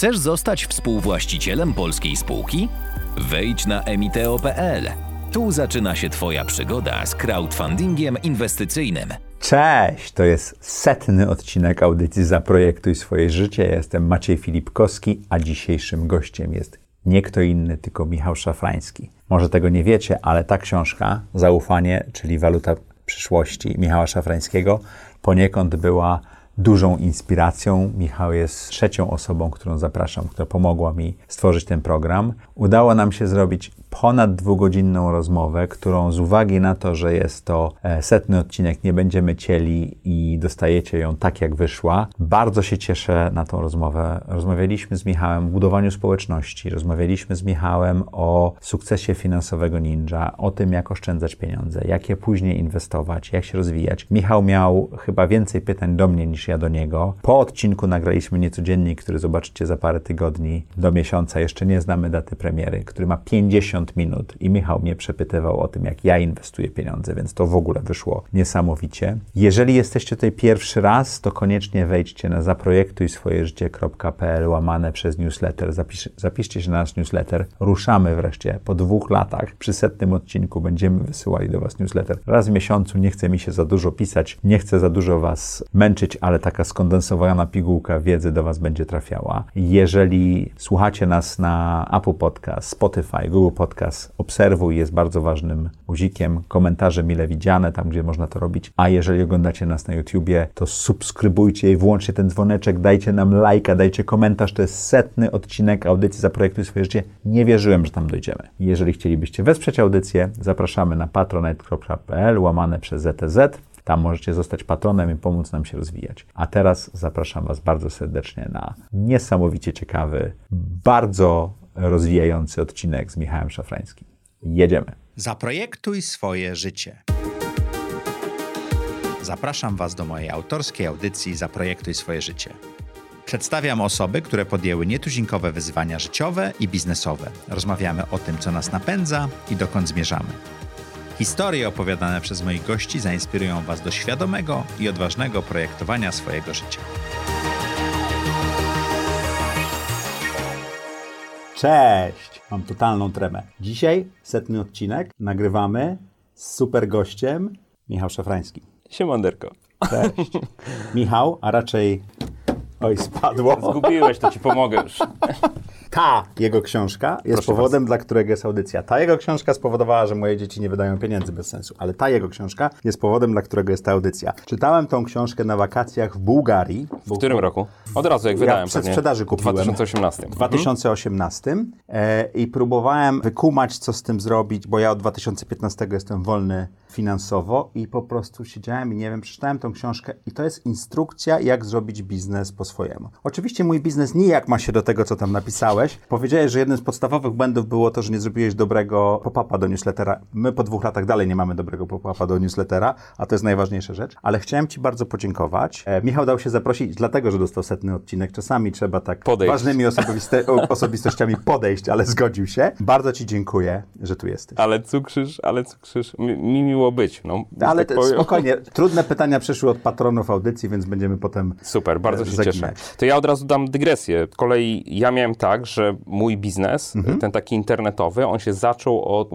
Chcesz zostać współwłaścicielem polskiej spółki? Wejdź na emiteo.pl. Tu zaczyna się Twoja przygoda z crowdfundingiem inwestycyjnym. Cześć, to jest setny odcinek audycji Zaprojektuj swoje życie. Ja jestem Maciej Filipkowski, a dzisiejszym gościem jest nie kto inny, tylko Michał Szafrański. Może tego nie wiecie, ale ta książka, Zaufanie, czyli waluta przyszłości Michała Szafrańskiego, poniekąd była dużą inspiracją. Michał jest trzecią osobą, którą zapraszam, która pomogła mi stworzyć ten program. Udało nam się zrobić ponad dwugodzinną rozmowę, którą z uwagi na to, że jest to e, setny odcinek, nie będziemy cieli i dostajecie ją tak, jak wyszła. Bardzo się cieszę na tą rozmowę. Rozmawialiśmy z Michałem o budowaniu społeczności, rozmawialiśmy z Michałem o sukcesie finansowego ninja, o tym, jak oszczędzać pieniądze, jak je później inwestować, jak się rozwijać. Michał miał chyba więcej pytań do mnie niż ja do niego. Po odcinku nagraliśmy niecodziennik, który zobaczycie za parę tygodni do miesiąca. Jeszcze nie znamy daty premiery, który ma 50 50 minut i Michał mnie przepytywał o tym, jak ja inwestuję pieniądze, więc to w ogóle wyszło niesamowicie. Jeżeli jesteście tutaj pierwszy raz, to koniecznie wejdźcie na zaprojektuj swoje życie.pl łamane przez newsletter. Zapisz, zapiszcie się na nasz newsletter. Ruszamy wreszcie po dwóch latach. Przy setnym odcinku będziemy wysyłali do Was newsletter. Raz w miesiącu nie chce mi się za dużo pisać, nie chcę za dużo Was męczyć, ale taka skondensowana pigułka wiedzy do Was będzie trafiała. Jeżeli słuchacie nas na Apple Podcast, Spotify, Google Podcast, podcast obserwuj jest bardzo ważnym guzikiem, komentarze mile widziane, tam gdzie można to robić. A jeżeli oglądacie nas na YouTubie, to subskrybujcie i włączcie ten dzwoneczek, dajcie nam lajka, dajcie komentarz. To jest setny odcinek audycji Zaprojektuj swoje życie. Nie wierzyłem, że tam dojdziemy. Jeżeli chcielibyście wesprzeć audycję, zapraszamy na patronite.pl łamane przez ZTZ. Tam możecie zostać patronem i pomóc nam się rozwijać. A teraz zapraszam Was bardzo serdecznie na niesamowicie ciekawy, bardzo rozwijający odcinek z Michałem Szafrańskim. Jedziemy. Zaprojektuj swoje życie. Zapraszam Was do mojej autorskiej audycji Zaprojektuj swoje życie. Przedstawiam osoby, które podjęły nietuzinkowe wyzwania życiowe i biznesowe. Rozmawiamy o tym, co nas napędza i dokąd zmierzamy. Historie opowiadane przez moich gości zainspirują Was do świadomego i odważnego projektowania swojego życia. Cześć! Mam totalną tremę. Dzisiaj setny odcinek nagrywamy z super gościem Michał Szafrański. Siemanderko. Cześć. Michał, a raczej... Oj, spadło. Zgubiłeś, to ci pomogę już. Ta jego książka jest Proszę powodem, was. dla którego jest audycja. Ta jego książka spowodowała, że moje dzieci nie wydają pieniędzy bez sensu, ale ta jego książka jest powodem, dla którego jest ta audycja. Czytałem tą książkę na wakacjach w Bułgarii. W którym roku? Od razu, jak wydałem. Ja przed sprzedaży kupiłem. W 2018. W 2018 mhm. e, i próbowałem wykumać, co z tym zrobić, bo ja od 2015 jestem wolny finansowo i po prostu siedziałem i nie wiem, przeczytałem tą książkę i to jest instrukcja, jak zrobić biznes po swojemu. Oczywiście mój biznes nijak ma się do tego, co tam napisałeś. Powiedziałeś, że jednym z podstawowych błędów było to, że nie zrobiłeś dobrego pop-upa do newslettera. My po dwóch latach dalej nie mamy dobrego pop-upa do newslettera, a to jest najważniejsza rzecz. Ale chciałem Ci bardzo podziękować. E, Michał dał się zaprosić dlatego, że dostał setny odcinek. Czasami trzeba tak podejść. ważnymi osobistościami podejść, ale zgodził się. Bardzo Ci dziękuję, że tu jesteś. Ale cukrzysz, ale cukrzysz. Mi, mi miło miło być. No, Ale tak spokojnie, trudne pytania przyszły od patronów audycji, więc będziemy potem Super, bardzo się zaginać. cieszę. To ja od razu dam dygresję. Z kolei ja miałem tak, że mój biznes, mhm. ten taki internetowy, on się zaczął od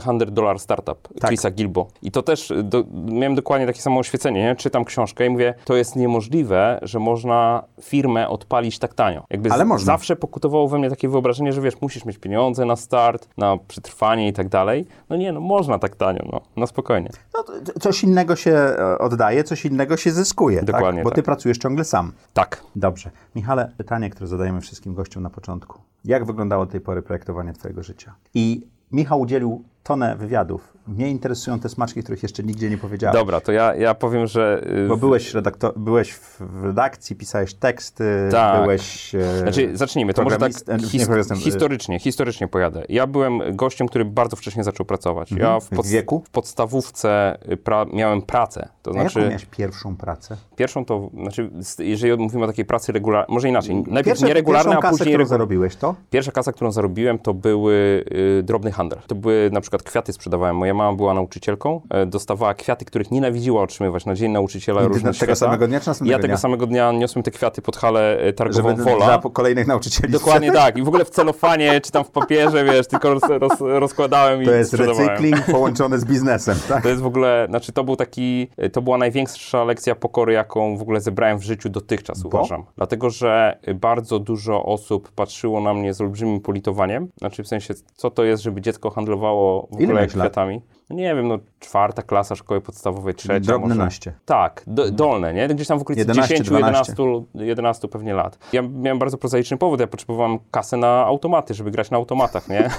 100 Dollar Startup tak. Chrisa Gilbo. I to też do, miałem dokładnie takie samo oświecenie, nie? Czytam książkę i mówię, to jest niemożliwe, że można firmę odpalić tak tanio. Jakby Ale można. Zawsze pokutowało we mnie takie wyobrażenie, że wiesz, musisz mieć pieniądze na start, na przetrwanie i tak dalej. No nie, no można tak tanio, no. No spokojnie. No, coś innego się e, oddaje, coś innego się zyskuje, tak? Dokładnie tak? Bo tak. ty pracujesz ciągle sam. Tak. Dobrze. Michale, pytanie, które zadajemy wszystkim gościom na początku. Jak wyglądało do tej pory projektowanie twojego życia? I Michał udzielił tonę wywiadów mnie interesują te smaczki, których jeszcze nigdzie nie powiedziałeś. Dobra, to ja, ja powiem, że... Y, Bo byłeś, redaktor, byłeś w redakcji, pisałeś teksty, tak. byłeś... E, znaczy, zacznijmy, to może tak his historycznie, historycznie pojadę. Ja byłem gościem, który bardzo wcześnie zaczął pracować. Mhm. Ja w, w wieku? W podstawówce pra miałem pracę. To znaczy, jaką miałeś pierwszą pracę? Pierwszą to, znaczy, jeżeli mówimy o takiej pracy regularnej, może inaczej, najpierw nieregularna, a później... Pierwszą kasę, którą zarobiłeś, to? Pierwsza kasa, którą zarobiłem, to były y, drobny handel. To były na przykład przykład kwiaty sprzedawałem. Moja mama była nauczycielką, e, dostawała kwiaty, których nienawidziła otrzymywać na Dzień Nauczyciela I różne tego świata. samego dnia czy następnego Ja tego dnia? samego dnia niosłem te kwiaty pod halę e, targową Żeby Wola. dla kolejnych nauczycieli Dokładnie tak. I w ogóle w celofanie, czy tam w papierze, wiesz, tylko roz, roz, rozkładałem i To jest recykling połączony z biznesem, tak? To jest w ogóle, znaczy to był taki, to była największa lekcja pokory, jaką w ogóle zebrałem w życiu dotychczas, Bo? uważam. Dlatego, że bardzo dużo osób patrzyło na mnie z olbrzymim politowaniem. Znaczy w sensie, co to jest, żeby dziecko handlowało w Ile ogóle kwiatami. No nie wiem, no czwarta klasa szkoły podstawowej, trzecia Drobne może. naście. Tak, do, dolne, nie? Gdzieś tam w okolicy 11, 10, 11, 11 pewnie lat. Ja miałem bardzo prozaiczny powód, ja potrzebowałem kasę na automaty, żeby grać na automatach, nie?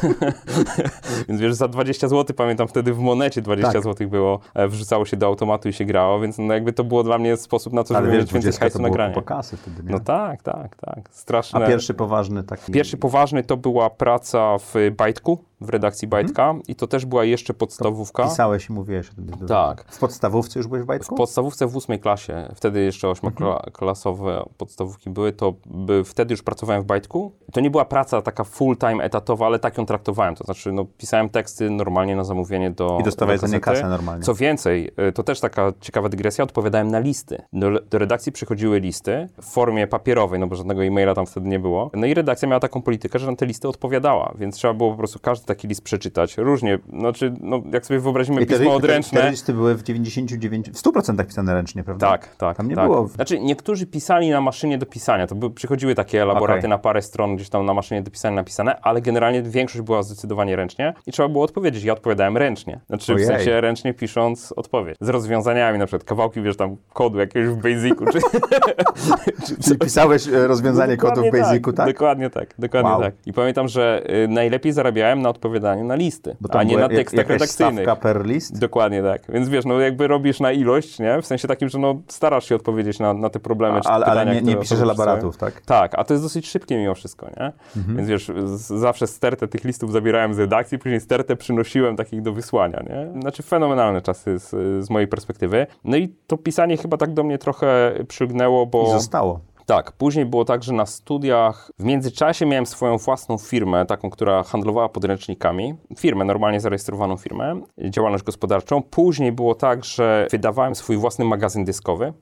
więc wiesz, za 20 zł, pamiętam wtedy w monecie 20 Tak. zł było, e, wrzucało się do automatu i się grało, więc no jakby to było dla mnie sposób na to, żeby wiesz, mieć więcej 20 hajsu na granie. kasy wtedy, nie? No tak, tak, tak. Straszne. A pierwszy poważny taki... Pierwszy poważny to była praca w Bajtku, w redakcji Bajtka i to też była jeszcze podstawówka. Pisałeś i mówiłeś. Tak. W podstawówce już byłeś w W Bajtku? podstawówce w ósmej klasie, wtedy jeszcze ośmioklasowe podstawówki były, to by, wtedy już pracowałem w Bajtku. To nie była praca taka full-time, etatowa, ale tak ją traktowałem. To znaczy, no, pisałem teksty normalnie na zamówienie do I dostawałeś do za nie kasę normalnie. Co więcej, y, to też taka ciekawa dygresja, odpowiadałem na listy. Do, do redakcji przychodziły listy w formie papierowej, no bo żadnego e-maila tam wtedy nie było. No i redakcja miała taką politykę, że na te listy odpowiadała, więc trzeba było po prostu każdy taki list przeczytać. Różnie, znaczy, no, jak sobie wyobrazimy I te, pismo te, odręczne... te listy były w 99, w 100% pisane ręcznie, prawda? Tak, tak. Tam nie tak. było... Znaczy, niektórzy pisali na maszynie do pisania. To by, przychodziły takie elaboraty Okej. na parę stron, gdzieś tam na maszynie do pisania napisane, ale generalnie większość była zdecydowanie ręcznie i trzeba było odpowiedzieć. Ja odpowiadałem ręcznie. Znaczy, Ojej. w sensie ręcznie pisząc odpowiedź. Z rozwiązaniami, na przykład kawałki, wiesz, tam kodu jakiegoś w Basicu, czy... Czyli pisałeś e, rozwiązanie kodu w Dokładnie Basicu, tak? Dokładnie tak, dokładnie Wow. tak. I pamiętam, że y, najlepiej zarabiałem na odpowiadaniu na listy, a nie była na tekstach redakcyjnych. Stawka per list? Dokładnie tak. Więc wiesz, no jakby robisz na ilość, nie? W sensie takim, że no starasz się odpowiedzieć na, na te problemy czy Ale, pytania, ale nie, nie piszesz elaboratów, tak? Tak, a to jest dosyć szybkie mimo wszystko, nie? Mhm. Więc wiesz, z, zawsze stertę tych listów zabierałem z redakcji, później stertę przynosiłem takich do wysłania, nie? Znaczy fenomenalne czasy z, z mojej perspektywy. No i to pisanie chyba tak do mnie trochę przylgnęło, bo... I zostało. Tak, później było tak, że na studiach w międzyczasie miałem swoją własną firmę, taką, która handlowała podręcznikami. Firmę, normalnie zarejestrowaną firmę, działalność gospodarczą. Później było tak, że wydawałem swój własny magazyn dyskowy.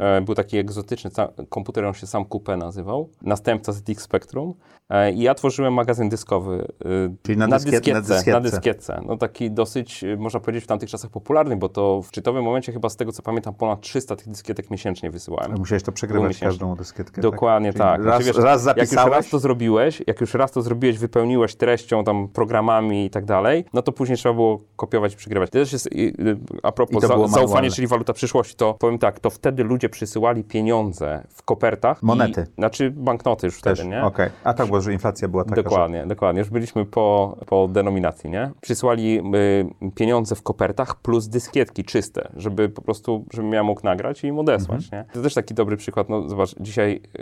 E, Był taki egzotyczny komputer, on się sam Coupé nazywał. Następca ZX Spectrum. E, I ja tworzyłem magazyn dyskowy. e, Czyli na dyskiet- na dyskietce, dyskietce. na dyskietce. No taki dosyć, e, można powiedzieć, w tamtych czasach popularny, bo to w szczytowym momencie chyba z tego, co pamiętam, ponad 300 tych dyskietek miesięcznie wysyłałem. Musiałeś to przegrywać każdą dyskietkę. Dokładnie Czyli tak. Raz, Znaczy, wiesz, raz Jak już zapisałeś, raz to zrobiłeś, jak już raz to zrobiłeś, wypełniłeś treścią, tam programami i tak dalej, no to później trzeba było kopiować i przegrywać. To też jest, y, a propos za, było zaufanie, manualne. czyli waluta przyszłości, to powiem tak, to wtedy ludzie przysyłali pieniądze w kopertach. Monety. I, znaczy banknoty już też, wtedy, nie? okej. A tak, bo że inflacja była taka, że... Dokładnie, dokładnie. Już byliśmy po, po denominacji, nie? Przysłali y, pieniądze w kopertach plus dyskietki czyste, żeby po prostu, żebym ja mógł nagrać i im odesłać, Mhm. nie? To też taki dobry przykład, no zobacz, dzisiaj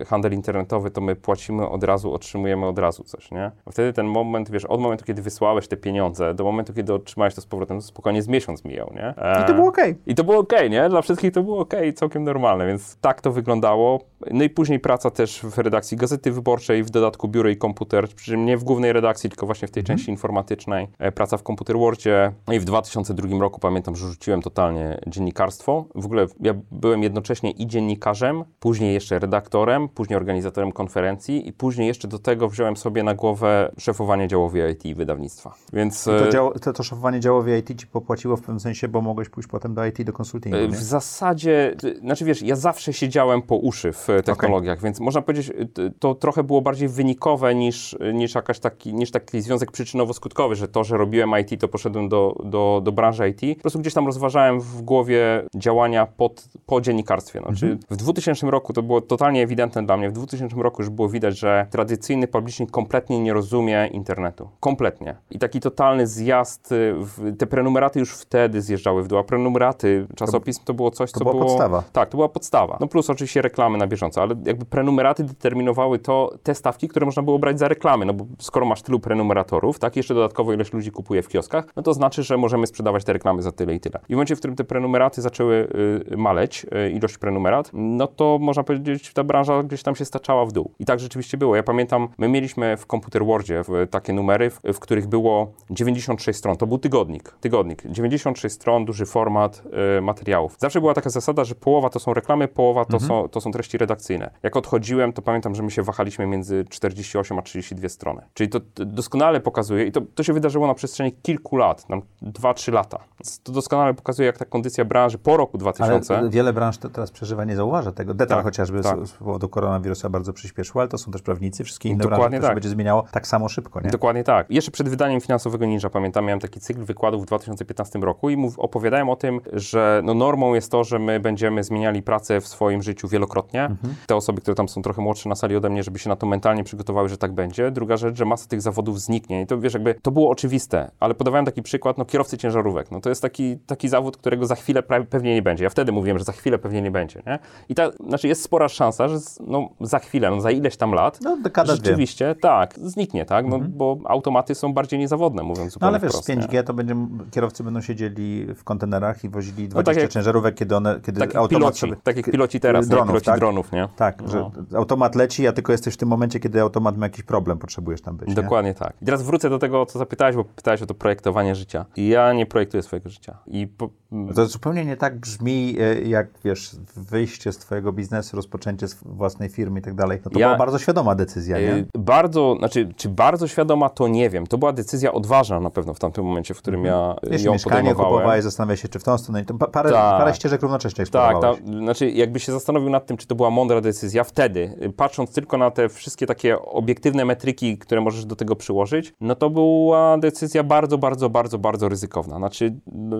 handel internetowy, to my płacimy od razu, otrzymujemy od razu coś, nie? A wtedy ten moment, wiesz, od momentu, kiedy wysłałeś te pieniądze, do momentu, kiedy otrzymałeś to z powrotem, to spokojnie z miesiąc mijał, nie? E, I to było okej. i to było okej, nie? Dla wszystkich to było okej, całkiem normalne, więc tak to wyglądało. No i później praca też w redakcji Gazety Wyborczej, w dodatku biuro i komputer, przy czym nie w głównej redakcji, tylko właśnie w tej części informatycznej. E, Praca w Computer Wordzie. No i w 2002 roku pamiętam, że rzuciłem totalnie dziennikarstwo. W ogóle ja byłem jednocześnie i dziennikarzem, później jeszcze redaktorem, później organizatorem konferencji i później jeszcze do tego wziąłem sobie na głowę szefowanie działowi IT i wydawnictwa. Więc... To, e, dział, to, to szefowanie działowi IT ci popłaciło w pewnym sensie, bo mogłeś pójść potem do IT, do konsultingu, nie? W zasadzie, znaczy wiesz, ja zawsze siedziałem po uszy w e, technologiach, więc można powiedzieć, to trochę było bardziej wynikowe niż, niż, jakaś taki, niż taki związek przyczynowo-skutkowy, że to, że robiłem IT, to poszedłem do, do, do branży IT. Po prostu gdzieś tam rozważałem w głowie działania pod, po dziennikarstwie. Znaczy, W 2000 roku to było totalnie ewidentne dla mnie. W 2000 roku już było widać, że tradycyjny publishing kompletnie nie rozumie internetu. Kompletnie. I taki totalny zjazd, y, w, te prenumeraty już wtedy zjeżdżały w dół, a prenumeraty czasopism to było coś, to co była było... podstawa. Tak, to była podstawa. No plus oczywiście reklamy na bieżąco, ale jakby prenumeraty determinowały to, te stawki, które można było brać za reklamy, no bo skoro masz tylu prenumeratorów, tak, jeszcze dodatkowo ilość ludzi kupuje w kioskach, no to znaczy, że możemy sprzedawać te reklamy za tyle i tyle. I w momencie, w którym te prenumeraty zaczęły y, maleć, y, ilość prenumerat, no to można powiedzieć, ta branża gdzieś tam się staczała w dół. I tak rzeczywiście było. Ja pamiętam, my mieliśmy w Computer Wordzie takie numery, w, w których było 96 stron. To był tygodnik. Tygodnik. 96 stron, duży format y, materiałów. Zawsze była taka zasada, że połowa to są reklamy, połowa to, mhm. są, to są treści redakcyjne. Jak odchodziłem, to pamiętam, że my się wahaliśmy między 48 a 32 strony. Czyli to doskonale pokazuje, i to, to się wydarzyło na przestrzeni kilku lat, nam 2-3 lata. To doskonale pokazuje, jak ta kondycja branży po roku 2000. Ale wiele branż teraz przeżywa, nie zauważa tego. Detal tak, chociażby tak. Z, powodu koronawirusa bardzo przyspieszył, ale to są też prawnicy, wszystkie inne branże, tak. będzie zmieniało tak samo szybko. Nie? Dokładnie tak. Jeszcze przed wydaniem finansowego Ninja, pamiętam, miałem taki cykl wykładów w 2015 roku i mów, opowiadałem o tym, że no normą jest to, że my będziemy zmieniali pracę w swoim życiu wielokrotnie. Mhm. Te osoby, które tam są trochę młodsze na sali ode mnie, żeby się na to mentalnie przygotowały, że tak będzie. Druga rzecz, że masa tych zawodów zniknie. I to wiesz, jakby to było oczywiste, ale podawałem taki przykład, no kierowcy ciężarówek. No to jest taki, taki zawód, którego za chwilę pewnie nie będzie. Ja wtedy mówiłem, że za chwilę pewnie nie będzie. Nie? I ta, znaczy jest spora szansa, że no, za chwilę, no, za ileś tam lat, no, rzeczywiście, dwie. tak, zniknie, tak, no, mhm. bo automaty są bardziej niezawodne, mówiąc zupełnie No ale wiesz, wprost, z 5G nie? to będzie, kierowcy będą siedzieli w kontenerach i wozili 20 no, tak jak, ciężarówek, kiedy one, kiedy tak automat piloci, sobie, Tak jak piloci teraz, dronów, piloci tak? dronów, nie? Tak, no. że automat leci, a tylko jesteś w tym momencie, kiedy automat ma jakiś problem, potrzebujesz tam być. Dokładnie nie? tak. I teraz wrócę do tego, co zapytałeś, bo pytałeś o to projektowanie życia. I ja nie projektuję swojego życia. I po... To zupełnie nie tak brzmi, e, jak wiesz, wyjście z twojego biznesu, rozpoczęcie własnej firmy i tak dalej. No to ja, była bardzo świadoma decyzja, nie? Y, bardzo, znaczy, czy bardzo świadoma, to nie wiem. To była decyzja odważna na pewno w tamtym momencie, w którym mhm. ja Wiesz, ją mieszkanie kupowałeś, zastanawiałeś się, czy w tą stronę. To parę, tak. parę ścieżek równocześnie Tak, ta, znaczy jakby się zastanowił nad tym, czy to była mądra decyzja, wtedy, y, patrząc tylko na te wszystkie takie obiektywne metryki, które możesz do tego przyłożyć, no to była decyzja bardzo, bardzo, bardzo, bardzo ryzykowna. Znaczy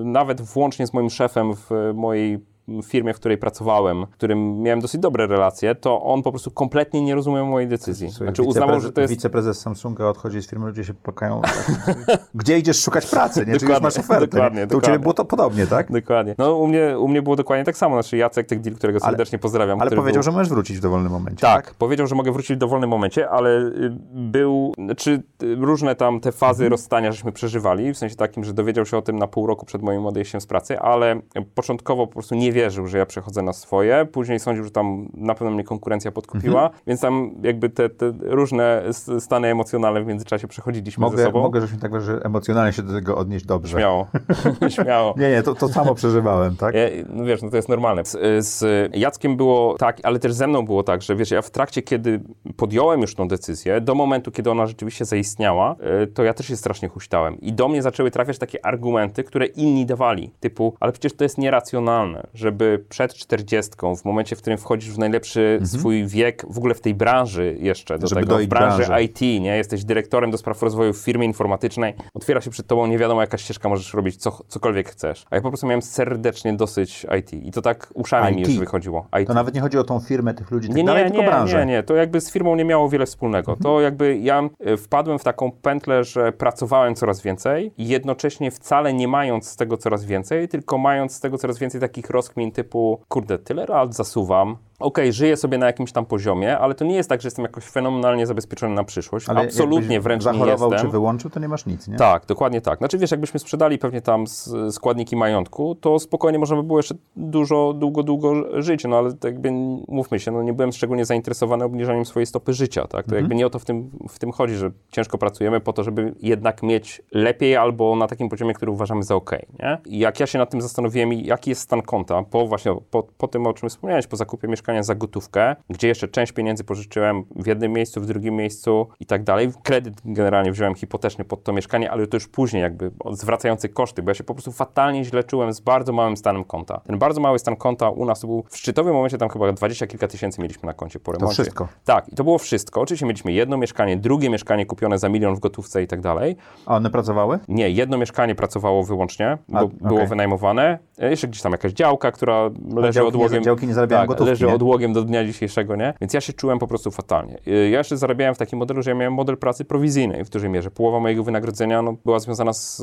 nawet włącznie z moim szefem w mojej firmie, w której pracowałem, w którym miałem dosyć dobre relacje, to on po prostu kompletnie nie rozumiał mojej decyzji. Znaczy uznawał, że to jest... Wiceprezes Samsunga odchodzi z firmy, ludzie się płakają. Gdzie idziesz szukać pracy, nie? Czy już masz ofertę? Dokładnie, to u Ciebie było to podobnie, tak? Dokładnie. No u mnie, u mnie było dokładnie tak samo. Znaczy Jacek Tech Deal, którego serdecznie ale, pozdrawiam. Ale powiedział, był... że możesz wrócić w dowolnym momencie, tak, tak, powiedział, że mogę wrócić w dowolnym momencie, ale y, był, czy znaczy, różne tam te fazy mhm. rozstania żeśmy przeżywali, w sensie takim, że dowiedział się o tym na pół roku przed moim odejściem z pracy, ale początkowo po prostu nie wierzył, że ja przechodzę na swoje. Później sądził, że tam na pewno mnie konkurencja podkupiła, mhm. więc tam jakby te, te, różne stany emocjonalne w międzyczasie przechodziliśmy mogę, ze sobą. Mogę, żeśmy tak że emocjonalnie się do tego odnieść dobrze. Śmiało, śmiało. Nie, nie, to, to samo przeżywałem, tak? Ja, no wiesz, no to jest normalne. Z, z Jackiem było tak, ale też ze mną było tak, że wiesz, ja w trakcie, kiedy podjąłem już tą decyzję, do momentu, kiedy ona rzeczywiście zaistniała, e, to ja też się strasznie huśtałem. I do mnie zaczęły trafiać takie argumenty, które inni dawali, typu, ale przecież to jest nieracjonalne, żeby przed czterdziestką, w momencie, w którym wchodzisz w najlepszy mhm. swój wiek, w ogóle w tej branży jeszcze, do Żeby tego, w branży branżę. IT, nie? Jesteś dyrektorem do spraw rozwoju w firmie informatycznej, otwiera się przed tobą nie wiadomo jaka ścieżka, możesz robić co, cokolwiek chcesz. A ja po prostu miałem serdecznie dosyć IT i to tak uszami IT. mi już wychodziło. IT. To nawet nie chodzi o tą firmę tych ludzi, tak nie, dalej, nie, tylko nie, branżę. Nie, nie, to jakby z firmą nie miało wiele wspólnego. Mhm. To jakby ja e, wpadłem w taką pętlę, że pracowałem coraz więcej i jednocześnie wcale nie mając z tego coraz więcej, tylko mając z tego coraz więcej takich rozkmin typu, kurde, tyle lat zasuwam, okej, okay, żyję sobie na jakimś tam poziomie, ale to nie jest tak, że jestem jakoś fenomenalnie zabezpieczony na przyszłość. Ale Absolutnie wręcz nie jestem. czy wyłączył, to nie masz nic, nie? Tak, dokładnie tak. Znaczy wiesz, jakbyśmy sprzedali pewnie tam składniki majątku, to spokojnie można by było jeszcze dużo, długo, długo żyć, no ale tak jakby mówmy się, no nie byłem szczególnie zainteresowany obniżaniem swojej stopy życia, tak? To mhm. jakby nie o to w tym, w tym chodzi, że ciężko pracujemy po to, żeby jednak mieć lepiej albo na takim poziomie, który uważamy za ok, nie? I jak ja się nad tym zastanowiłem, jaki jest stan konta po właśnie, po, po tym, o czym wspomniałeś, po zakupie mieszkania mieszkania za gotówkę, gdzie jeszcze część pieniędzy pożyczyłem w jednym miejscu, w drugim miejscu i tak dalej. Kredyt generalnie wziąłem hipoteczny pod to mieszkanie, ale to już później jakby zwracający koszty, bo ja się po prostu fatalnie źle czułem z bardzo małym stanem konta. Ten bardzo mały stan konta u nas był w szczytowym momencie tam chyba dwadzieścia kilka tysięcy mieliśmy na koncie po remoncie. To wszystko? Tak, i to było wszystko. Oczywiście mieliśmy jedno mieszkanie, drugie mieszkanie kupione za milion w gotówce i tak dalej. A one pracowały? Nie, jedno mieszkanie pracowało wyłącznie, bo A, było wynajmowane. E, jeszcze gdzieś tam jakaś działka, która leży odłogiem. Nie, działki nie zarabiają tak, gotówki, leży nie? Odłogiem do dnia dzisiejszego, nie? Więc ja się czułem po prostu fatalnie. Y, ja jeszcze zarabiałem w takim modelu, że ja miałem model pracy prowizyjnej w dużej mierze. Połowa mojego wynagrodzenia no, była związana z,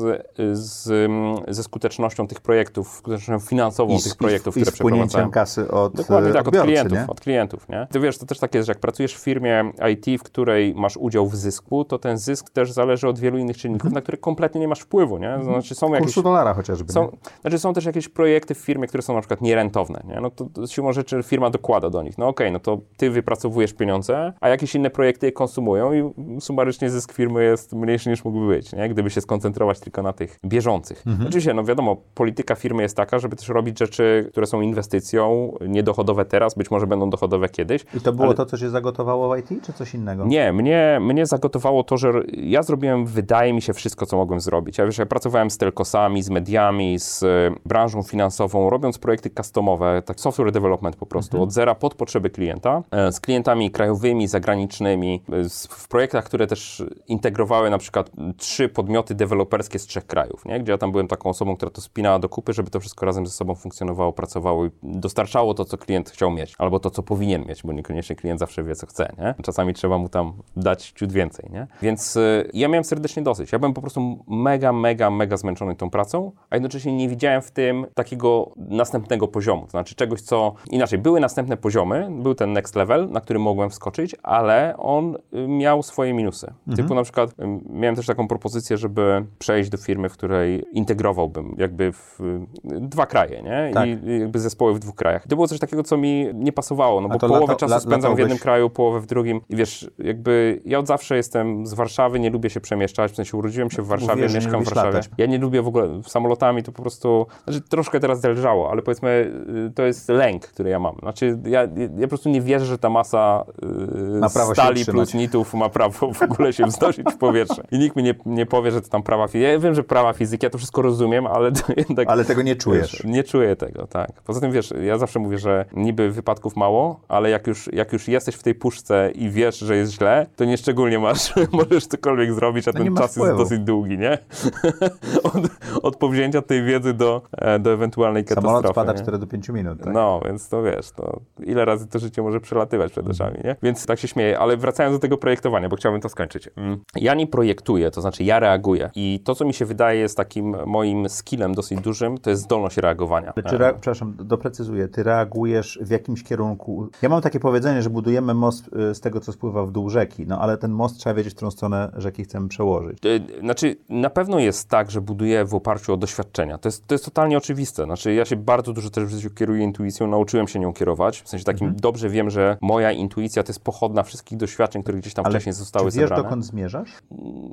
z, ze skutecznością tych projektów, skutecznością finansową I, tych projektów, i, które przeprowadzałem. kasy od Dokładnie tak, od klientów, nie? od klientów, nie? Ty wiesz, to też tak jest, że jak pracujesz w firmie IT, w której masz udział w zysku, to ten zysk też zależy od wielu innych czynników, mhm. na które kompletnie nie masz wpływu, nie? Znaczy są jakieś... dolara chociażby, są, Znaczy są też jakieś projekty w firmie, które są na przykład nierentowne, nie? No to, to siłą rzeczy firma do dokłada do nich. No okej, okay, no to ty wypracowujesz pieniądze, a jakieś inne projekty je konsumują i sumarycznie zysk firmy jest mniejszy niż mógłby być, nie? gdyby się skoncentrować tylko na tych bieżących. Mhm. Oczywiście, no wiadomo, polityka firmy jest taka, żeby też robić rzeczy, które są inwestycją, niedochodowe teraz, być może będą dochodowe kiedyś. I to było ale... to, co się zagotowało w IT, czy coś innego? Nie, mnie, mnie zagotowało to, że ja zrobiłem, wydaje mi się, wszystko, co mogłem zrobić. Ja wiesz, ja pracowałem z telkosami, z mediami, z e, branżą finansową, robiąc projekty customowe, tak software development po prostu, mhm. od zera pod potrzeby klienta, e, z klientami krajowymi, zagranicznymi, e, w projektach, które też integrowały na przykład trzy podmioty deweloperskie z trzech krajów, nie? gdzie ja tam byłem taką osobą, która to spinała do kupy, żeby to wszystko razem ze sobą funkcjonowało, pracowało i dostarczało to, co klient chciał mieć, albo to, co powinien mieć, bo niekoniecznie klient zawsze wie, co chce. Nie? Czasami trzeba mu tam dać ciut więcej. Nie? Więc y, ja miałem serdecznie dosyć. Ja byłem po prostu mega, mega, mega zmęczony tą pracą, a jednocześnie nie widziałem w tym takiego następnego poziomu, to znaczy czegoś, co inaczej. Były następne poziomy, był ten next level, na który mogłem wskoczyć, ale on y, miał swoje minusy. Mhm. Typu na przykład y, miałem też taką propozycję, żeby przejść do firmy, w której integrowałbym jakby w dwa kraje, nie? Tak. I jakby zespoły w dwóch krajach. to było coś takiego, co mi nie pasowało, no bo połowę czasu spędzam w jednym kraju, połowę w drugim i wiesz, jakby ja od zawsze jestem z Warszawy, nie lubię się przemieszczać, w sensie urodziłem się w Warszawie, Mówię, mieszkam w Warszawie. Ja nie lubię w ogóle samolotami, to po prostu, znaczy troszkę teraz zelżało, ale powiedzmy, y, to jest lęk, który ja mam. Znaczy, ja, ja po prostu nie wierzę, że ta masa yy, stali plus nitów ma prawo w ogóle się wznosić w powietrze. I nikt mi nie, nie powie, że to tam prawa fizyki. Ja wiem, że prawa fizyki, ja to wszystko rozumiem, ale to jednak... Ale tego nie czujesz. Wiesz, nie czuję tego, tak. Poza tym, wiesz, ja zawsze mówię, że niby wypadków mało, ale jak już, jak już jesteś w tej puszce i wiesz, że jest źle, to nie szczególnie masz, możesz cokolwiek zrobić, a no ten czas wpływu. jest dosyć długi, nie? od, od powzięcia tej wiedzy do, e, do ewentualnej katastrofy. Samolot spada 4 do 5 minut, tak? No, więc to wiesz, to ile razy to życie może przelatywać przed oczami, nie? Więc tak się śmieję, ale wracając do tego projektowania, bo chciałbym to skończyć. Mm. Ja nie projektuję, to znaczy ja reaguję i to, co mi się wydaje jest takim moim skillem dosyć dużym, to jest zdolność reagowania. Czy rea- przepraszam, doprecyzuję, ty reagujesz w jakimś kierunku. Ja mam takie powiedzenie, że budujemy most y, z tego, co spływa w dół rzeki, no ale ten most trzeba wiedzieć, w którą stronę rzeki chcemy przełożyć. Y, znaczy, na pewno jest tak, że buduję w oparciu o doświadczenia. To jest, to jest totalnie oczywiste. Znaczy, ja się bardzo dużo też w życiu kieruję intuicją, nauczyłem się nią kierować. W sensie takim mhm. dobrze wiem, że moja intuicja to jest pochodna wszystkich doświadczeń, które gdzieś tam ale wcześniej zostały czy wiesz, zebrane. dokąd zmierzasz?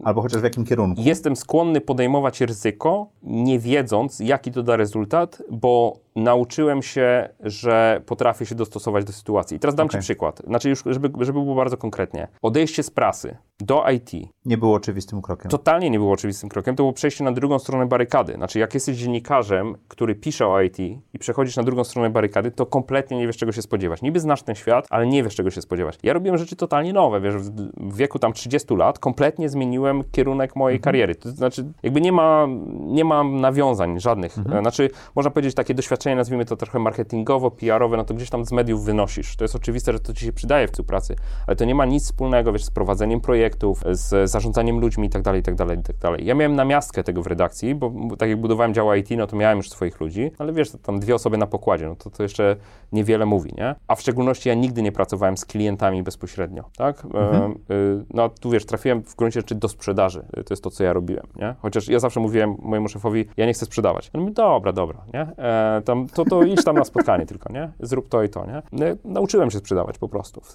Albo chociaż w jakim kierunku? Jestem skłonny podejmować ryzyko, nie wiedząc, jaki to da rezultat, bo nauczyłem się, że potrafię się dostosować do sytuacji. I teraz dam okay. Ci przykład. Znaczy już, żeby, żeby było bardzo konkretnie. Odejście z prasy do IT. Nie było oczywistym krokiem. Totalnie nie było oczywistym krokiem. To było przejście na drugą stronę barykady. Znaczy jak jesteś dziennikarzem, który pisze o IT i przechodzisz na drugą stronę barykady, to kompletnie nie wiesz, czego się spodziewać. Niby znasz ten świat, ale nie wiesz, czego się spodziewać. Ja robiłem rzeczy totalnie nowe. Wiesz, w wieku tam 30 lat kompletnie zmieniłem kierunek mojej mhm. kariery. To znaczy jakby nie ma, nie ma nawiązań żadnych. Mhm. Znaczy można powiedzieć takie doświadczenie doświadczenie, nazwijmy to trochę marketingowo, PR-owe, no to gdzieś tam z mediów wynosisz. To jest oczywiste, że to ci się przydaje w pracy, ale to nie ma nic wspólnego, wiesz, z prowadzeniem projektów, z zarządzaniem ludźmi itd., itd., itd. Ja miałem namiastkę tego w redakcji, bo tak jak budowałem dział IT, no to miałem już swoich ludzi, ale wiesz, tam dwie osoby na pokładzie, no to, to jeszcze niewiele mówi, nie? A w szczególności ja nigdy nie pracowałem z klientami bezpośrednio, tak? Mhm. E, y, no tu wiesz, trafiłem w gruncie rzeczy do sprzedaży. To jest to, co ja robiłem, nie? Chociaż ja zawsze mówiłem mojemu szefowi, ja nie chcę sprzedawać. On mówi, dobra, dobra, nie? E, tam, to, to idź tam na spotkanie tylko, nie? Zrób to i to, nie? No, nauczyłem się sprzedawać po prostu w,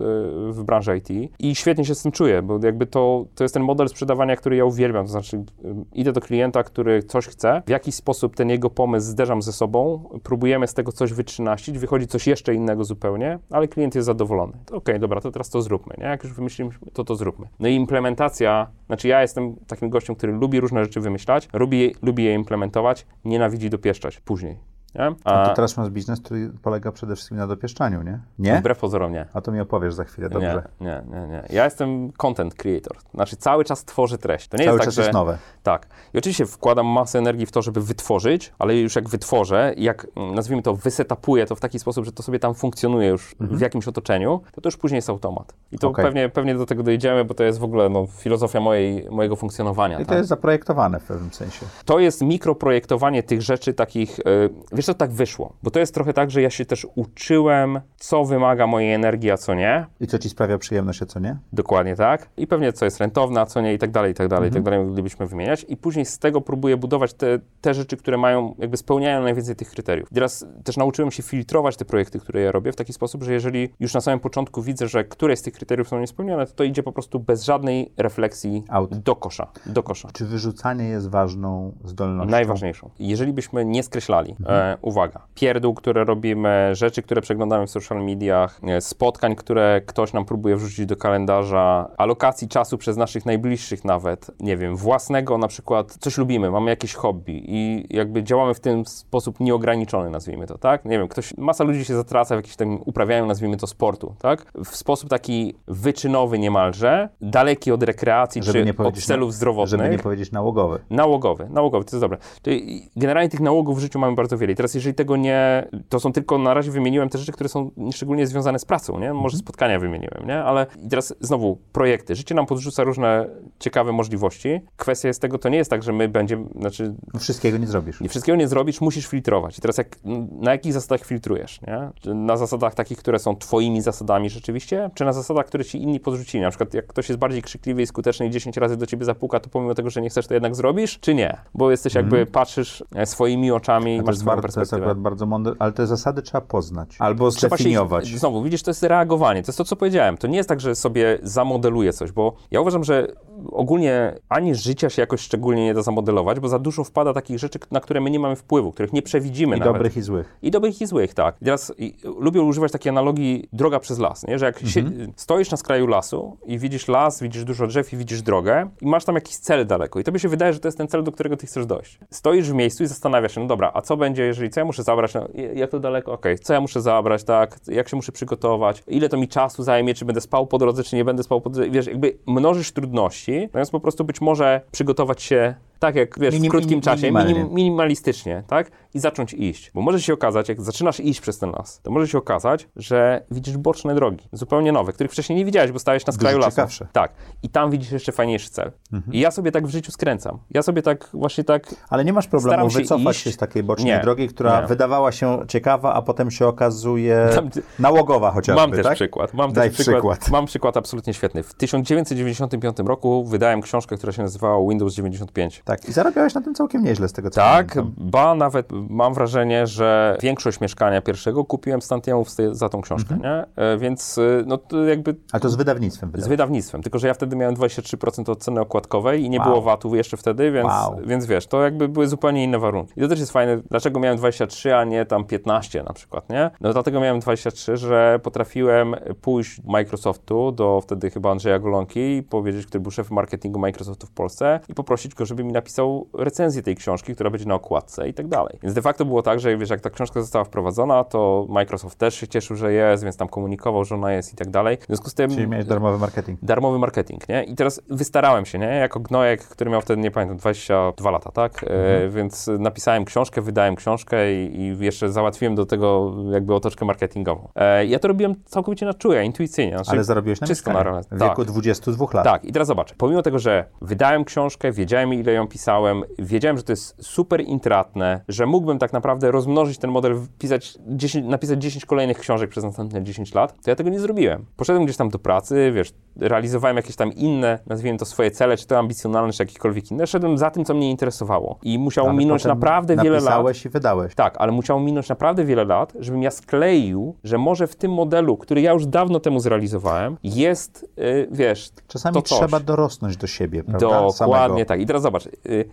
w branży IT i świetnie się z tym czuję, bo jakby to, to jest ten model sprzedawania, który ja uwielbiam, to znaczy idę do klienta, który coś chce, w jakiś sposób ten jego pomysł zderzam ze sobą, próbujemy z tego coś wytrzynaścić, wychodzi coś jeszcze innego zupełnie, ale klient jest zadowolony. Okej, okay, dobra, to teraz to zróbmy, nie? Jak już wymyśliliśmy, to to zróbmy. No i implementacja, znaczy ja jestem takim gościem, który lubi różne rzeczy wymyślać, lubi, lubi je implementować, nienawidzi dopieszczać później. Nie? A, A to teraz masz biznes, który polega przede wszystkim na dopieszczaniu, nie? Nie? Wbrew pozorom nie. A to mi opowiesz za chwilę, dobrze? Nie, nie, nie. nie. Ja jestem content creator, znaczy cały czas tworzę treść. To nie cały jest tak, czas jest nowe. Tak. I oczywiście wkładam masę energii w to, żeby wytworzyć, ale już jak wytworzę, jak mm, nazwijmy to wysetapuję to w taki sposób, że to sobie tam funkcjonuje już mhm. w jakimś otoczeniu, to to już później jest automat. I to okay. pewnie, pewnie do tego dojdziemy, bo to jest w ogóle no, filozofia mojej, mojego funkcjonowania. I tak? to jest zaprojektowane w pewnym sensie. To jest mikroprojektowanie tych rzeczy takich, yy, wiesz To tak wyszło, bo to jest trochę tak, że ja się też uczyłem, co wymaga mojej energii, a co nie. I co ci sprawia przyjemność, a co nie? Dokładnie tak. I pewnie co jest rentowne, a co nie i tak dalej, i tak dalej, i tak dalej, moglibyśmy wymieniać. I później z tego próbuję budować te, te rzeczy, które mają, jakby spełniają najwięcej tych kryteriów. Teraz też nauczyłem się filtrować te projekty, które ja robię w taki sposób, że jeżeli już na samym początku widzę, że któreś z tych kryteriów są niespełnione, to to idzie po prostu bez żadnej refleksji Out. do kosza. Do kosza. Czy wyrzucanie jest ważną zdolnością? Najważniejszą. Jeżeli byśmy nie skreślali, Mhm. Uwaga, pierdół, które robimy, rzeczy, które przeglądamy w social mediach, e, spotkań, które ktoś nam próbuje wrzucić do kalendarza, alokacji czasu przez naszych najbliższych nawet, nie wiem, własnego na przykład, coś lubimy, mamy jakieś hobby i jakby działamy w tym sposób nieograniczony, nazwijmy to, tak? Nie wiem, ktoś, masa ludzi się zatraca w jakimś tym uprawianiu, nazwijmy to, sportu, tak? W sposób taki wyczynowy niemalże, daleki od rekreacji Żeby czy od celów na- zdrowotnych. Żeby nie powiedzieć nałogowy. Nałogowy, nałogowy, to jest dobre. Czyli generalnie tych nałogów w życiu mamy bardzo wiele. I teraz, jeżeli tego nie. To są tylko na razie wymieniłem te rzeczy, które są szczególnie związane z pracą, nie? Może spotkania wymieniłem, nie? Ale i teraz znowu projekty. Życie nam podrzuca różne ciekawe możliwości. Kwestia jest tego, to nie jest tak, że my będziemy. Znaczy, No Wszystkiego nie zrobisz. i wszystkiego nie zrobisz, musisz filtrować. I teraz jak, na jakich zasadach filtrujesz, nie? Czy na zasadach takich, które są twoimi zasadami rzeczywiście, czy na zasadach, które ci inni podrzucili? Na przykład jak ktoś jest bardziej krzykliwy i skuteczny i 10 razy do ciebie zapuka, to pomimo tego, że nie chcesz, to jednak zrobisz, czy nie? Bo jesteś jakby, patrzysz e, swoimi oczami Mhm. To masz swoją bardzo, to jest perspektywę. akurat bardzo mądre, ale te zasady trzeba poznać. Albo Trzeba się, zdefiniować. znowu, widzisz, to jest reagowanie. To jest to, co powiedziałem. To nie jest tak, że sobie zamodeluję coś, bo ja uważam, że ogólnie ani życia się jakoś szczególnie nie da zamodelować, bo za dużo wpada takich rzeczy, na które my nie mamy wpływu, których nie przewidzimy I nawet. dobrych, i złych. I dobrych, i złych, tak. I teraz i, lubię używać takiej analogii droga przez las, nie? że jak się, stoisz na skraju lasu i widzisz las, widzisz dużo drzew i widzisz drogę i masz tam jakiś cel daleko i tobie się wydaje, że to jest ten cel, do którego ty chcesz dojść. Stoisz w miejscu i zastanawiasz się, no dobra, a co będzie, jeżeli, co ja muszę zabrać, no, jak to daleko, okej, co ja muszę zabrać, tak, jak się muszę przygotować, ile to mi czasu zajmie, czy będę spał po drodze, czy nie będę spał po drodze, wiesz, jakby mnożysz trudności, zamiast po prostu być może przygotować się tak jak, wiesz, Minim- w krótkim minim- czasie, minim, minimalistycznie, tak? I zacząć iść. Bo może się okazać, jak zaczynasz iść przez ten las, to może się okazać, że widzisz boczne drogi, zupełnie nowe, których wcześniej nie widziałeś, bo stałeś na skraju lasu. ciekawsze. Tak. I tam widzisz jeszcze fajniejszy cel. Mhm. I ja sobie tak w życiu skręcam. Ja sobie tak właśnie tak Ale nie masz problemu się wycofać iść. się z takiej bocznej Nie. drogi, która Nie. wydawała się ciekawa, a potem się okazuje Tam- nałogowa chociażby, Mam też tak? przykład. Mam Daj też przykład, przykład. Mam przykład absolutnie świetny. W 1995 roku wydałem książkę, która się nazywała Windows 95. Tak, i zarabiałeś na tym całkiem nieźle z tego, co Tak, pamiętam. ba nawet mam wrażenie, że większość mieszkania pierwszego kupiłem z tantiemów z za tą książkę, Mhm. nie? E, Więc y, no to jakby Ale to z wydawnictwem z wydałeś. wydawnictwem, tylko że ja wtedy miałem 23% od ceny okładkowej i nie Wow. było VAT-u jeszcze wtedy, więc, Wow. więc wiesz, to jakby były zupełnie inne warunki. I to też jest fajne, dlaczego miałem 23, a nie tam 15 na przykład, nie? No dlatego miałem 23, że potrafiłem pójść do Microsoftu, do wtedy chyba Andrzeja Golonki, powiedzieć, który był szefem marketingu Microsoftu w Polsce i poprosić go, żeby mi napisał recenzję tej książki, która będzie na okładce i tak dalej. Więc de facto było tak, że wiesz, jak ta książka została wprowadzona, to Microsoft też się cieszył, że jest, więc tam komunikował, że ona jest i tak dalej. W związku z tym Czyli miałeś darmowy marketing. darmowy marketing, nie? I teraz wystarałem się, nie? Jako gnojek, który miał wtedy, nie pamiętam, 22 lata, tak? E, więc napisałem książkę, wydałem książkę i, i jeszcze załatwiłem do tego jakby otoczkę marketingową. E, ja to robiłem całkowicie na czuje, intuicyjnie. Znaczy, Ale zarobiłeś na czysto na. W wieku Tak. 22 lat. Tak, i teraz zobacz. Pomimo tego, że wydałem książkę, wiedziałem ile ją pisałem, wiedziałem, że to jest super intratne, że mógłbym tak naprawdę rozmnożyć ten model, wpisać 10, napisać 10 kolejnych książek przez następne 10 lat, to ja tego nie zrobiłem. Poszedłem gdzieś tam do pracy, wiesz, realizowałem jakieś tam inne, nazwijmy to swoje cele, czy to ambicjonalne, czy jakiekolwiek inne. Szedłem za tym, co mnie interesowało. I musiało Ale minąć naprawdę wiele lat. Napisałeś i wydałeś. Tak, ale musiało minąć naprawdę wiele lat, żebym ja skleił, że może w tym modelu, który ja już dawno temu zrealizowałem, jest, yy, wiesz, Czasami to trzeba dorosnąć do siebie, prawda? Dokładnie Samego. tak. I teraz zobacz,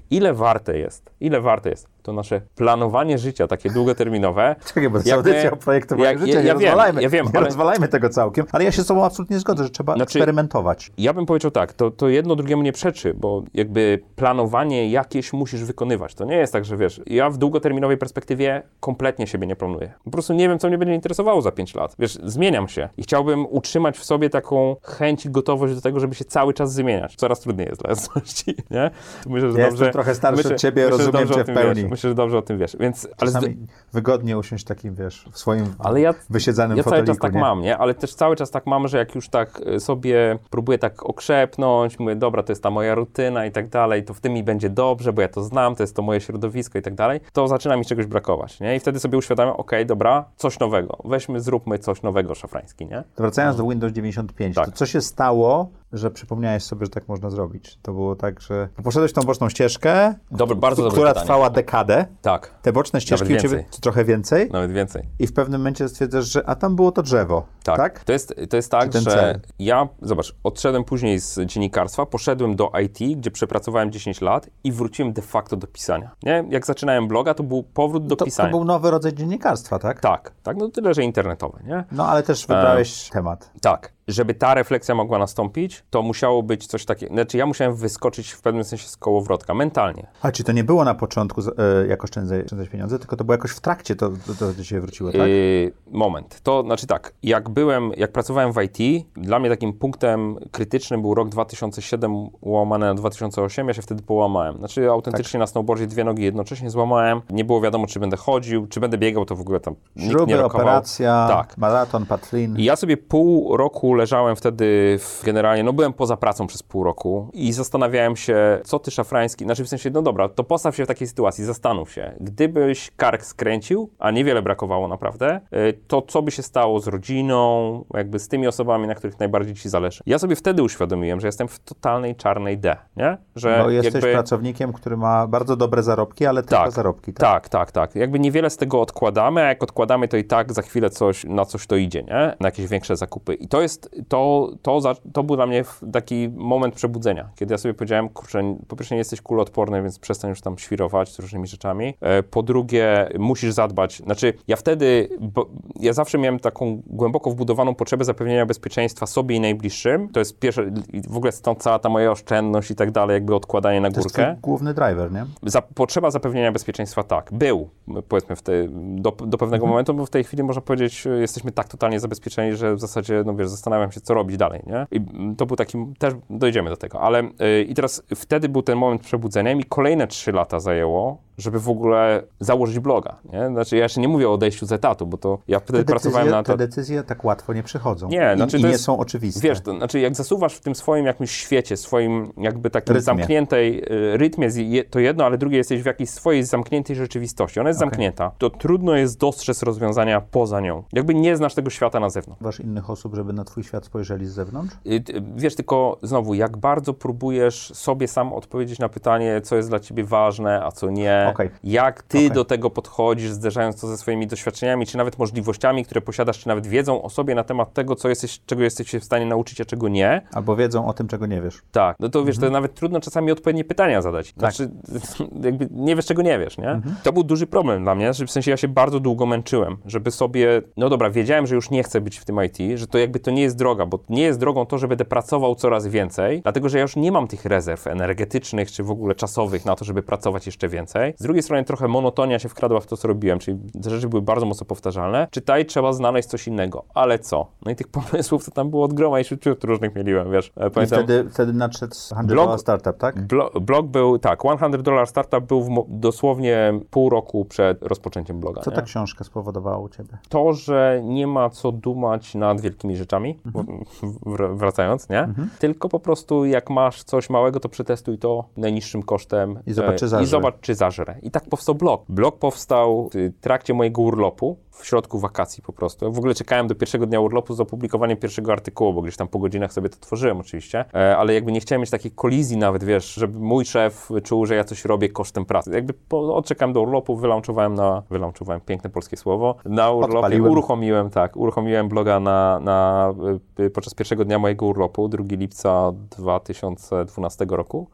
ile warte jest, ile warte jest to nasze planowanie życia, takie długoterminowe. Czekaj, bo to jest audycja o projektowaniu jak- życia, ja- nie ja wiem, rozwalajmy, ja wiem, nie ale- rozwalajmy tego całkiem, ale ja się z tobą absolutnie zgodzę, że trzeba Znaczy- eksperymentować. Ja bym powiedział tak, to, to jedno drugiemu nie przeczy, bo jakby planowanie jakieś musisz wykonywać. To nie jest tak, że wiesz, ja w długoterminowej perspektywie kompletnie siebie nie planuję. Po prostu nie wiem, co mnie będzie interesowało za 5 lat. Wiesz, zmieniam się i chciałbym utrzymać w sobie taką chęć i gotowość do tego, żeby się cały czas zmieniać. Coraz trudniej jest dla jasności, nie? Myślę, że Ja dobrze, jestem trochę starszy myślę- od ciebie, myślę, rozumiem cię w pełni. Wiesz. Myślę, że dobrze o tym wiesz. Więc, ale z- Czasami wygodnie usiąść takim, wiesz, w swoim Ale ja, wysiedzanym ja cały foteliku, czas tak nie? mam, nie? Ale też cały czas tak mam, że jak już tak y, sobie próbuję tak okrzepnąć, mówię, dobra, to jest ta moja rutyna i tak dalej, to w tym mi będzie dobrze, bo ja to znam, to jest to moje środowisko i tak dalej, to zaczyna mi czegoś brakować, nie? I wtedy sobie uświadamiam, okej, dobra, coś nowego, weźmy, zróbmy coś nowego, szafrański, nie? To Wracając do Windows 95, Tak. to co się stało, że przypomniałeś sobie, że tak można zrobić? To było tak, że poszedłeś tą boczną ścieżkę, Dobre, bardzo która pytanie. trwała dekadę. Tak, Te boczne ścieżki u ciebie trochę więcej nawet więcej. i w pewnym momencie stwierdzasz, że a tam było to drzewo, tak? Tak. To, jest, to jest tak, że cel? ja, zobacz, odszedłem później z dziennikarstwa, poszedłem do IT, gdzie przepracowałem 10 lat i wróciłem de facto do pisania. Nie? Jak zaczynałem bloga, to był powrót do To, pisania. to był nowy rodzaj dziennikarstwa, tak? Tak, tak, no tyle, że internetowe, nie? No ale też wybrałeś temat. Tak. Żeby ta refleksja mogła nastąpić, to musiało być coś takiego. Znaczy, ja musiałem wyskoczyć w pewnym sensie z kołowrotka, mentalnie. A czy to nie było na początku, z- e, jak oszczędzać, pieniądze, tylko to było jakoś w trakcie, to, to, ciebie wróciło, tak? Yy, moment. To znaczy tak, jak byłem, jak pracowałem w IT, dla mnie takim punktem krytycznym był rok 2007 łamane na 2008, ja się wtedy połamałem. Znaczy autentycznie na snowboardzie dwie nogi jednocześnie złamałem. Nie było wiadomo, czy będę chodził, czy będę biegał, to w ogóle tam nikt nie Śruby, rokował. operacja, Tak. maraton, patlin. I ja sobie pół roku leżałem wtedy w, generalnie, no byłem poza pracą przez pół roku i zastanawiałem się, co ty szafrański, znaczy w sensie, no dobra, to postaw się w takiej sytuacji, zastanów się, gdybyś kark skręcił, a niewiele brakowało naprawdę, y, to co by się stało z rodziną, jakby z tymi osobami, na których najbardziej ci zależy. Ja sobie wtedy uświadomiłem, że jestem w totalnej czarnej D, nie? Że Bo jesteś jakby... pracownikiem, który ma bardzo dobre zarobki, ale tylko Tak, zarobki, tak? Tak, tak, tak. Jakby niewiele z tego odkładamy, a jak odkładamy, to i tak za chwilę coś, na coś to idzie, nie? Na jakieś większe zakupy. I to jest, to, to, za, to był dla mnie taki moment przebudzenia, kiedy ja sobie powiedziałem, kurczę, po pierwsze nie jesteś kuloodporny, więc przestań już tam świrować z różnymi rzeczami. E, Po drugie, musisz zadbać, znaczy ja wtedy, bo ja zawsze miałem taką głęboko wbudowaną potrzebę zapewnienia bezpieczeństwa sobie i najbliższym. To jest pierwsze, w ogóle stąd cała ta moja oszczędność i tak dalej, jakby odkładanie na To jest górkę. główny driver, nie? Za, potrzeba zapewnienia bezpieczeństwa tak, był, powiedzmy, w te, do, do pewnego momentu, bo w tej chwili można powiedzieć, e, jesteśmy tak totalnie zabezpieczeni, że w zasadzie, no wiesz, zastanawiam się, co robić dalej, nie? I mm, to był taki, też dojdziemy do tego, ale e, i teraz wtedy był ten moment przebudzenia i mi kolejne trzy lata zajęło, żeby w ogóle założyć bloga, nie? Znaczy, ja jeszcze nie mówię o odejściu z etatu, bo to ja wtedy Te pracowałem decyzje, na to... te decyzje tak łatwo nie przychodzą. Nie, I, znaczy i nie jest- są oczywiste. Wiesz, to znaczy jak zasuwasz w tym swoim jakimś świecie, swoim jakby takim Rytmie. zamkniętej y, rytmie, to jedno, ale drugie jesteś w jakiejś swojej zamkniętej rzeczywistości. Ona jest Okej. zamknięta. To trudno jest dostrzec rozwiązania poza nią. Jakby nie znasz tego świata na zewnątrz. Wasz innych osób, żeby na twój świat spojrzeli z zewnątrz? Y, ty- Wiesz, tylko znowu, jak bardzo próbujesz sobie sam odpowiedzieć na pytanie, co jest dla ciebie ważne, a co nie. Okej. Jak ty Okej. do tego podchodzisz, zderzając to ze swoimi doświadczeniami, czy nawet możliwościami, które posiadasz, czy nawet wiedzą o sobie na temat tego, co jesteś, czego jesteś się w stanie nauczyć, a czego nie. Albo wiedzą o tym, czego nie wiesz. Tak, no to wiesz, Mhm. to nawet trudno czasami odpowiednie pytania zadać. Tak. Znaczy, jakby nie wiesz, czego nie wiesz, nie? Mhm. To był duży problem dla mnie, że w sensie ja się bardzo długo męczyłem, żeby sobie, no dobra, wiedziałem, że już nie chcę być w tym IT, że to jakby to nie jest droga, bo nie jest drogą to, że będę pracował coraz więcej, dlatego, że ja już nie mam tych rezerw energetycznych, czy w ogóle czasowych na to, żeby pracować jeszcze więcej. Z drugiej strony trochę monotonia się wkradła w to, co robiłem, czyli te rzeczy były bardzo mocno powtarzalne. Czytaj, trzeba znaleźć coś innego. Ale co? No i tych pomysłów to tam było od groma i wśród różnych mieliłem, wiesz. E, I Pamiętam, wtedy, wtedy nadszedł 100 Blog- startup, tak? Blo blog był, tak, 100 Dollar Startup był w dosłownie pół roku przed rozpoczęciem bloga. Co nie? ta książka spowodowała u ciebie? To, że nie ma co dumać nad wielkimi rzeczami, Mhm. w- wracając, nie? Tylko po prostu jak masz coś małego, to przetestuj to najniższym kosztem I zobacz, czy e, zażre. I zobacz, czy. I tak powstał blog. Blog powstał w trakcie mojego urlopu, w środku wakacji po prostu. W ogóle czekałem do pierwszego dnia urlopu z opublikowaniem pierwszego artykułu, bo gdzieś tam po godzinach sobie to tworzyłem oczywiście, e, ale jakby nie chciałem mieć takiej kolizji nawet, wiesz, żeby mój szef czuł, że ja coś robię kosztem pracy. Jakby po, odczekałem do urlopu, wylaunchowałem na, wylaunchowałem, piękne polskie słowo, na urlopie Odpaliłem. uruchomiłem, tak, uruchomiłem bloga na, na, y, podczas pierwszego dnia mojego urlopu, 2 lipca 2012 roku.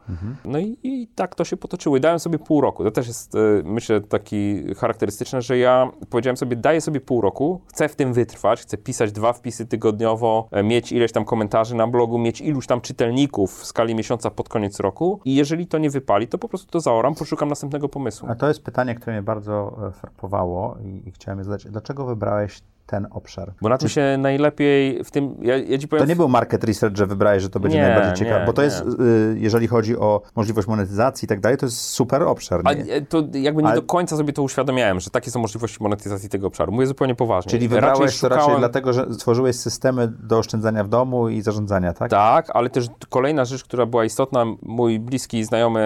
No i, i tak to się potoczyło. I dałem sobie pół roku. To też jest, y, myślę, taki charakterystyczne, że ja powiedziałem sobie, daję sobie pół roku, chcę w tym wytrwać, chcę pisać dwa wpisy tygodniowo, e, mieć ileś tam komentarzy na blogu, mieć iluś tam czytelników w skali miesiąca pod koniec roku i jeżeli to nie wypali, to po prostu to zaoram, poszukam następnego pomysłu. A to jest pytanie, które mnie bardzo e, frapowało i, i chciałem je zadać. Dlaczego wybrałeś ten obszar? Bo na tym się najlepiej w tym, ja, ja powiem... To nie był market research, że wybrałeś, że to będzie Nie, najbardziej ciekawe, nie, bo to nie. jest, y, jeżeli chodzi o możliwość monetyzacji i tak dalej, to jest super obszar. A Nie? e, to jakby nie Ale- do końca sobie to uświadomiałem, że takie są możliwości monetyzacji tego obszaru. Mówię zupełnie poważnie. Czyli wybrałeś to raczej szukałem- dlatego, że stworzyłeś systemy do oszczędzania w domu i zarządzania, tak? Tak, ale też kolejna rzecz, która była istotna, mój bliski znajomy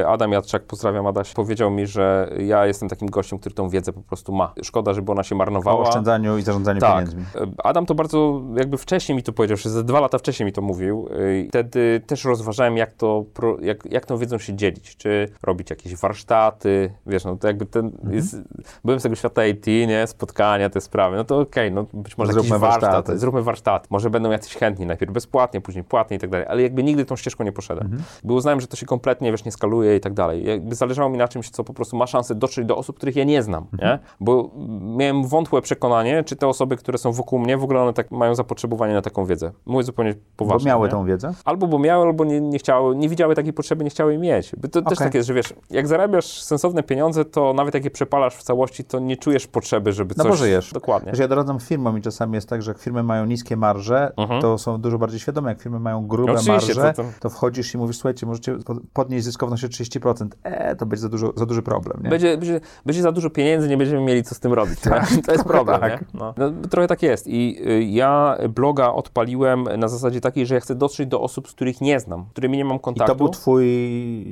e, Adam Jadczak, pozdrawiam Adaś, powiedział mi, że ja jestem takim gościem, który tą wiedzę po prostu ma. Szkoda, żeby ona się O marnowała. oszczędzaniu i zarządzaniu Tak. pieniędzmi. E, Adam to bardzo jakby wcześniej mi to powiedział, że ze dwa lata wcześniej mi to mówił. e, i Wtedy też rozważałem, jak, to, jak, jak tą wiedzą się dzielić. Czy robić jakieś warsztaty, wiesz, no to jakby ten, Mhm. jest, byłem z tego świata IT, nie, spotkania, te sprawy, no to okej, no być może Zróbmy jakiś warsztat, warsztaty. zróbmy warsztat. Może będą jacyś chętni, najpierw bezpłatnie, później płatnie i tak dalej, ale jakby nigdy tą ścieżką nie poszedłem. Mhm. Bo uznałem, że to się kompletnie, wiesz, nie skaluje i tak dalej. Jakby zależało mi na czymś, co po prostu ma szansę dotrzeć do osób, których ja nie znam, Mhm. nie? Bo miałem wątłe przekonanie, czy te osoby, które są wokół mnie, w ogóle one tak mają zapotrzebowanie na taką wiedzę. Mówię zupełnie Bo poważnie. miały nie? tą wiedzę? Albo bo miały, albo nie, nie chciały, nie widziały takiej potrzeby, nie chciały jej mieć. Bo to też Okej. tak jest, że wiesz, jak zarabiasz sensowne pieniądze, to nawet jak je przepalasz w całości, to nie czujesz potrzeby, żeby No coś... bo żyjesz. Dokładnie. Wiesz, ja doradzam firmom i czasami jest tak, że jak firmy mają niskie marże, Mhm. to są dużo bardziej świadome. Jak firmy mają grube No marże, to- to, to- wchodzisz i mówisz, słuchajcie, możecie pod- podnieść zyskowność o 30%. E, to będzie za, dużo, za duży problem, nie? Będzie, będzie, będzie za dużo pieniędzy, nie będziemy mieli co z tym robić. nie? to jest problem, tak. No. No, trochę tak jest. I y, ja bloga odpaliłem na zasadzie takiej, że ja chcę dotrzeć do osób, z których nie znam, z którymi nie mam I kontaktu. to był twój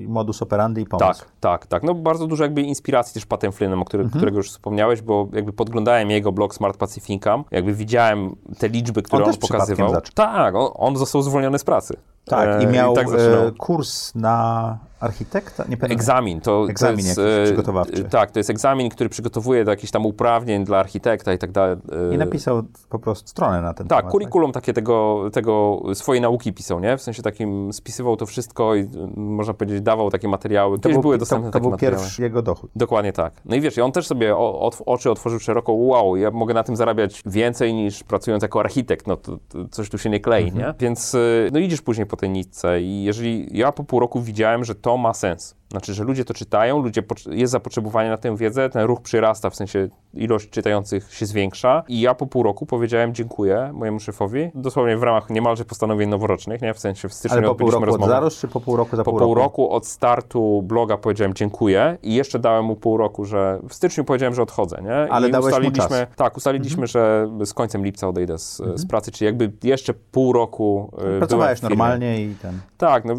modus operandi i pomysł. Tak, tak, tak. No bardzo dużo jakby inspiracji też Patem Flynnem, o który, Mhm. którego już wspomniałeś, bo jakby podglądałem jego blog Smart Income, jakby widziałem te liczby, które On on, pokazywał. Tak, on, on został zwolniony z pracy. Tak, E, i miał tak zaczynał. e, kurs na architekta? Nie pamiętam. Egzamin. To, Egzamin to jest, e, przygotowawczy. Tak, to jest egzamin, który przygotowuje do jakichś tam uprawnień dla architekta i tak dalej. e, I napisał po prostu stronę na ten Tak, temat. kurikulum takie tego, tego swojej nauki pisał, nie? W sensie takim spisywał to wszystko i y, można powiedzieć dawał takie materiały. To Kiedyś był, były to, dostępne to takie był materiały. pierwszy jego dochód. Dokładnie tak. No i wiesz, i on też sobie o, otw- oczy otworzył szeroko, wow, ja mogę na tym zarabiać więcej niż pracując jako architekt, no to, to coś tu się nie klei, nie? Więc no idziesz później po tej nitce i jeżeli ja po pół roku widziałem, że to ma sens, znaczy, że ludzie to czytają, ludzie jest zapotrzebowanie na tę wiedzę, ten ruch przyrasta, w sensie ilość czytających się zwiększa i ja po pół roku powiedziałem dziękuję mojemu szefowi, dosłownie w ramach niemalże postanowień noworocznych, nie? W sensie w styczniu Ale po pół roku od rozmowę. zarost, czy po pół roku za Po pół, pół roku? roku od startu bloga powiedziałem dziękuję i jeszcze dałem mu pół roku, że w styczniu powiedziałem, że odchodzę, nie? Ale I dałeś mu ustaliliśmy, czas. Mhm. Tak, ustaliliśmy, że z końcem lipca odejdę z, z pracy, czyli jakby jeszcze pół roku byłem Pracowałeś normalnie i ten. Tak, no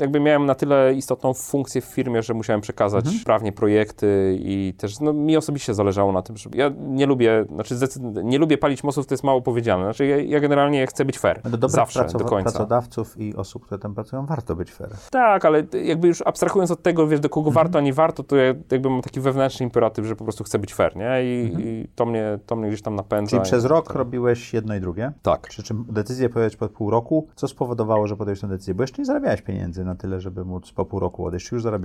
jakby miałem na tyle istotną funkcję w firmie, że musiałem przekazać Mhm. prawnie projekty i też, no mi osobiście zależało na tym, żeby, ja nie lubię, znaczy nie lubię palić mostów, to jest mało powiedziane, znaczy ja, ja generalnie chcę być fair, Do zawsze, do końca. pracodawców i osób, które tam pracują, warto być fair. Tak, ale jakby już abstrahując od tego, wiesz, do kogo warto, a nie warto, to ja jakby mam taki wewnętrzny imperatyw, że po prostu chcę być fair, nie? I, i to, mnie, to mnie gdzieś tam napędza. Czyli przez rok tak. robiłeś jedno i drugie? Tak. Przy czym decyzję podjąłeś po pół roku. Co spowodowało, że podjąłeś tę decyzję? Bo jeszcze nie zarabiałeś pieniędzy na tyle, żeby móc po pół roku odejść. Już zarabiałeś.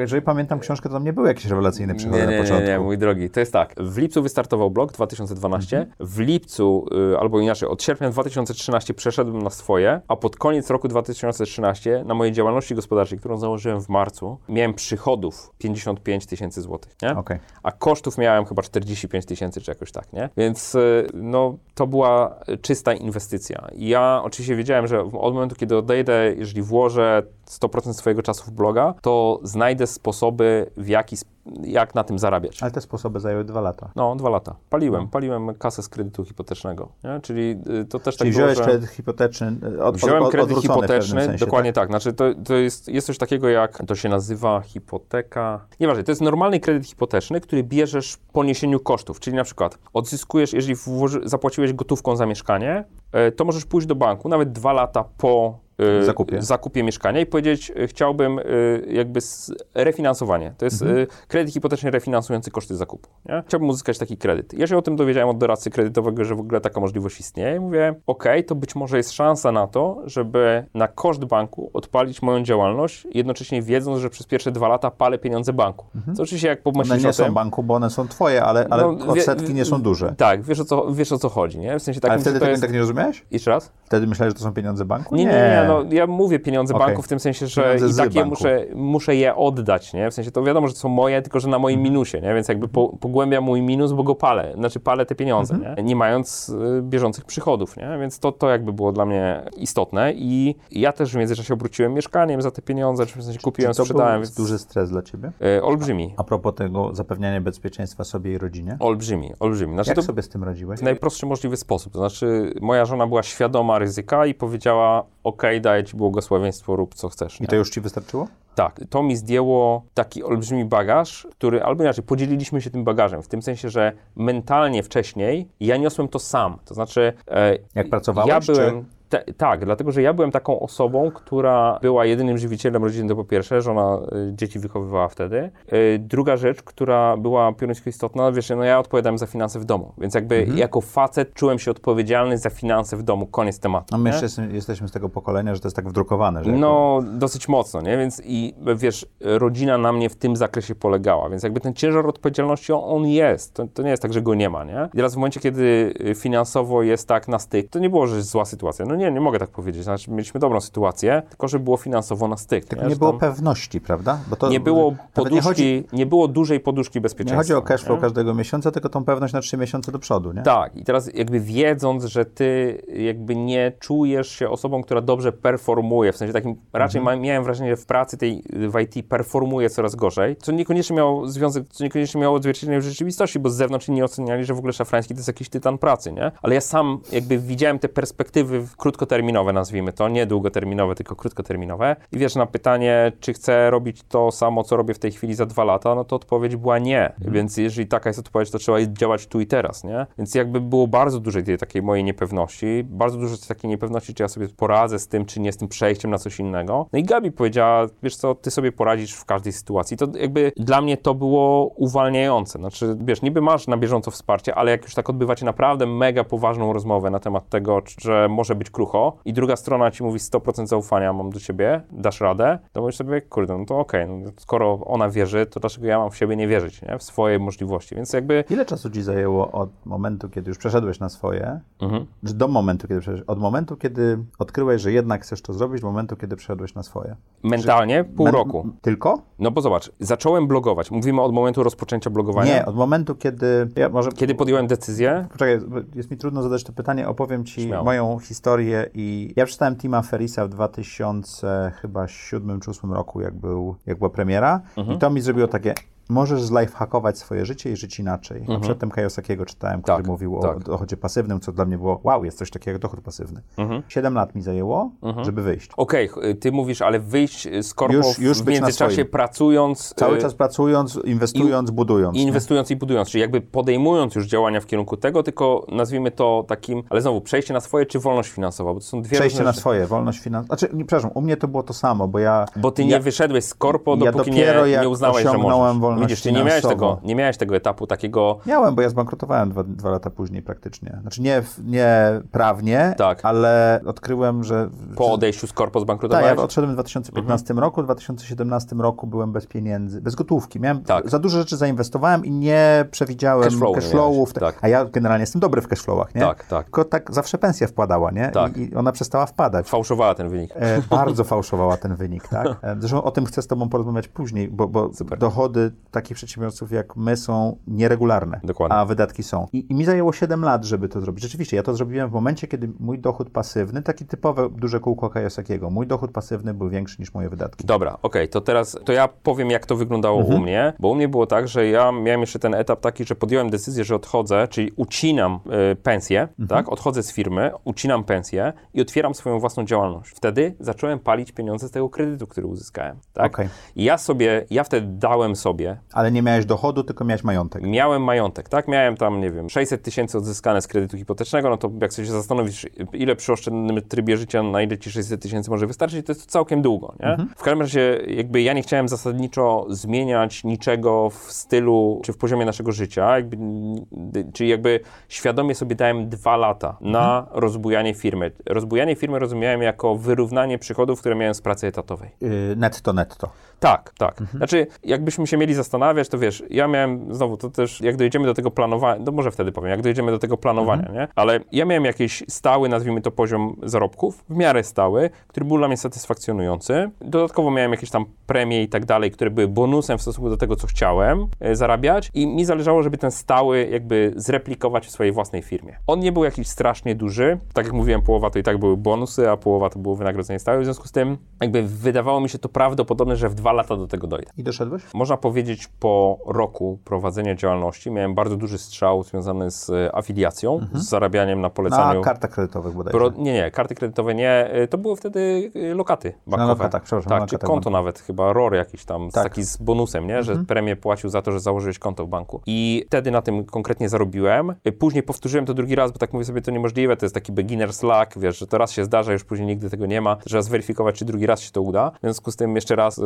Jeżeli pamiętam książkę, to tam nie były jakieś rewelacyjne przychody Nie, na nie, nie, początku. nie, mój drogi. To jest tak. W lipcu wystartował blog 2012. Mhm. W lipcu, y, albo inaczej, od sierpnia 2013 przeszedłem na swoje, a pod koniec roku 2013 na mojej działalności gospodarczej, którą założyłem w marcu, miałem przychodów 55 tysięcy złotych, nie? Okej. A kosztów miałem chyba 45 tysięcy, czy jakoś tak, nie? Więc y, no, to była czysta inwestycja. I ja oczywiście wiedziałem, że od momentu, kiedy odejdę, jeżeli włożę 100% swojego czasu bloga, to znajdę sposoby, w jaki, jak na tym zarabiać. Ale te sposoby zajęły dwa lata. No, dwa lata. Paliłem, No. paliłem kasę z kredytu hipotecznego, nie? Czyli y, to też Czyli tak było, wziąłeś że... kredyt hipoteczny, e, od, Wziąłem od, kredyt hipoteczny, sensie, dokładnie tak? tak. Znaczy to, to jest, jest coś takiego jak, to się nazywa hipoteka, nieważne, to jest normalny kredyt hipoteczny, który bierzesz po niesieniu kosztów, czyli na przykład odzyskujesz, jeżeli włoży, zapłaciłeś gotówką za mieszkanie, e, to możesz pójść do banku nawet dwa lata po Zakupie. zakupie mieszkania i powiedzieć, e, chciałbym e, jakby refinansowanie. To jest Mhm. kredyt hipoteczny refinansujący koszty zakupu. Nie? Chciałbym uzyskać taki kredyt. Ja się o tym dowiedziałem od doradcy kredytowego, że w ogóle taka możliwość istnieje i mówię, ok, to być może jest szansa na to, żeby na koszt banku odpalić moją działalność, jednocześnie wiedząc, że przez pierwsze dwa lata palę pieniądze banku. Co oczywiście jak pomyślisz Mhm. One nie o tym... są banku, bo one są twoje, ale, ale No, wie- odsetki nie są duże. Tak, wiesz o co, wiesz o co chodzi, nie? W sensie takim, Ale wtedy tego jest... tak nie rozumiałeś? Jeszcze raz? Wtedy myślałeś, że to są pieniądze banku? Nie, nie, nie, no ja mówię pieniądze Okej. banku w tym sensie, że Pieniądze i tak je muszę, muszę je oddać, nie? W sensie to wiadomo, że to są moje, tylko że na moim Mhm. minusie, nie? Więc jakby po, pogłębia mój minus, bo go palę, znaczy palę te pieniądze, Mhm. nie? Nie mając y, bieżących przychodów, nie? Więc to, to jakby było dla mnie istotne i ja też w międzyczasie obróciłem mieszkaniem za te pieniądze, czy w sensie kupiłem, Czy to sprzedałem, więc duży stres dla ciebie? y, olbrzymi, A propos tego zapewniania bezpieczeństwa sobie i rodzinie? olbrzymi, olbrzymi. Znaczy Jak to sobie z tym radziłeś? w najprostszy możliwy sposób. To znaczy, moja żona była świadoma ryzyka i powiedziała: OK, daję ci błogosławieństwo, rób co chcesz. I nie? to już ci wystarczyło? Tak, to mi zdjęło taki olbrzymi bagaż, który, albo inaczej, podzieliliśmy się tym bagażem, w tym sensie, że mentalnie wcześniej ja niosłem to sam. To znaczy, e, Jak pracowałeś, ja czy- byłem. Te, tak, dlatego że ja byłem taką osobą, która była jedynym żywicielem rodziny, to po pierwsze, żona y, dzieci wychowywała wtedy. Y, druga rzecz, która była pioniersko istotna, wiesz, no ja odpowiadałem za finanse w domu, więc jakby Mhm. jako facet czułem się odpowiedzialny za finanse w domu, koniec tematu. No my jeszcze jesteśmy- z tego pokolenia, że to jest tak wdrukowane, że jako- No, dosyć mocno, nie? Więc i wiesz, rodzina na mnie w tym zakresie polegała, więc jakby ten ciężar odpowiedzialności, on, on jest. To, to nie jest tak, że go nie ma, nie? I teraz w momencie, kiedy y, finansowo jest tak na styk, to nie było, że jest zła sytuacja. No nie, nie mogę tak powiedzieć. Znaczy, mieliśmy dobrą sytuację, tylko że było finansowo na styk. Tylko nie, nie było pewności, prawda? Bo to nie było poduszki, Nie chodzi, nie było dużej poduszki nie bezpieczeństwa. chodzi o cash flow nie? każdego miesiąca, tylko tą pewność na trzy miesiące do przodu, nie? Tak, i teraz jakby wiedząc, że ty jakby nie czujesz się osobą, która dobrze performuje, w sensie takim, raczej Mhm. miałem wrażenie, że w pracy tej w IT performuje coraz gorzej, co niekoniecznie miało związek, co niekoniecznie miało odzwierciedlenie w rzeczywistości, bo z zewnątrz inni oceniali, że w ogóle szafrański to jest jakiś tytan pracy, nie? Ale ja sam jakby widziałem te perspektywy krótkoterminowe, nazwijmy to, nie długoterminowe, tylko krótkoterminowe i wiesz, na pytanie, czy chcę robić to samo, co robię w tej chwili za dwa lata, no to odpowiedź była nie, więc jeżeli taka jest odpowiedź, to trzeba działać tu i teraz, nie? Więc jakby było bardzo dużo tej takiej mojej niepewności, bardzo dużo takiej niepewności, czy ja sobie poradzę z tym, czy nie z tym przejściem na coś innego. No i Gabi powiedziała, wiesz co, ty sobie poradzisz w każdej sytuacji. To jakby dla mnie to było uwalniające. Znaczy, wiesz, niby masz na bieżąco wsparcie, ale jak już tak odbywacie naprawdę mega poważną rozmowę na temat tego, że może być krucho i druga strona ci mówi 100% zaufania mam do ciebie, dasz radę, to mówisz sobie, kurde, no to okej, no, skoro ona wierzy, to dlaczego ja mam w siebie nie wierzyć, nie? W swoje możliwości. Więc jakby Ile czasu ci zajęło od momentu, kiedy już przeszedłeś na swoje, Mhm. czy do momentu, kiedy przeszedłeś, od momentu, kiedy odkryłeś, że jednak chcesz to zrobić, do momentu, kiedy przeszedłeś na swoje? mentalnie pół Men- roku. Tylko? No bo zobacz, zacząłem blogować. Mówimy od momentu rozpoczęcia blogowania. Nie, od momentu, kiedy... Ja może... Kiedy podjąłem decyzję, Poczekaj, jest mi trudno zadać to pytanie. Opowiem ci Śmiało. moją historię i ja przeczytałem Tima Ferisa w 2000 chyba 7 czy 8 roku, jak, był, jak była premiera Mhm. i to mi zrobiło takie możesz zlifehackować swoje życie i żyć inaczej. A przedtem Kajosakiego czytałem, który Mhm. Tak, mówił tak. o dochodzie pasywnym, co dla mnie było wow, jest coś takiego jak dochód pasywny. Mhm. 7 lat mi zajęło, żeby wyjść. okej, ch- ty mówisz, ale wyjść z korpo Już- już w międzyczasie pracując Cały y, czas pracując, inwestując, budując. i nie? inwestując i budując, czyli jakby podejmując już działania w kierunku tego, tylko nazwijmy to takim, ale znowu, przejście na swoje czy wolność finansowa, bo to są dwie Przejście na rzeczy. swoje, wolność finansowa. Znaczy, nie, przepraszam, u mnie to było to samo, bo ja... Bo ty ja, nie wyszedłeś z korpo, ja dopóki dopiero nie, jak nie uznałeś, że możesz. Wolność Widzisz, ty nie miałeś, tego, nie miałeś tego etapu takiego, Miałem, bo ja zbankrutowałem dwa, dwa lata później praktycznie. Znaczy nie, nie prawnie, Tak. ale odkryłem, że... po odejściu z korpo tak, zbankrutowałeś? ja odszedłem w 2015 roku, w 2017 roku byłem bez pieniędzy, bez gotówki. Miałem Tak. za dużo rzeczy zainwestowałem i nie przewidziałem cashflowów. miałeś, tak. A ja generalnie jestem dobry w cashflowach, nie? Tak, tak. Tylko tak zawsze pensja wpadała, nie? Tak. I, I ona przestała wpadać. Fałszowała ten wynik. E, bardzo fałszowała ten wynik, tak? E, Zresztą o tym chcę z Tobą porozmawiać później, bo, bo dochody takich przedsiębiorców jak my są nieregularne, Dokładnie. a wydatki są. I, I mi zajęło 7 lat, żeby to zrobić. Rzeczywiście, ja to zrobiłem w momencie, kiedy mój dochód pasywny, taki typowe duże kółko Kajosakiego, mój dochód pasywny był większy niż moje wydatki. Dobra, okej, to teraz to ja powiem, jak to wyglądało Mhm. u mnie, bo u mnie było tak, że ja miałem jeszcze ten etap taki, że podjąłem decyzję, że odchodzę, czyli ucinam y, pensję, Mhm. tak? Odchodzę z firmy, ucinam pensję i otwieram swoją własną działalność. Wtedy zacząłem palić pieniądze z tego kredytu, który uzyskałem, tak? Okej. I ja sobie, ja wtedy dałem sobie Ale nie miałeś dochodu, tylko miałeś majątek. Miałem majątek, tak? Miałem tam, nie wiem, 600 tysięcy odzyskane z kredytu hipotecznego, no to jak sobie się zastanowisz, ile przy oszczędnym trybie życia, na ile ci 600 tysięcy może wystarczyć, to jest całkiem długo, nie? W każdym razie, jakby ja nie chciałem zasadniczo zmieniać niczego w stylu, czy w poziomie naszego życia, jakby, czyli jakby świadomie sobie dałem dwa lata na rozbujanie firmy. Rozbujanie firmy rozumiałem jako wyrównanie przychodów, które miałem z pracy etatowej. Yy, netto, netto. Tak, tak. Znaczy, jakbyśmy się mieli zastanawiać, to wiesz, ja miałem, znowu, to też, jak dojdziemy do tego planowania, no może wtedy powiem, jak dojdziemy do tego planowania, Mhm. nie? Ale ja miałem jakiś stały, nazwijmy to poziom zarobków, w miarę stały, który był dla mnie satysfakcjonujący. Dodatkowo miałem jakieś tam premie i tak dalej, które były bonusem w stosunku do tego, co chciałem e, zarabiać i mi zależało, żeby ten stały jakby zreplikować w swojej własnej firmie. On nie był jakiś strasznie duży, tak jak mówiłem, połowa to i tak były bonusy, a połowa to było wynagrodzenie stałe, w związku z tym jakby wydawało mi się to prawdopodobne, że w dwa lata do tego dojdę. I doszedłeś? Można powiedzieć, po roku prowadzenia działalności miałem bardzo duży strzał związany z e, afiliacją, z zarabianiem na Na polecaniu. kartach kredytowych bodajże. Pro, nie, nie, karty kredytowe nie. y, To były wtedy y, lokaty bankowe. lokatach, przepraszam, na Tak, czy lokatach konto nawet, chyba ROR jakiś tam, Tak. taki z bonusem, nie? Że premię płacił za to, że założyłeś konto w banku. I wtedy na tym konkretnie zarobiłem. Później powtórzyłem to drugi raz, bo tak mówię sobie, to niemożliwe, to jest taki beginner's luck, wiesz, że to raz się zdarza, już później nigdy tego nie ma. Trzeba zweryfikować, czy drugi raz się to uda. W związku z tym jeszcze raz y,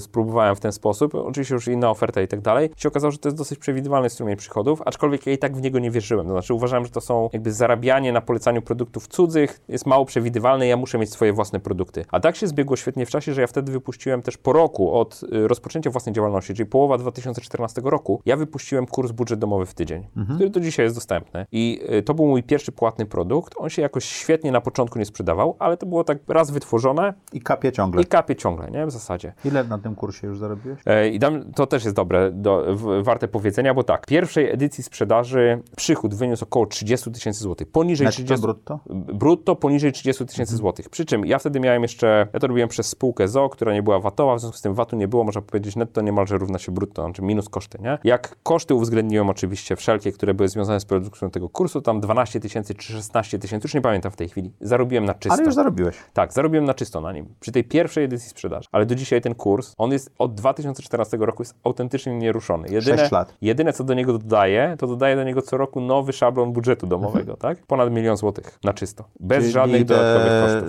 spróbowałem w ten sposób. Oczywiście już inna oferta i tak dalej. I się okazało, że to jest dosyć przewidywalny strumień przychodów, aczkolwiek ja i tak w niego nie wierzyłem. To znaczy uważałem, że to są jakby zarabianie na polecaniu produktów cudzych, jest mało przewidywalne, ja muszę mieć swoje własne produkty. A tak się zbiegło świetnie w czasie, że ja wtedy wypuściłem też po roku od y, rozpoczęcia własnej działalności, czyli połowa 2014 roku, ja wypuściłem kurs budżet domowy w tydzień, który do dzisiaj jest dostępny. I y, to był mój pierwszy płatny produkt. On się jakoś świetnie na początku nie sprzedawał, ale to było tak raz wytworzone I kapie ciągle. i kapie ciągle, nie? W zasadzie. Ile na tym kursie już zarobiłeś? E, I dam, to też jest dobre, do, w, warte powiedzenia, bo tak, pierwszej edycji sprzedaży przychód wyniósł około 30 tysięcy złotych. Poniżej Netto, 30 brutto? brutto poniżej 30 tysięcy złotych. Przy czym ja wtedy miałem jeszcze, ja to robiłem przez spółkę ZO, która nie była VAT-owa, w związku z tym VAT-u nie było, można powiedzieć netto niemalże równa się brutto, znaczy minus koszty, nie? Jak koszty uwzględniłem oczywiście wszelkie, które były związane z produkcją tego kursu, tam 12 tysięcy czy 16 tysięcy, już nie pamiętam w tej chwili, zarobiłem na czysto. Ale już zarobiłeś. Tak, zarobiłem na czysto na nim. Przy tej pierwszej edycji sprzedaży. Ale do dzisiaj ten kurs, on jest od 2014 roku jest autentycznie nieruszony. Jedyne, Sześć lat. Jedyne, co do niego dodaję, to dodaję do niego co roku nowy szablon budżetu domowego, tak? Ponad milion złotych na czysto. Bez Czyli żadnych dodatkowych kosztów.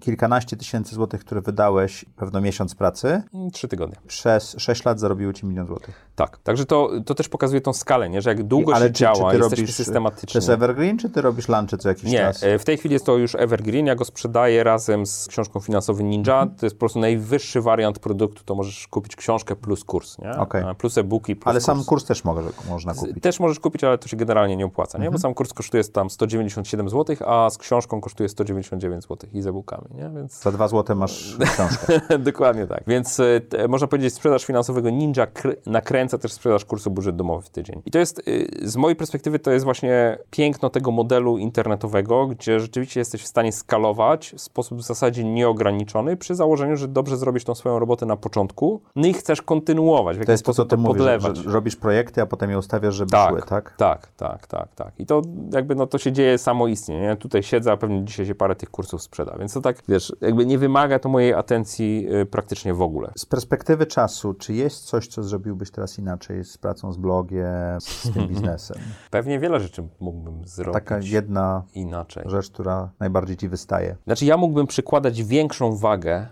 Kilkanaście tysięcy złotych, które wydałeś pewno miesiąc pracy, Mm, Trzy tygodnie. przez 6 lat zarobiły ci milion złotych. Tak. Także to, to też pokazuje tą skalę, nie? że jak długo Ale się czy, działa, czy jesteśmy robisz, To systematycznie. jest evergreen, czy ty robisz lunchy co jakiś Nie, czas? e, w tej chwili jest to już Evergreen, ja go sprzedaję razem z książką Finansowy Ninja, to jest po prostu najwyższy wariant produktu, to możesz kupić książkę plus kurs, nie? Okej. E, Plus e-booki, plus Ale kurs. sam kurs też może, można kupić. Też możesz kupić, ale to się generalnie nie opłaca, nie? Bo sam kurs kosztuje tam 197 zł, a z książką kosztuje 199 zł i z e-bookami, nie? Więc Za dwa złote masz książkę. dokładnie tak. Więc e, te, można powiedzieć, sprzedaż finansowego Ninja kr- nakręca też sprzedaż kursu budżet domowy w tydzień. I to jest, y, z mojej perspektywy, to jest właśnie piękno tego modelu internetowego, gdzie rzeczywiście jesteś w stanie skalować w sposób w zasadzie nieograniczony przy założeniu, że dobrze zrobisz tą swoją robotę na początku, no i chcesz kontynuować, w To jest to, co ty mówisz, że, że robisz projekty, a potem je ustawiasz, żeby Tak, szły, tak? tak, tak, tak, tak. I to jakby no to się dzieje samoistnie, nie? Tutaj siedzę, a pewnie dzisiaj się parę tych kursów sprzeda, więc to tak, wiesz, jakby nie wymaga to mojej atencji y, praktycznie w ogóle. Z perspektywy czasu, czy jest coś, co zrobiłbyś teraz inaczej z pracą z blogiem, z tym biznesem? Pewnie wiele rzeczy mógłbym zrobić Taka jedna inaczej. rzecz, która najbardziej ci wystaje. Znaczy ja mógłbym przykładać większą wagę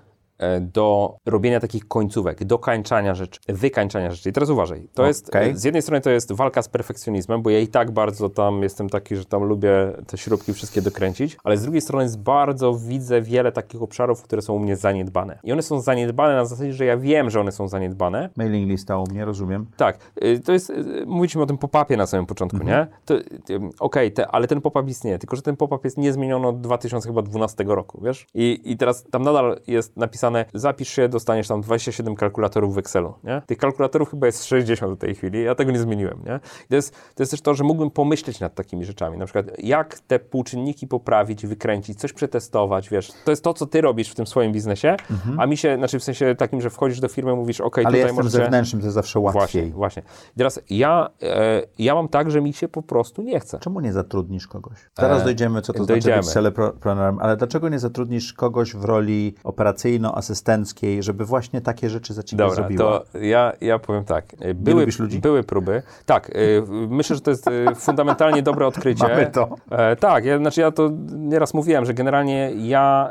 do robienia takich końcówek, do kańczania rzeczy, wykańczania rzeczy. I teraz uważaj, to jest, Okej. e, z jednej strony to jest walka z perfekcjonizmem, bo ja i tak bardzo tam jestem taki, że tam lubię te śrubki wszystkie dokręcić, ale z drugiej strony jest bardzo widzę wiele takich obszarów, które są u mnie zaniedbane. I one są zaniedbane na zasadzie, że ja wiem, że one są zaniedbane, Mailing lista u mnie, rozumiem. tak, y, to jest, y, mówiliśmy o tym pop-upie na samym początku, nie? To, y, Okej, te- ale ten pop-up istnieje, tylko że ten pop-up jest niezmieniony od 2012 roku, wiesz? I, I teraz tam nadal jest napisane, zapisz się, dostaniesz tam 27 kalkulatorów w Excelu, nie? Tych kalkulatorów chyba jest 60 w tej chwili, ja tego nie zmieniłem, nie? I to jest, to jest też to, że mógłbym pomyśleć nad takimi rzeczami, na przykład jak te półczynniki poprawić, wykręcić, coś przetestować, wiesz? To jest to, co ty robisz w tym swoim biznesie, a mi się, znaczy w sensie takim, że wchodzisz do firmy, mówisz, okej, Ale tutaj jestem możecie... zewnętrznym, to jest zawsze Właśnie, łatwiej. właśnie. I teraz ja, e, ja mam tak, że mi się po prostu nie chce. Czemu nie zatrudnisz kogoś? Teraz E, dojdziemy, co to dojdziemy. znaczy być ale dlaczego nie zatrudnisz kogoś w roli operacyjno-asystenckiej, żeby właśnie takie rzeczy za ciebie Dobra, zrobiła? to ja, ja powiem tak. E, Były, były próby. Tak, e, myślę, że to jest e, fundamentalnie dobre odkrycie. Mamy to. Tak, ja, znaczy ja to nieraz mówiłem, że generalnie ja,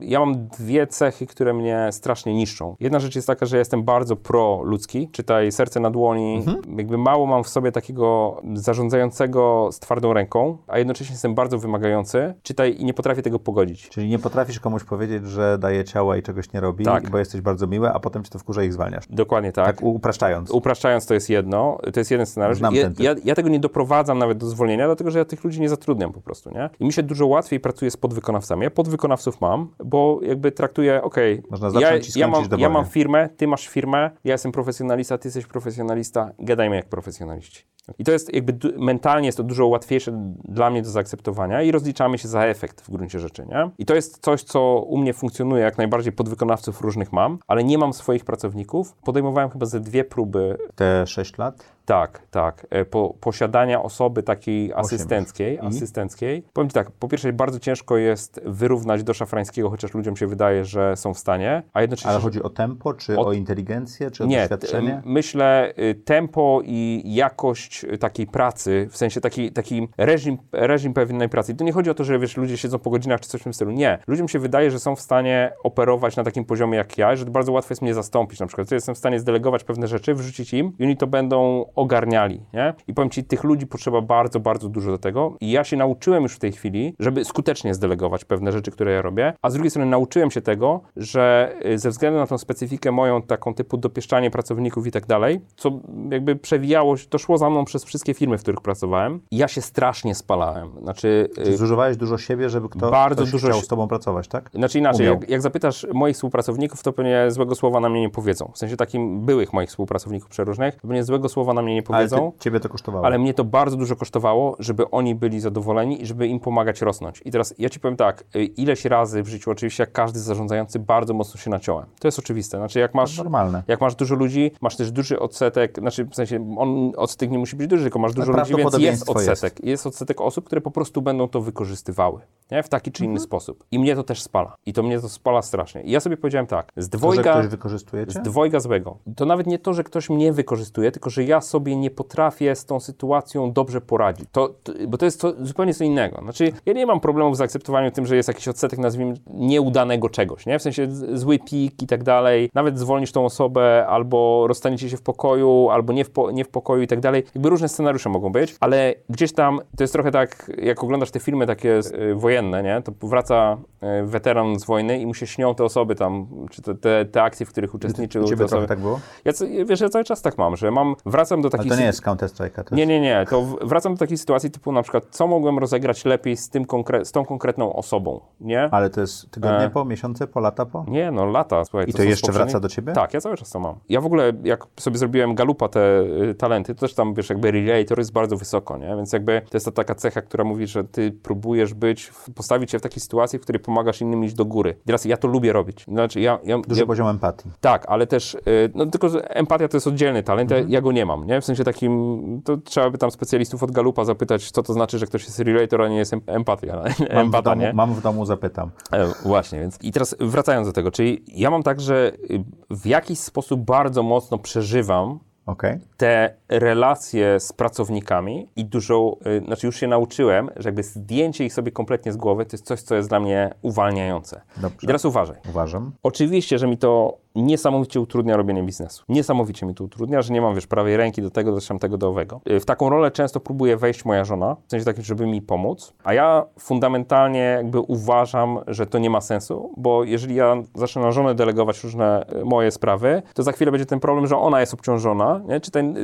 ja mam dwie cechy, które mnie strasznie niszczą. Jedna rzecz jest taka, że jestem bardzo pro-ludzki, czytaj serce na dłoni, Mhm. jakby mało mam w sobie takiego zarządzającego z twardą ręką, a jednocześnie jestem bardzo wymagający, czytaj i nie potrafię tego pogodzić. Czyli nie potrafisz komuś powiedzieć, że daje ciała i czegoś nikt nie robi, Tak. bo jesteś bardzo miły, a potem cię to wkurza i ich zwalniasz. Dokładnie tak. Tak upraszczając. Upraszczając to jest jedno, to jest jeden scenariusz. Znam Ja, ja, ja tego nie doprowadzam nawet do zwolnienia, dlatego że ja tych ludzi nie zatrudniam po prostu, nie? I mi się dużo łatwiej pracuje z podwykonawcami. Ja podwykonawców mam, bo jakby traktuję, okej, Można ja, ja, mam, ja mam firmę, ty masz firmę, ja jestem profesjonalista, ty jesteś profesjonalista, gadajmy jak profesjonaliści. I to jest jakby mentalnie jest to dużo łatwiejsze dla mnie do zaakceptowania i rozliczamy się za efekt w gruncie rzeczy, nie? I to jest coś, co u mnie funkcjonuje, jak najbardziej podwykonawców różnych mam, ale nie mam swoich pracowników. Podejmowałem chyba ze dwie próby Te 6 lat? Tak, tak. E, Po, posiadania osoby takiej asystenckiej, asystenckiej. Powiem Ci tak, po pierwsze bardzo ciężko jest wyrównać do szafrańskiego, chociaż ludziom się wydaje, że są w stanie, a jednocześnie... Ale chodzi o tempo, czy Od- o inteligencję, czy o nie, doświadczenie? myślę y, tempo i jakość y, takiej pracy, w sensie taki, taki reżim, reżim pewnej pracy. I to nie chodzi o to, że wiesz, ludzie siedzą po godzinach czy coś w tym stylu. Nie. Ludziom się wydaje, że są w stanie operować na takim poziomie jak ja, że bardzo łatwo jest mnie zastąpić. Na przykład, że jestem w stanie zdelegować pewne rzeczy, wrzucić im i oni to będą ogarniali, nie? I powiem Ci, tych ludzi potrzeba bardzo, bardzo dużo do tego i ja się nauczyłem już w tej chwili, żeby skutecznie zdelegować pewne rzeczy, które ja robię, a z drugiej strony nauczyłem się tego, że y, ze względu na tą specyfikę moją, taką typu dopieszczanie pracowników i tak dalej, co jakby przewijało, się- to szło za mną przez wszystkie firmy, w których pracowałem, ja się strasznie spalałem. Znaczy, y, Czy zużywałeś dużo siebie, żeby kto, Bardzo ktoś dużo chciał z tobą pracować, tak? Znaczy inaczej, jak, jak zapytasz moich współpracowników, to pewnie złego słowa na mnie nie powiedzą. W sensie takim byłych moich współpracowników przeróżnych, to pewnie złego słowa na mnie nie Ale powiedzą. ty, ciebie to kosztowało. Ale mnie to bardzo dużo kosztowało, żeby oni byli zadowoleni i żeby im pomagać rosnąć. I teraz ja ci powiem tak, y, ileś razy w życiu, oczywiście jak każdy zarządzający, bardzo mocno się naciąłem. To jest oczywiste. Znaczy jak masz, normalne. jak masz dużo ludzi, masz też duży odsetek, znaczy w sensie on, odsetek nie musi być duży, tylko masz dużo ludzi, więc jest odsetek. Jest. odsetek osób, które po prostu będą to wykorzystywały. Nie? W taki czy inny Mhm. sposób. I mnie to też spala. I to mnie to spala strasznie. I ja sobie powiedziałem tak, z to, że dwojga... ktoś wykorzystuje cię? Z dwojga złego. To nawet nie to, że ktoś mnie wykorzystuje, tylko że ja sobie nie potrafię z tą sytuacją dobrze poradzić. To, to, bo to jest to, zupełnie co innego. Znaczy, ja nie mam problemu z zaakceptowaniem tym, że jest jakiś odsetek, nazwijmy, nieudanego czegoś, nie? W sensie zły pik i tak dalej. Nawet zwolnisz tą osobę, albo rozstaniecie się w pokoju, albo nie w, po, nie w pokoju i tak dalej. Jakby różne scenariusze mogą być, ale gdzieś tam, to jest trochę tak, jak oglądasz te filmy takie y, wojenne, nie? To wraca y, weteran z wojny i mu się śnią te osoby tam, czy te, te, te akcje, w których uczestniczył. U te ciebie osoby. tak było? Ja, wiesz, ja cały czas tak mam, że mam, wracam do Ale takich... to nie jest Counter Strike'a. To nie, jest... nie, nie, to wracam do takiej sytuacji typu na przykład, co mogłem rozegrać lepiej z, tym konkre- z tą konkretną osobą, nie? Ale to jest tygodnie E. po, miesiące po, lata po? Nie, no lata, słuchaj. I to z jeszcze poprzedniej- wraca do ciebie? Tak, ja cały czas to mam. Ja w ogóle, jak sobie zrobiłem galupa te y, talenty, to też tam, wiesz, jakby relator jest bardzo wysoko, nie? Więc jakby to jest ta taka cecha, która mówi, że ty próbujesz być, postawić się w takiej sytuacji, w której pomagasz innym iść do góry. I Teraz ja to lubię robić. Znaczy, ja... ja Duży ja, poziom empatii. tak, ale też, y, no tylko że empatia to jest oddzielny talent, Mhm. ja, ja go nie mam, nie? W sensie takim, to trzeba by tam specjalistów od Galupa zapytać, co to znaczy, że ktoś jest relator, a nie jest em- empatia. Mam w, Empata, domu, nie? mam w domu, zapytam. E, właśnie, więc i teraz wracając do tego, czyli ja mam tak, że y, w jakiś sposób bardzo mocno przeżywam Okej. te relacje z pracownikami i dużo, y, znaczy już się nauczyłem, że jakby zdjęcie ich sobie kompletnie z głowy to jest coś, co jest dla mnie uwalniające. Dobrze. I teraz uważaj. Uważam. Oczywiście, że mi to niesamowicie utrudnia robienie biznesu. Niesamowicie mi to utrudnia, że nie mam, wiesz, prawej ręki do tego, do tamtego, do owego. Y, W taką rolę często próbuje wejść moja żona, w sensie takim, żeby mi pomóc, a ja fundamentalnie jakby uważam, że to nie ma sensu, bo jeżeli ja zacznę na żonę delegować różne y, moje sprawy, to za chwilę będzie ten problem, że ona jest obciążona, nie? czy ten,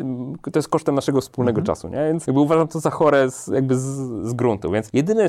y, to jest kosztem naszego wspólnego czasu, nie? Więc jakby uważam to za chore z, jakby z, z gruntu, więc jedyny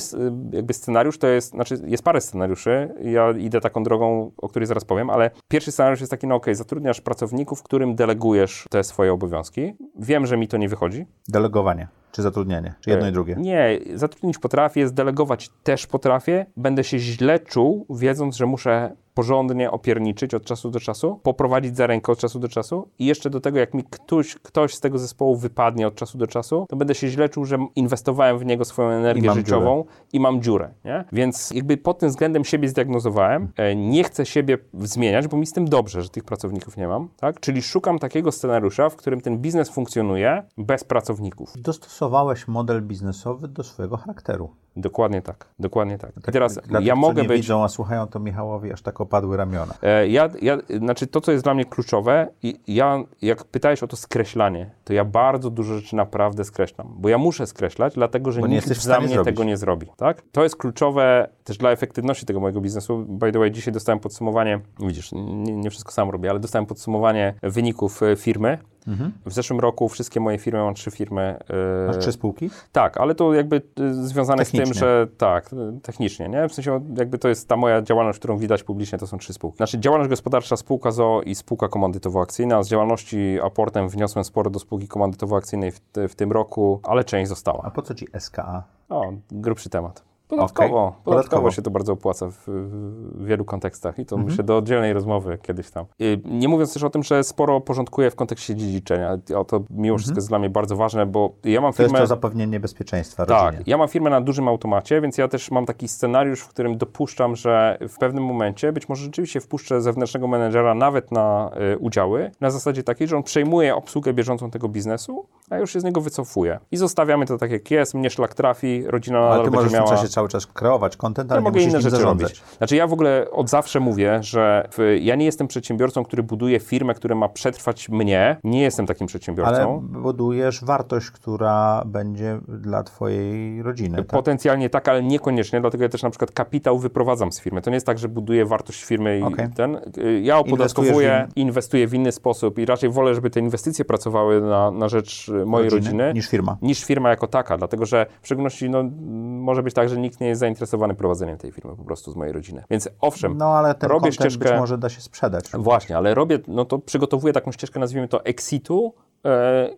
jakby scenariusz to jest, znaczy jest parę scenariuszy, ja idę taką drogą, o której zaraz powiem, ale pierwszy scenariusz jest taki, no okej, zatrudniasz pracowników, którym delegujesz te swoje obowiązki. Wiem, że mi to nie wychodzi. Delegowanie, czy zatrudnienie, czy jedno i drugie. Nie, zatrudnić potrafię, zdelegować też potrafię. Będę się źle czuł, wiedząc, że muszę porządnie opierniczyć od czasu do czasu, poprowadzić za rękę od czasu do czasu i jeszcze do tego, jak mi ktoś, ktoś z tego zespołu wypadnie od czasu do czasu, to będę się źle czuł, że inwestowałem w niego swoją energię życiową i mam dziurę, nie? Więc jakby pod tym względem siebie zdiagnozowałem. E, Nie chcę siebie zmieniać, bo mi z tym dobrze, że tych pracowników nie mam, tak? Czyli szukam takiego scenariusza, w którym ten biznes funkcjonuje bez pracowników. Dostosowałeś model biznesowy do swojego charakteru. Dokładnie tak, dokładnie tak. I Tak, teraz dla ja tych, mogę nie być... widzą, a słuchają, to Michałowi aż tak opadły ramiona. E, Ja, ja, znaczy to, co jest dla mnie kluczowe, i ja, jak pytałeś o to skreślanie, to ja bardzo dużo rzeczy naprawdę skreślam, bo ja muszę skreślać, dlatego że Bo nikt za mnie zrobić. tego nie zrobi, tak? To jest kluczowe też dla efektywności tego mojego biznesu. By the way, dzisiaj dostałem podsumowanie, widzisz, nie, nie wszystko sam robię, ale dostałem podsumowanie wyników e, W zeszłym roku wszystkie moje firmy, mam trzy firmy. e. Masz trzy spółki? tak, ale to jakby y, związane z tym, że tak, y, technicznie, nie? W sensie jakby to jest ta moja działalność, którą widać publicznie, to są trzy spółki. Znaczy działalność gospodarcza, spółka ZOO i spółka komandytowo-akcyjna. Z działalności aportem wniosłem sporo do spółki komandytowo-akcyjnej w, w tym roku, ale część A została. po co ci SKA? O, grubszy temat. Podatkowo, Okej, podatkowo, podatkowo. się to bardzo opłaca w, w wielu kontekstach i to Mhm. myślę do oddzielnej rozmowy kiedyś tam. Y, Nie mówiąc też o tym, że sporo porządkuję w kontekście dziedziczenia. O to mimo wszystko jest dla mnie bardzo ważne, bo ja mam Mhm. To jest firmę... to zapewnienie bezpieczeństwa rodzinie. Tak, ja mam firmę na dużym automacie, więc ja też mam taki scenariusz, w którym dopuszczam, że w pewnym momencie być może rzeczywiście wpuszczę zewnętrznego menedżera nawet na y, udziały, na zasadzie takiej, że on przejmuje obsługę bieżącą tego biznesu, a już się z niego wycofuje. I zostawiamy to tak jak jest, mnie szlak trafi, rodzina Ale nadal będzie miała... cały czas kreować content, ale Ja nie mogę inne rzeczy zarządzać. robić. Znaczy ja w ogóle od zawsze mówię, że w, ja nie jestem przedsiębiorcą, który buduje firmę, która ma przetrwać mnie. Nie jestem takim przedsiębiorcą. Ale budujesz wartość, która będzie dla twojej rodziny. Tak? Potencjalnie tak, ale niekoniecznie, dlatego ja też na przykład kapitał wyprowadzam z firmy. To nie jest tak, że buduję wartość firmy i Okej. ten. Ja opodatkowuję, Inwestujesz inwestuję w inny sposób i raczej wolę, żeby te inwestycje pracowały na, na rzecz mojej Rodziny rodziny. niż firma. Niż firma jako taka, dlatego że w szczególności no, może być tak, że nikt nie jest zainteresowany prowadzeniem tej firmy po prostu z mojej rodziny. Więc owszem, No ale ten robię ścieżkę. być może da się sprzedać. Właśnie, ale robię, no to przygotowuję taką ścieżkę, nazwijmy to exitu,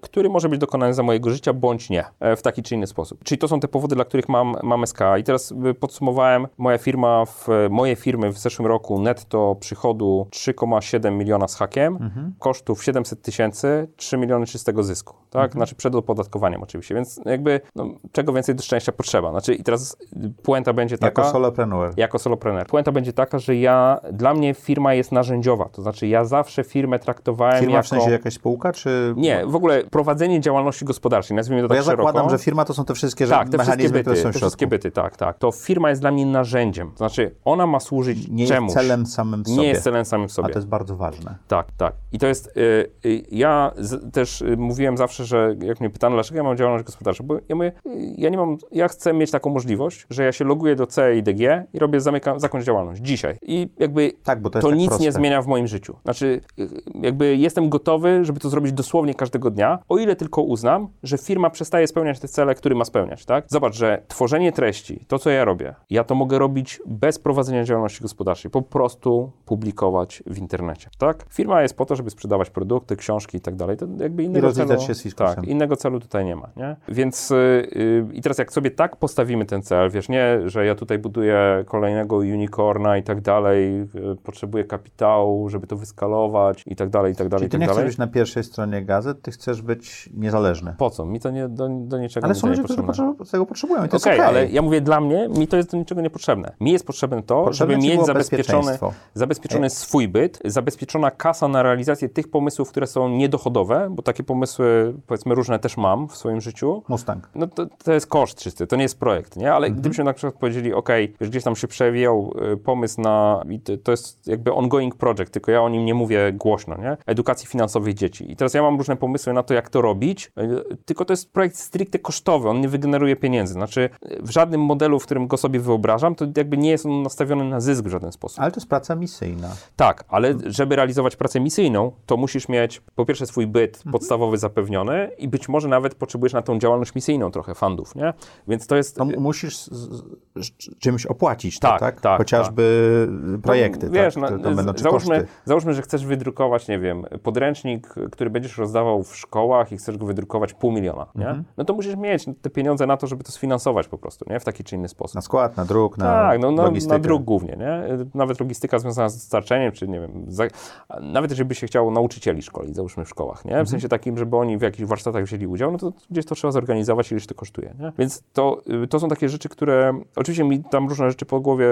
który może być dokonany za mojego życia, bądź nie, e, w taki czy inny sposób. Czyli to są te powody, dla których mam, mam SK. I teraz y, podsumowałem, moja firma, w, moje firmy w zeszłym roku netto przychodu 3,7 miliona z hakiem, kosztów 700 tysięcy, 3 miliony czystego zysku, tak? Znaczy przed opodatkowaniem oczywiście, więc jakby no, czego więcej do szczęścia potrzeba. Znaczy i teraz puenta będzie taka... Jako solopreneur. Jako solopreneur. Puenta będzie taka, że ja, dla mnie firma jest narzędziowa, to znaczy ja zawsze firmę traktowałem Firma jako... w sensie jakaś spółka, czy... Nie, w ogóle prowadzenie działalności gospodarczej, nazwijmy to Bo tak ja szeroko. zakładam, że firma to są te wszystkie tak, te wszystkie mechanizmy, byty, które są w środku. wszystkie byty, tak, tak. To firma jest dla mnie narzędziem, znaczy ona ma służyć Nie czemuś. jest celem samym w sobie. Nie jest celem samym w A sobie. to jest bardzo ważne. Tak, tak. I to jest, y, y, ja z, też y, mówiłem zawsze, że jak mnie pytano, dlaczego ja mam działalność gospodarczą, bo ja mówię, y, ja nie mam, ja chcę mieć taką możliwość, że ja się loguję do C i DG i robię, zamykam, zakończ działalność dzisiaj. I jakby Tak, bo to jest to tak nic proste. nie zmienia w moim życiu. Znaczy, y, jakby jestem gotowy, żeby to zrobić dosłownie każdego dnia, o ile tylko uznam, że firma przestaje spełniać te cele, które ma spełniać, tak? Zobacz, że tworzenie treści, to co ja robię, ja to mogę robić bez prowadzenia działalności gospodarczej, po prostu publikować w internecie, tak? Firma jest po to, żeby sprzedawać produkty, książki i tak dalej, to jakby innego celu... się z fiskusem. Tak, innego celu tutaj nie ma, nie? Więc yy, i teraz jak sobie tak postawimy ten cel, wiesz, nie, że ja tutaj buduję kolejnego unicorna i tak dalej, yy, potrzebuję kapitału, żeby to wyskalować i tak dalej, i tak dalej, Czyli i ty tak nie chcesz dalej. być na pierwszej stronie gazet, ty chcesz być niezależny. Po co? Mi to nie, do, do niczego Ale mi są to nie ludzie, którzy tego potrzebują i to Okej, jest okej. ale ja mówię dla mnie, mi to jest do niczego niepotrzebne. Mi jest potrzebne to, Potrzebne żeby mieć zabezpieczony, zabezpieczony swój byt, zabezpieczona kasa na realizację tych pomysłów, które są niedochodowe, bo takie pomysły, powiedzmy, różne też mam w swoim życiu. Mustang. No to, to jest koszt czysty, to nie jest projekt, nie? Ale Mhm. gdybyśmy na przykład powiedzieli, ok, już gdzieś tam się przewijał y, pomysł na, to jest jakby ongoing project, tylko ja o nim nie mówię głośno, nie? Edukacji finansowej dzieci. I teraz ja mam różne pomysły na to, jak to robić, y, tylko to jest projekt stricte kosztowy, on nie wygeneruje pieniędzy. Znaczy, y, w żadnym modelu, w którym go sobie wyobrażam, to jakby nie jest on nastawiony na zysk w żaden sposób. Ale to jest praca misyjna. Tak, ale żeby realizować pracę misyjną, to musisz mieć po pierwsze swój byt Mhm. podstawowy zapewniony i być może nawet potrzebujesz na tą działalność misyjną trochę fundów, nie? Więc to jest... To m- musisz z, z, z czymś opłacić, to, Tak, tak? tak, Chociażby projekty, No, wiesz, tak? no, tam będą, załóżmy, koszty. załóżmy, że chcesz wydrukować, nie wiem, podręcznik, który będziesz rozdawał w szkołach i chcesz go wydrukować pół miliona, nie? Mhm. No to musisz mieć te pieniądze na to, żeby to sfinansować po prostu, nie? W taki czy inny sposób. Na skład, na druk, na Tak, no, no logistykę. na druk głównie, nie? Nawet logistyka związana z dostarczeniem, czy nie wiem, za, nawet jeżeli by się chciało nauczycieli szkolić, załóżmy w szkołach, nie? W Mhm. sensie takim, żeby oni w jakichś warsztatach wzięli udział, no to gdzieś to trzeba zorganizować, ileś to kosztuje, nie? Więc to, y, to są takie rzeczy, które, oczywiście mi tam różne rzeczy po głowie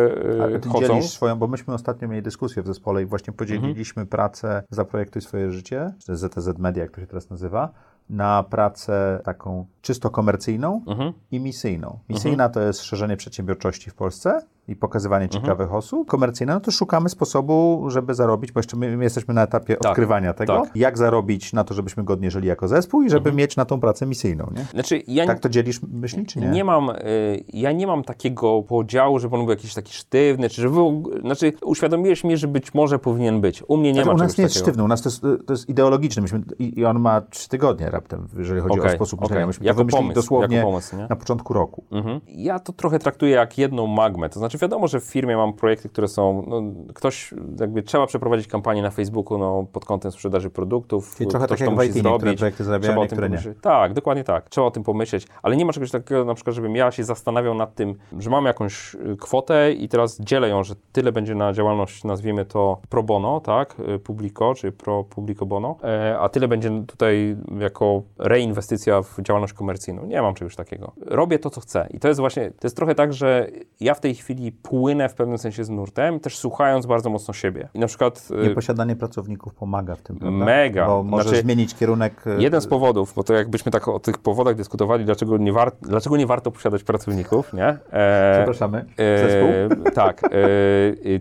y, ty chodzą. dzielisz swoją, bo myśmy ostatnio mieli dyskusję w zespole i właśnie podzieliliśmy Mhm. pracę Zaprojektuj swoje życie, czy ZTZ Media, jak to się teraz nazywa, na pracę taką czysto komercyjną Mhm. i misyjną. Misyjna to jest szerzenie przedsiębiorczości w Polsce i pokazywanie Mhm. ciekawych osób. Komercyjna, no to szukamy sposobu, żeby zarobić, bo jeszcze my, my jesteśmy na etapie odkrywania tego, tak. Mhm. jak zarobić na to, żebyśmy godnie żyli jako zespół i żeby mieć na tą pracę misyjną. Nie? Znaczy, ja Tak to dzielisz myśli, czy nie? Nie mam, y, ja nie mam takiego podziału, żeby on był jakiś taki sztywny, czy żeby, znaczy uświadomiłeś mnie, że być może powinien być. U mnie nie Znaczy, ma u nas nie jest takiego. sztywny, u nas to jest, to jest ideologiczny myśmy, i, i on ma trzy tygodnie raptem, jeżeli chodzi o Okej, sposób myślenia. Myśmy Jako to pomysł, dosłownie jako pomysł, na początku roku. Mhm. Ja to trochę traktuję jak jedną magmę. To znaczy, wiadomo, że w firmie mam projekty, które są. No, ktoś, jakby trzeba przeprowadzić kampanię na Facebooku no, pod kątem sprzedaży produktów. Czyli trochę tak jak to w IT, zrobić. projekty zarabiają, trzeba o tym nie. pomyśleć. Tak, dokładnie tak. Trzeba o tym pomyśleć, ale nie ma czegoś takiego, na przykład, żebym ja się zastanawiał nad tym, że mam jakąś y, kwotę i teraz dzielę ją, że tyle będzie na działalność, nazwijmy to pro bono, tak, y, publico, czy pro publico bono, e, a tyle będzie tutaj jako reinwestycja w działalność komercyjną. Nie mam czegoś takiego. Robię to, co chcę. I to jest właśnie, to jest trochę tak, że ja w tej chwili płynę w pewnym sensie z nurtem, też słuchając bardzo mocno siebie. I na przykład... y, Nieposiadanie pracowników pomaga w tym, prawda? Mega. Bo może Znaczy, zmienić kierunek. e, Jeden z powodów, bo to jakbyśmy tak o tych powodach dyskutowali, dlaczego nie, war, dlaczego nie warto posiadać pracowników, nie? E, Przepraszamy, e, zespół? Tak. E, e,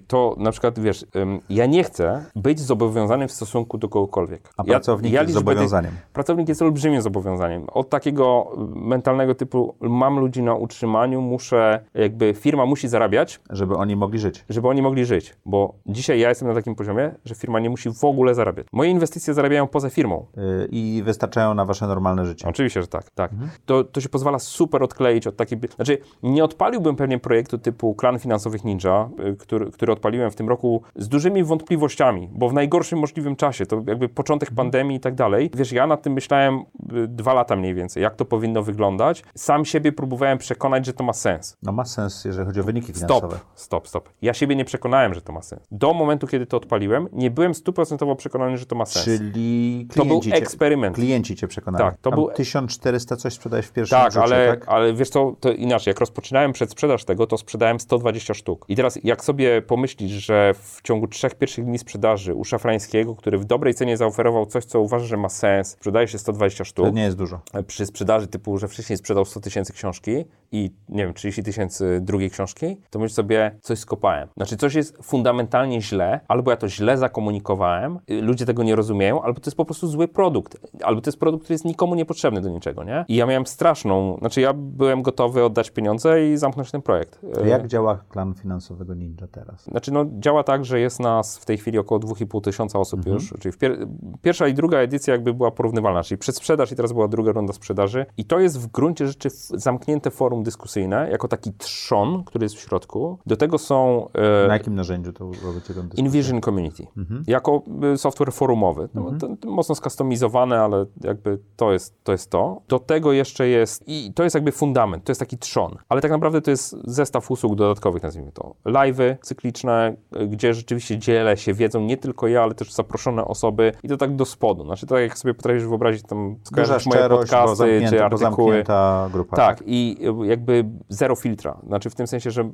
to na przykład, wiesz, ja nie chcę być zobowiązanym w stosunku do kogokolwiek. A ja, pracownik jest liczbę tych- zobowiązaniem. Pracownik jest olbrzymim zobowiązaniem. Od takiego mentalnego typu mam ludzi na utrzymaniu, muszę, jakby firma musi zarabiać, Żeby oni mogli żyć. żeby oni mogli żyć. Bo dzisiaj ja jestem na takim poziomie, że firma nie musi w ogóle zarabiać. Moje inwestycje zarabiają poza firmą. Y, I wystarczają na wasze normalne życie. Oczywiście, że tak, tak. Mhm. To, to się pozwala super odkleić od takiej... Znaczy, nie odpaliłbym pewnie projektu typu Klan Finansowych Ninja, y, który, który odpaliłem w tym roku z dużymi wątpliwościami, bo w najgorszym możliwym czasie, to jakby początek Mhm. pandemii i tak dalej. Wiesz, ja nad tym myślałem y, dwa lata mniej więcej, jak to powinno wyglądać. Sam siebie próbowałem przekonać, że to ma sens. No ma sens, jeżeli chodzi o wyniki finansowe. stop, stop. Ja siebie nie przekonałem, że to ma sens. Do momentu, kiedy to odpaliłem, nie byłem stuprocentowo przekonany, że to ma sens. Czyli To był cię, eksperyment. klienci cię przekonali. Tak, to Tam był- 1400 coś sprzedałeś w pierwszym Tak, rzucie, ale, tak? ale wiesz co, to inaczej. Jak rozpoczynałem przedsprzedaż tego, to sprzedałem 120 sztuk. I teraz jak sobie pomyślisz, że w ciągu trzech pierwszych dni sprzedaży u Szafrańskiego, który w dobrej cenie zaoferował coś, co uważa, że ma sens, sprzedaje się 120 sztuk. To nie jest dużo. Przy sprzedaży typu, że wcześniej sprzedał 100 tysięcy książki i nie wiem, 30 tysięcy drugiej książki, to myślisz sobie, coś skopałem. Znaczy coś jest fundamentalnie źle, albo ja to źle zakomunikowałem, y, ludzie tego nie rozumieją, albo to jest po prostu zły produkt, albo to jest produkt, który jest nikomu niepotrzebny do niczego, nie? I ja miałem straszną, znaczy ja byłem gotowy oddać pieniądze i zamknąć ten projekt. To jak działa klan finansowego Ninja teraz? znaczy, no, działa tak, że jest nas w tej chwili około 2,5 tysiąca osób już. Czyli pier pierwsza i druga edycja jakby była porównywalna, czyli przedsprzedaż i teraz była druga runda sprzedaży. I to jest w gruncie rzeczy zamknięte forum dyskusyjne, jako taki trzon, który jest w środku. Do tego są e, Na jakim narzędziu to robicie tę dyskusję? InVision Community, jako y, software forumowy. No, to, to mocno skustomizowane, ale jakby to jest, to jest to. Do tego jeszcze jest, i to jest jakby fundament, to jest taki trzon, ale tak naprawdę to jest zestaw usług dodatkowych, nazwijmy to. Live'y cykliczne, y, gdzie rzeczywiście dzielę się wiedzą, nie tylko ja, ale też zaproszone osoby i to tak do spodu. Znaczy tak jak sobie potrafisz wyobrazić, tam Duża skojarzysz moje podcasty, czy artykuły. grupa. Tak, i y, jakby zero filtra. Znaczy w tym sensie, że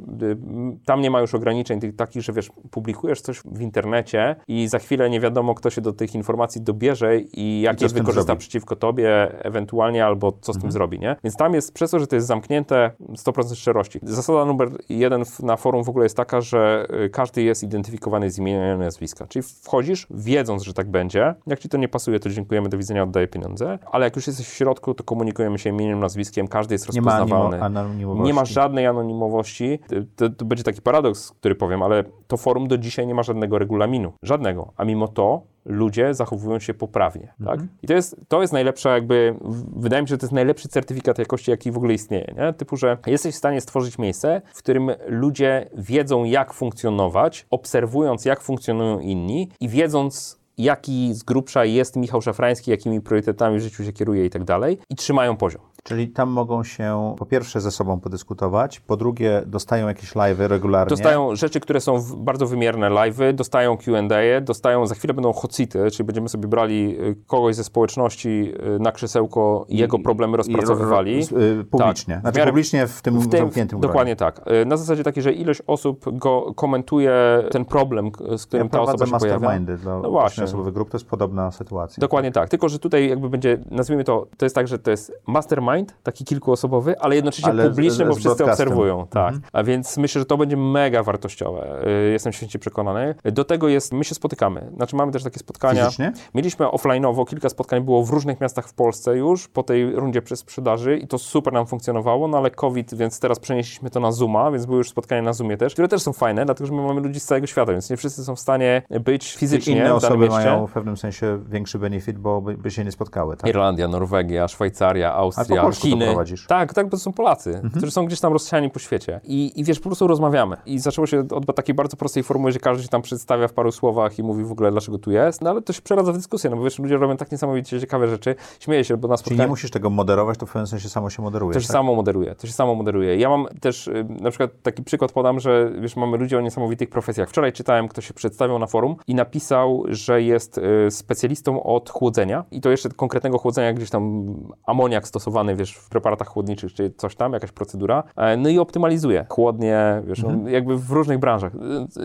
tam nie ma już ograniczeń tych takich, że wiesz, publikujesz coś w internecie i za chwilę nie wiadomo, kto się do tych informacji dobierze i jak co je wykorzysta zrobi? przeciwko tobie ewentualnie, albo co z tym zrobi, nie? Więc tam jest, przez to, że to jest zamknięte, 100% szczerości. Zasada numer jeden na forum w ogóle jest taka, że y, każdy jest identyfikowany z imienia i nazwiska. Czyli wchodzisz, wiedząc, że tak będzie. Jak ci to nie pasuje, to dziękujemy, do widzenia, oddaję pieniądze. Ale jak już jesteś w środku, to komunikujemy się imieniem, nazwiskiem, każdy jest Nie ma rozpoznawalny. anonimowości. Nie ma żadnej anonimowości. To, to będzie taki paradoks, który powiem, ale to forum do dzisiaj nie ma żadnego regulaminu. Żadnego. A mimo to ludzie zachowują się poprawnie. Tak? I to jest, to jest najlepsza jakby, wydaje mi się, że to jest najlepszy certyfikat jakości, jaki w ogóle istnieje. Nie? Typu, że jesteś w stanie stworzyć miejsce, w którym ludzie wiedzą, jak funkcjonować, obserwując, jak funkcjonują inni i wiedząc, jaki z grubsza jest Michał Szafrański, jakimi priorytetami w życiu się kieruje i tak dalej, i trzymają poziom. Czyli tam mogą się po pierwsze ze sobą podyskutować, po drugie dostają jakieś live'y regularnie. Dostają rzeczy, które są bardzo wymierne live'y, dostają Q&A, dostają, za chwilę będą hot seaty, czyli będziemy sobie brali y, kogoś ze społeczności y, na krzesełko i jego problemy rozpracowywali. I, ro, ro, publicznie. Tak. Znaczy W miarę- publicznie w tym, W tym, zamkniętym gronie. dokładnie tak. Y, Na zasadzie takiej, że ilość osób go komentuje ten problem, z którym Ja ta osoba się pojawia. mastermindy dla no właśnie. osobowych grup, to jest podobna sytuacja. Dokładnie tak. Tylko, że tutaj jakby będzie, nazwijmy to, to jest tak, że to jest mastermind, taki kilkuosobowy, ale jednocześnie Ale publiczny, z- bo z wszyscy obserwują. Tak. Mhm. A więc myślę, że to będzie mega wartościowe. Y, Jestem święcie przekonany. Do tego jest, my się spotykamy. Znaczy mamy też takie spotkania. Fizycznie? Mieliśmy offline'owo, kilka spotkań było w różnych miastach w Polsce już, po tej rundzie przez sprzedaży i to super nam funkcjonowało, no ale COVID, więc teraz przenieśliśmy to na Zooma, więc były już spotkania na Zoomie też, które też są fajne, dlatego że my mamy ludzi z całego świata, więc nie wszyscy są w stanie być fizycznie Inne w danym osoby mieście. mają w pewnym sensie większy benefit, bo by, by się nie spotkały. Tak? Irlandia, Norwegia, Szwajcaria, Austria, polsku Chiny. Tak, tak, bo to są Polacy, Mhm. którzy są gdzieś tam rozsiani po świecie. I, I wiesz, po prostu rozmawiamy. I zaczęło się od takiej bardzo prostej formuły, że każdy się tam przedstawia w paru słowach i mówi w ogóle, dlaczego tu jest. No ale to się przeradza w dyskusję, no bo wiesz, ludzie robią tak niesamowicie ciekawe rzeczy. Śmieję się, bo na Czyli nie musisz tego moderować, to w pewnym sensie samo się moderuje. To się tak? samo moderuje, to się samo moderuje. Ja mam też y, na przykład taki przykład podam, że wiesz, mamy ludzi o niesamowitych profesjach. Wczoraj czytałem, ktoś się przedstawiał na forum i napisał, że jest y, specjalistą od chłodzenia i to jeszcze konkretnego chłodzenia, gdzieś tam amoniak stosowany, wiesz, w preparatach chłodniczych, czy coś tam, jakaś procedura. E, No i optymalizuje chłodnie, wiesz, no, jakby w różnych branżach.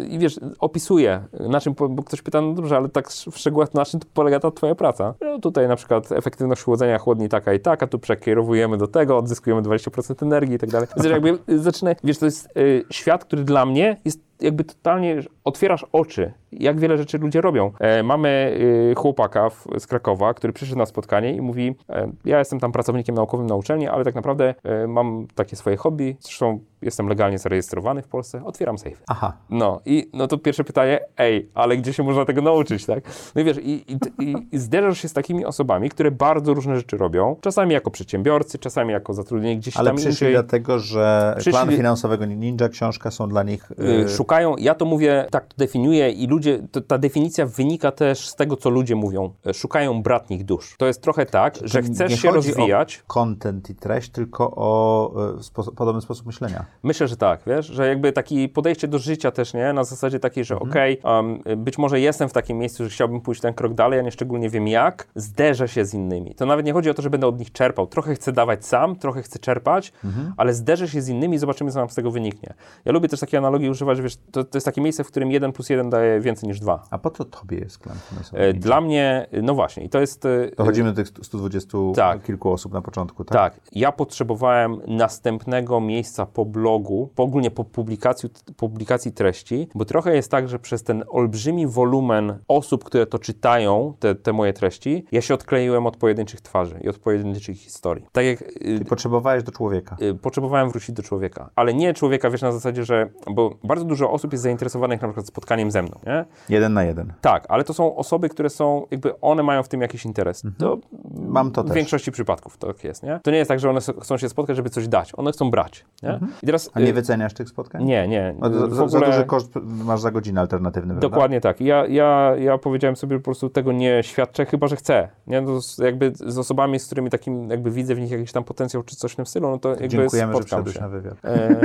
I wiesz, opisuje, na czym, bo ktoś pyta, no dobrze, ale tak w szczegółach, na czym polega ta twoja praca? No tutaj na przykład efektywność chłodzenia chłodni taka i taka, tu przekierowujemy do tego, odzyskujemy 20% energii i tak dalej. Więc jakby zaczyna, wiesz, to jest y, świat, który dla mnie jest jakby totalnie, otwierasz oczy, jak wiele rzeczy ludzie robią. E, mamy y, chłopaka w, z Krakowa, który przyszedł na spotkanie i mówi, e, ja jestem tam pracownikiem naukowym na uczelni, ale tak naprawdę e, mam takie swoje hobby, zresztą jestem legalnie zarejestrowany w Polsce, otwieram safe. Aha. No i no to pierwsze pytanie, ej, ale gdzie się można tego nauczyć, tak? No i wiesz, i, i, i, i zderzasz się z takimi osobami, które bardzo różne rzeczy robią, czasami jako przedsiębiorcy, czasami jako zatrudnieni gdzieś Ale tam przyszli indziej. dlatego, że Przyszli- plan finansowego Ninja, książka są dla nich... Y, y, Szukają, ja to mówię, tak to definiuję i ludzie, to, ta definicja wynika też z tego, co ludzie mówią. Y, Szukają bratnich dusz. To jest trochę tak, że nie chcesz się rozwijać. o content i treść, tylko o y, spo, podobny sposób myślenia. Myślę, że tak, wiesz, że jakby takie podejście do życia też, nie? Na zasadzie takiej, że Mhm. okej, um, być może jestem w takim miejscu, że chciałbym pójść ten krok dalej, ja nie szczególnie wiem jak, zderzę się z innymi. To nawet nie chodzi o to, że będę od nich czerpał. Trochę chcę dawać sam, trochę chcę czerpać, Mhm. ale zderzę się z innymi i zobaczymy, co nam z tego wyniknie. Ja lubię też takiej analogii używać, wiesz, to, to jest takie miejsce, w którym jeden plus jeden daje więcej niż dwa. A po co tobie jest klan E? Dla mnie, no właśnie, i to jest... e, Dochodzimy do tych 120 Tak. kilku osób na początku, tak? Tak, ja potrzebowałem następnego miejsca po blogu, po ogólnie po publikacji, publikacji treści, bo trochę jest tak, że przez ten olbrzymi wolumen osób, które to czytają, te, te moje treści, ja się odkleiłem od pojedynczych twarzy i od pojedynczych historii. Tak jak y, I potrzebowałeś do człowieka. y, potrzebowałem wrócić do człowieka, ale nie człowieka, wiesz, na zasadzie, że, bo bardzo dużo osób jest zainteresowanych na przykład spotkaniem ze mną, nie? Jeden na jeden. Tak, ale to są osoby, które są, jakby one mają w tym jakiś interes. To Mam to w też. większości przypadków tak jest, nie? To nie jest tak, że one chcą się spotkać, żeby coś dać. One chcą brać, nie? I teraz... A nie y, wyceniasz tych spotkań? Nie, nie. No, za, w za, ogóle- duży koszt masz za godzinę alternatywny, prawda? Dokładnie tak. Ja, ja, ja powiedziałem sobie po prostu tego nie świadczę, chyba że chcę. Nie? No, jakby z osobami, z którymi takim jakby widzę w nich jakiś tam potencjał czy coś w tym stylu, no to jakby Dziękujemy, że przyszedłeś się. na wywiad. E,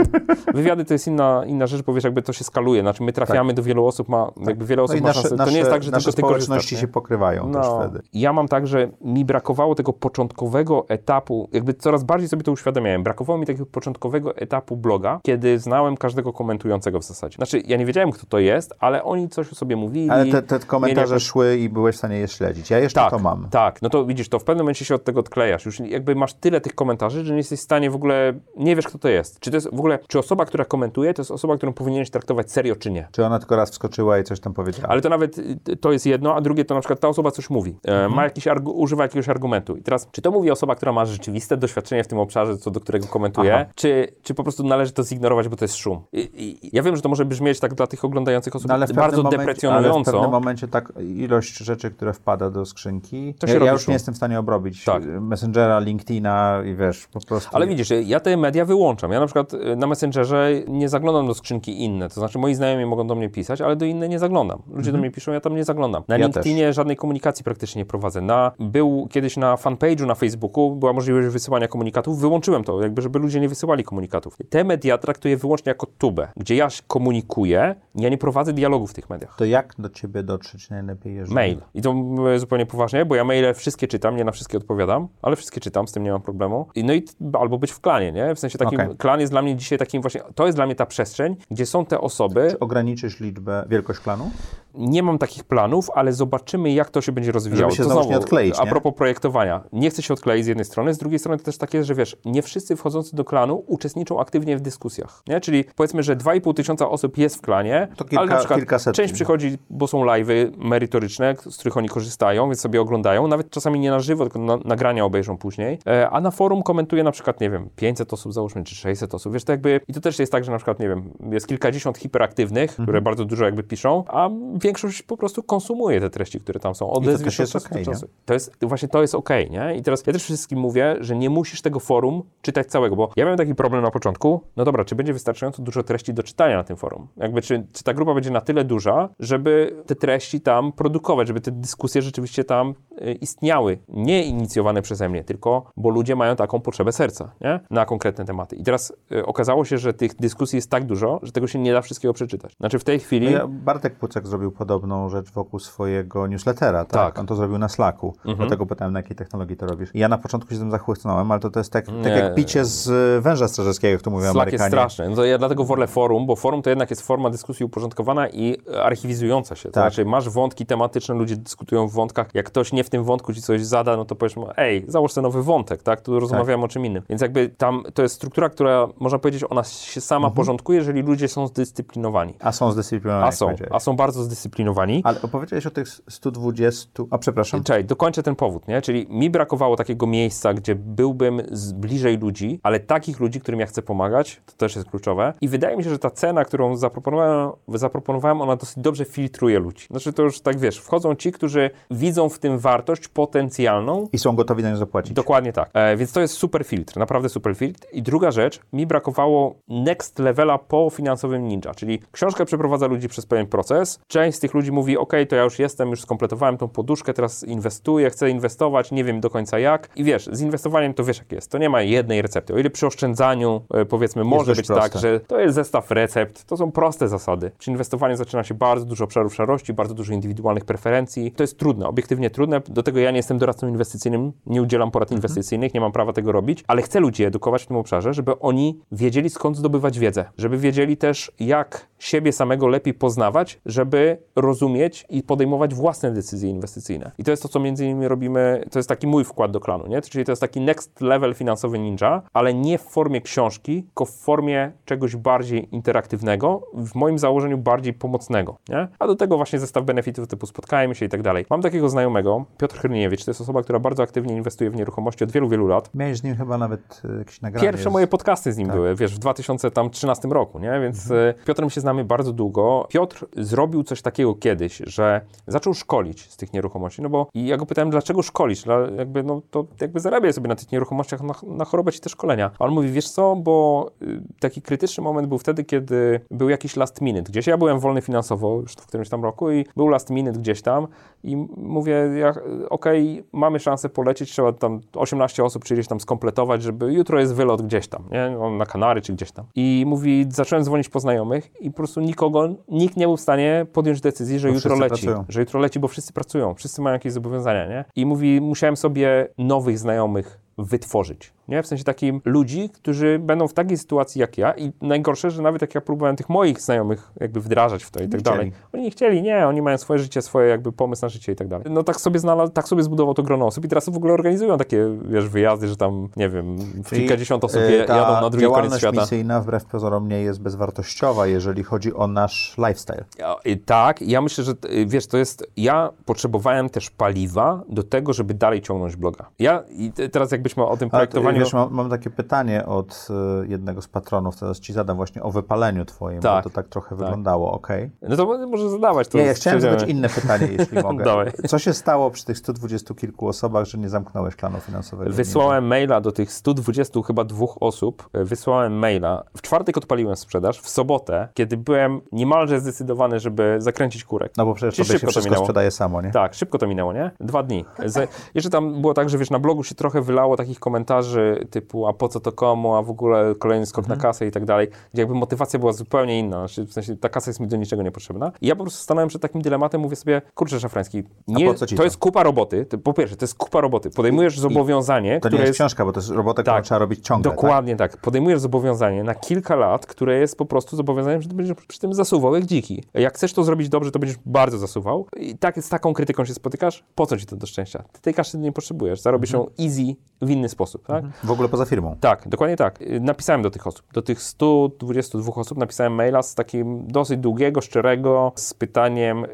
wywiady to jest inna, inna rzecz, bo wiesz, jakby to się skaluje. Znaczy my trafiamy do wielu osób, ma, jakby wiele No osób i ma szansę. nasze, To nie jest tak, że nasze tylko ty korzystasz. społeczności nie? się pokrywają też wtedy. Ja mam tak, że mi brakowało tego początkowego etapu, jakby coraz bardziej sobie to uświadamiałem. Brakowało mi takiego początkowego etapu bloga, kiedy znałem każdego komentującego w zasadzie. Znaczy, ja nie wiedziałem, kto to jest, ale oni coś o sobie mówili. Ale te, te komentarze szły i byłeś w stanie je śledzić. Ja jeszcze tak, to mam. tak. No to widzisz, to w pewnym momencie się od tego odklejasz. Już jakby masz tyle tych komentarzy, że nie jesteś w stanie w ogóle, nie wiesz, kto to jest. Czy to jest w ogóle, czy osoba, która komentuje, to jest osoba, którą powinieneś traktować serio, czy nie. Czy ona tylko raz wskoczyła i coś tam powiedziała? Ale to nawet y, to jest jedno, a drugie to na przykład ta osoba coś mówi, e, Mhm. ma jakiś argu, używa jakiegoś argumentu. I teraz, czy to mówi osoba, która ma rzeczywiste doświadczenie w tym obszarze, co do którego komentuje, czy, czy po prostu należy to zignorować, bo to jest szum. I, i, ja wiem, że to może brzmieć tak dla tych oglądających osób No, ale bardzo momencie, ale w deprecjonująco. pewnym momencie tak ilość rzeczy, które wpada do skrzynki, To się ja, robi ja już szum. nie jestem w stanie obrobić Tak. Messengera, LinkedIna i wiesz, po prostu... Ale widzisz, ja te media wyłączam. Ja na przykład y, na Messengerze nie zaglądam do skrzynki inne. To znaczy moi znajomi mogą do mnie pisać, ale do innych nie zaglądam. Ludzie do mnie piszą, ja tam nie zaglądam. Na Mhm. Ja LinkedInie żadnej komunikacji praktycznie nie prowadzę. Na, był kiedyś na fanpage'u na Facebooku była możliwość wysyłania komunikatów, wyłączyłem to, jakby żeby ludzie nie wysyłali komunikatów. Te media traktuję wyłącznie jako tubę, gdzie ja komunikuję, ja nie prowadzę dialogu w tych mediach. To jak do ciebie dotrzeć najlepiej? Jeżeli... Mail. I to mówię zupełnie poważnie, bo ja maile wszystkie czytam, nie na wszystkie odpowiadam, ale wszystkie czytam, z tym nie mam problemu. I, no i albo być w klanie, nie? W sensie takim, Okej. klan jest dla mnie dzisiaj takim właśnie, to jest dla mnie ta przestrzeń, gdzie są te osoby, Czy ograniczysz liczbę, wielkość klanu? nie mam takich planów, ale zobaczymy, jak to się będzie rozwijało. Żeby się to znowu nie odkleić, A propos projektowania. Nie chcę się odkleić z jednej strony, z drugiej strony to też tak jest, że wiesz, nie wszyscy wchodzący do klanu uczestniczą aktywnie w dyskusjach. Nie? Czyli powiedzmy, że 2,5 tysiąca osób jest w klanie, To kilka- ale na przykład kilkaset. część przychodzi, bo są live'y merytoryczne, z których oni korzystają, więc sobie oglądają. Nawet czasami nie na żywo, tylko na, nagrania obejrzą później. E, a na forum komentuje na przykład, nie wiem, 500 osób załóżmy, czy 600 osób. Wiesz, to jakby, i to też jest tak, że na przykład, nie wiem, jest kilkadziesiąt hiperaktywnych, Mhm. które bardzo dużo jakby piszą, a większość po prostu konsumuje te treści, które tam są. Odezwy też się jest czasu czasu. To jest, właśnie to jest okej, nie? I teraz ja też wszystkim mówię, że nie musisz tego forum czytać całego, bo ja miałem taki problem na początku, no dobra, czy będzie wystarczająco dużo treści do czytania na tym forum? Jakby, czy, czy ta grupa będzie na tyle duża, żeby te treści tam produkować, żeby te dyskusje rzeczywiście tam y, istniały, nie inicjowane przeze mnie, tylko bo ludzie mają taką potrzebę serca, nie? Na konkretne tematy. I teraz y, okazało się, że tych dyskusji jest tak dużo, że tego się nie da wszystkiego przeczytać. Znaczy w tej chwili... No ja, Bartek Pucek zrobił podobną rzecz wokół swojego newslettera, tak? Tak. Mhm. On to zrobił na Slacku, dlatego pytałem, na jakiej technologii to robisz. I ja na początku się tym zachłysnąłem, ale to, to jest tak, tak Nie. jak picie z węża strażackiego, jak to mówią Slack jest Amerykanie. straszny. No to ja dlatego wolę forum, bo forum to jednak jest forma dyskusji uporządkowana i archiwizująca się. To Tak. znaczy masz wątki tematyczne, ludzie dyskutują w wątkach. Jak ktoś nie w tym wątku ci coś zada, no to powiesz mu, ej, załóż sobie nowy wątek, tak? Tu rozmawiamy o czym innym. Więc jakby tam to jest struktura, która można powiedzieć, ona się sama Mhm. porządkuje, jeżeli ludzie są zdyscyplinowani. A są zdyscyplinowani, A są, a są bardzo zdyscyplinowani. Ale opowiedziałeś o tych 120... A przepraszam. Czekaj, dokończę ten powód, nie? Czyli mi brakowało takiego miejsca, gdzie byłbym z bliżej ludzi, ale takich ludzi, którym ja chcę pomagać, to też jest kluczowe. I wydaje mi się, że ta cena, którą zaproponowałem, zaproponowałem ona dosyć dobrze filtruje ludzi. Znaczy to już tak, wiesz, wchodzą ci, którzy widzą w tym wartość potencjalną, I są gotowi na nią zapłacić. Dokładnie tak. E, więc to jest super filtr, naprawdę super filtr. I druga rzecz, mi brakowało next levela po finansowym ninja, czyli książka przeprowadza ludzi przez pewien proces. Część z tych ludzi mówi, ok, to ja już jestem, już skompletowałem tą poduszkę, teraz inwestuję, chcę inwestować, nie wiem do końca jak. I wiesz, z inwestowaniem to wiesz jak jest, to nie ma jednej recepty. O ile przy oszczędzaniu, e, powiedzmy, może być proste. tak, że to jest zestaw recept, to są proste zasady. Przy inwestowaniu zaczyna się bardzo dużo obszarów szarości, bardzo dużo indywidualnych preferencji. To jest trudne, obiektywnie trudne. Do tego ja nie jestem doradcą inwestycyjnym, nie udzielam porad inwestycyjnych, nie mam prawa tego robić, ale chcę ludzi edukować w tym obszarze, żeby oni wiedzieli skąd zdobywać wiedzę, żeby wiedzieli też jak siebie samego lepiej poznawać, żeby rozumieć i podejmować własne decyzje inwestycyjne. I to jest to, co między innymi robimy, to jest taki mój wkład do klanu, nie? Czyli to jest taki next level finansowy ninja, ale nie w formie książki, tylko w formie czegoś bardziej interaktywnego, w moim założeniu bardziej pomocnego, nie? A do tego właśnie zestaw benefitów typu spotkajmy się i tak dalej. Mam takiego znajomego, Piotr Hryniewicz, to jest osoba, która bardzo aktywnie inwestuje w nieruchomości od wielu, wielu lat. Miałeś z nim chyba nawet y, jakieś nagranie. Pierwsze z- moje podcasty z nim były, wiesz, w 2013 roku, nie? Więc e, Piotrem się znamy bardzo długo. Piotr zrobił coś takiego kiedyś, że zaczął szkolić z tych nieruchomości, no bo i ja go pytałem, dlaczego szkolić? Dla, jakby, no to jakby zarabiaj sobie na tych nieruchomościach, na, na chorobę ci te szkolenia. A on mówi, wiesz co, bo y, taki krytyczny moment był wtedy, kiedy był jakiś last minute gdzieś. Ja byłem wolny finansowo już w którymś tam roku i był last minute gdzieś tam i mówię, ja, okej, mamy szansę polecieć, trzeba tam 18 osób czy tam skompletować, żeby jutro jest wylot gdzieś tam, nie? Na Kanary czy gdzieś tam. I mówi, zacząłem dzwonić po znajomych i po prostu nikogo, nikt nie był w stanie podjąć decyzji, że Bo jutro leci. pracują. Że jutro leci, bo wszyscy pracują, wszyscy mają jakieś zobowiązania, nie? I mówi, musiałem sobie nowych znajomych wytworzyć. Nie? W sensie takim ludzi, którzy będą w takiej sytuacji jak ja i najgorsze, że nawet jak ja próbowałem tych moich znajomych jakby wdrażać w to i tak dalej. Oni nie chcieli, nie, oni mają swoje życie, swoje jakby pomysł na życie i tak dalej. No tak sobie znalazł, tak sobie zbudował to grono osób i teraz w ogóle organizują takie, wiesz, wyjazdy, że tam, nie wiem, w Czyli, kilkadziesiąt osób y, je, jadą na drugi koniec świata. misyjna wbrew pozorom nie jest bezwartościowa, jeżeli chodzi o nasz lifestyle. Ja- Tak, ja myślę, że y, wiesz, to jest. Ja potrzebowałem też paliwa do tego, żeby dalej ciągnąć bloga. Ja i te- teraz, jakbyśmy o tym projektowaniu Wiesz, mam, mam, takie pytanie od y, jednego z patronów, teraz ci zadam właśnie o wypaleniu twoim, tak, bo to tak trochę tak. wyglądało, ok? No to może zadawać. To Nie, ja chciałem zadać inne pytanie, jeśli mogę. Dawaj. Co się stało przy tych 120 kilku osobach, że nie zamknąłeś klanu finansowego? Wysłałem maila do tych 120 chyba dwóch osób, wysłałem maila, w czwartek odpaliłem sprzedaż, w sobotę, kiedy byłem niemalże zdecydowany, żeby zakręcić kurek. No bo przecież to się wszystko sprzedaje samo, nie? Tak, szybko to minęło, nie? Dwa dni. Z, jeszcze tam było tak, że wiesz, na blogu się trochę wylało takich komentarzy typu, a po co to komu, a w ogóle kolejny skok mhm. na kasę i tak dalej, gdzie jakby motywacja była zupełnie inna. W sensie ta kasa jest mi do niczego niepotrzebna. I ja po prostu stanąłem przed takim dylematem, mówię sobie, kurczę Szafrański, nie, to, to jest kupa roboty, to, po pierwsze, to jest kupa roboty. Podejmujesz I zobowiązanie, to nie jest, książka, bo to jest robota, tak, którą trzeba robić ciągle. Dokładnie tak? tak. Podejmujesz zobowiązanie na kilka lat, które jest po prostu zobowiązaniem, że ty będziesz przy tym zasuwał jak dziki. Jak chcesz to zrobić dobrze, to będziesz bardzo zasuwał. I tak, z taką krytyką się spotykasz, po co ci to do szczęścia? Ty tej kasy nie potrzebujesz, zarobisz mhm. ją easy w inny sposób, tak? W ogóle poza firmą. Tak, dokładnie tak. Napisałem do tych osób, do tych 122 osób napisałem maila z takim dosyć długiego, szczerego, z pytaniem,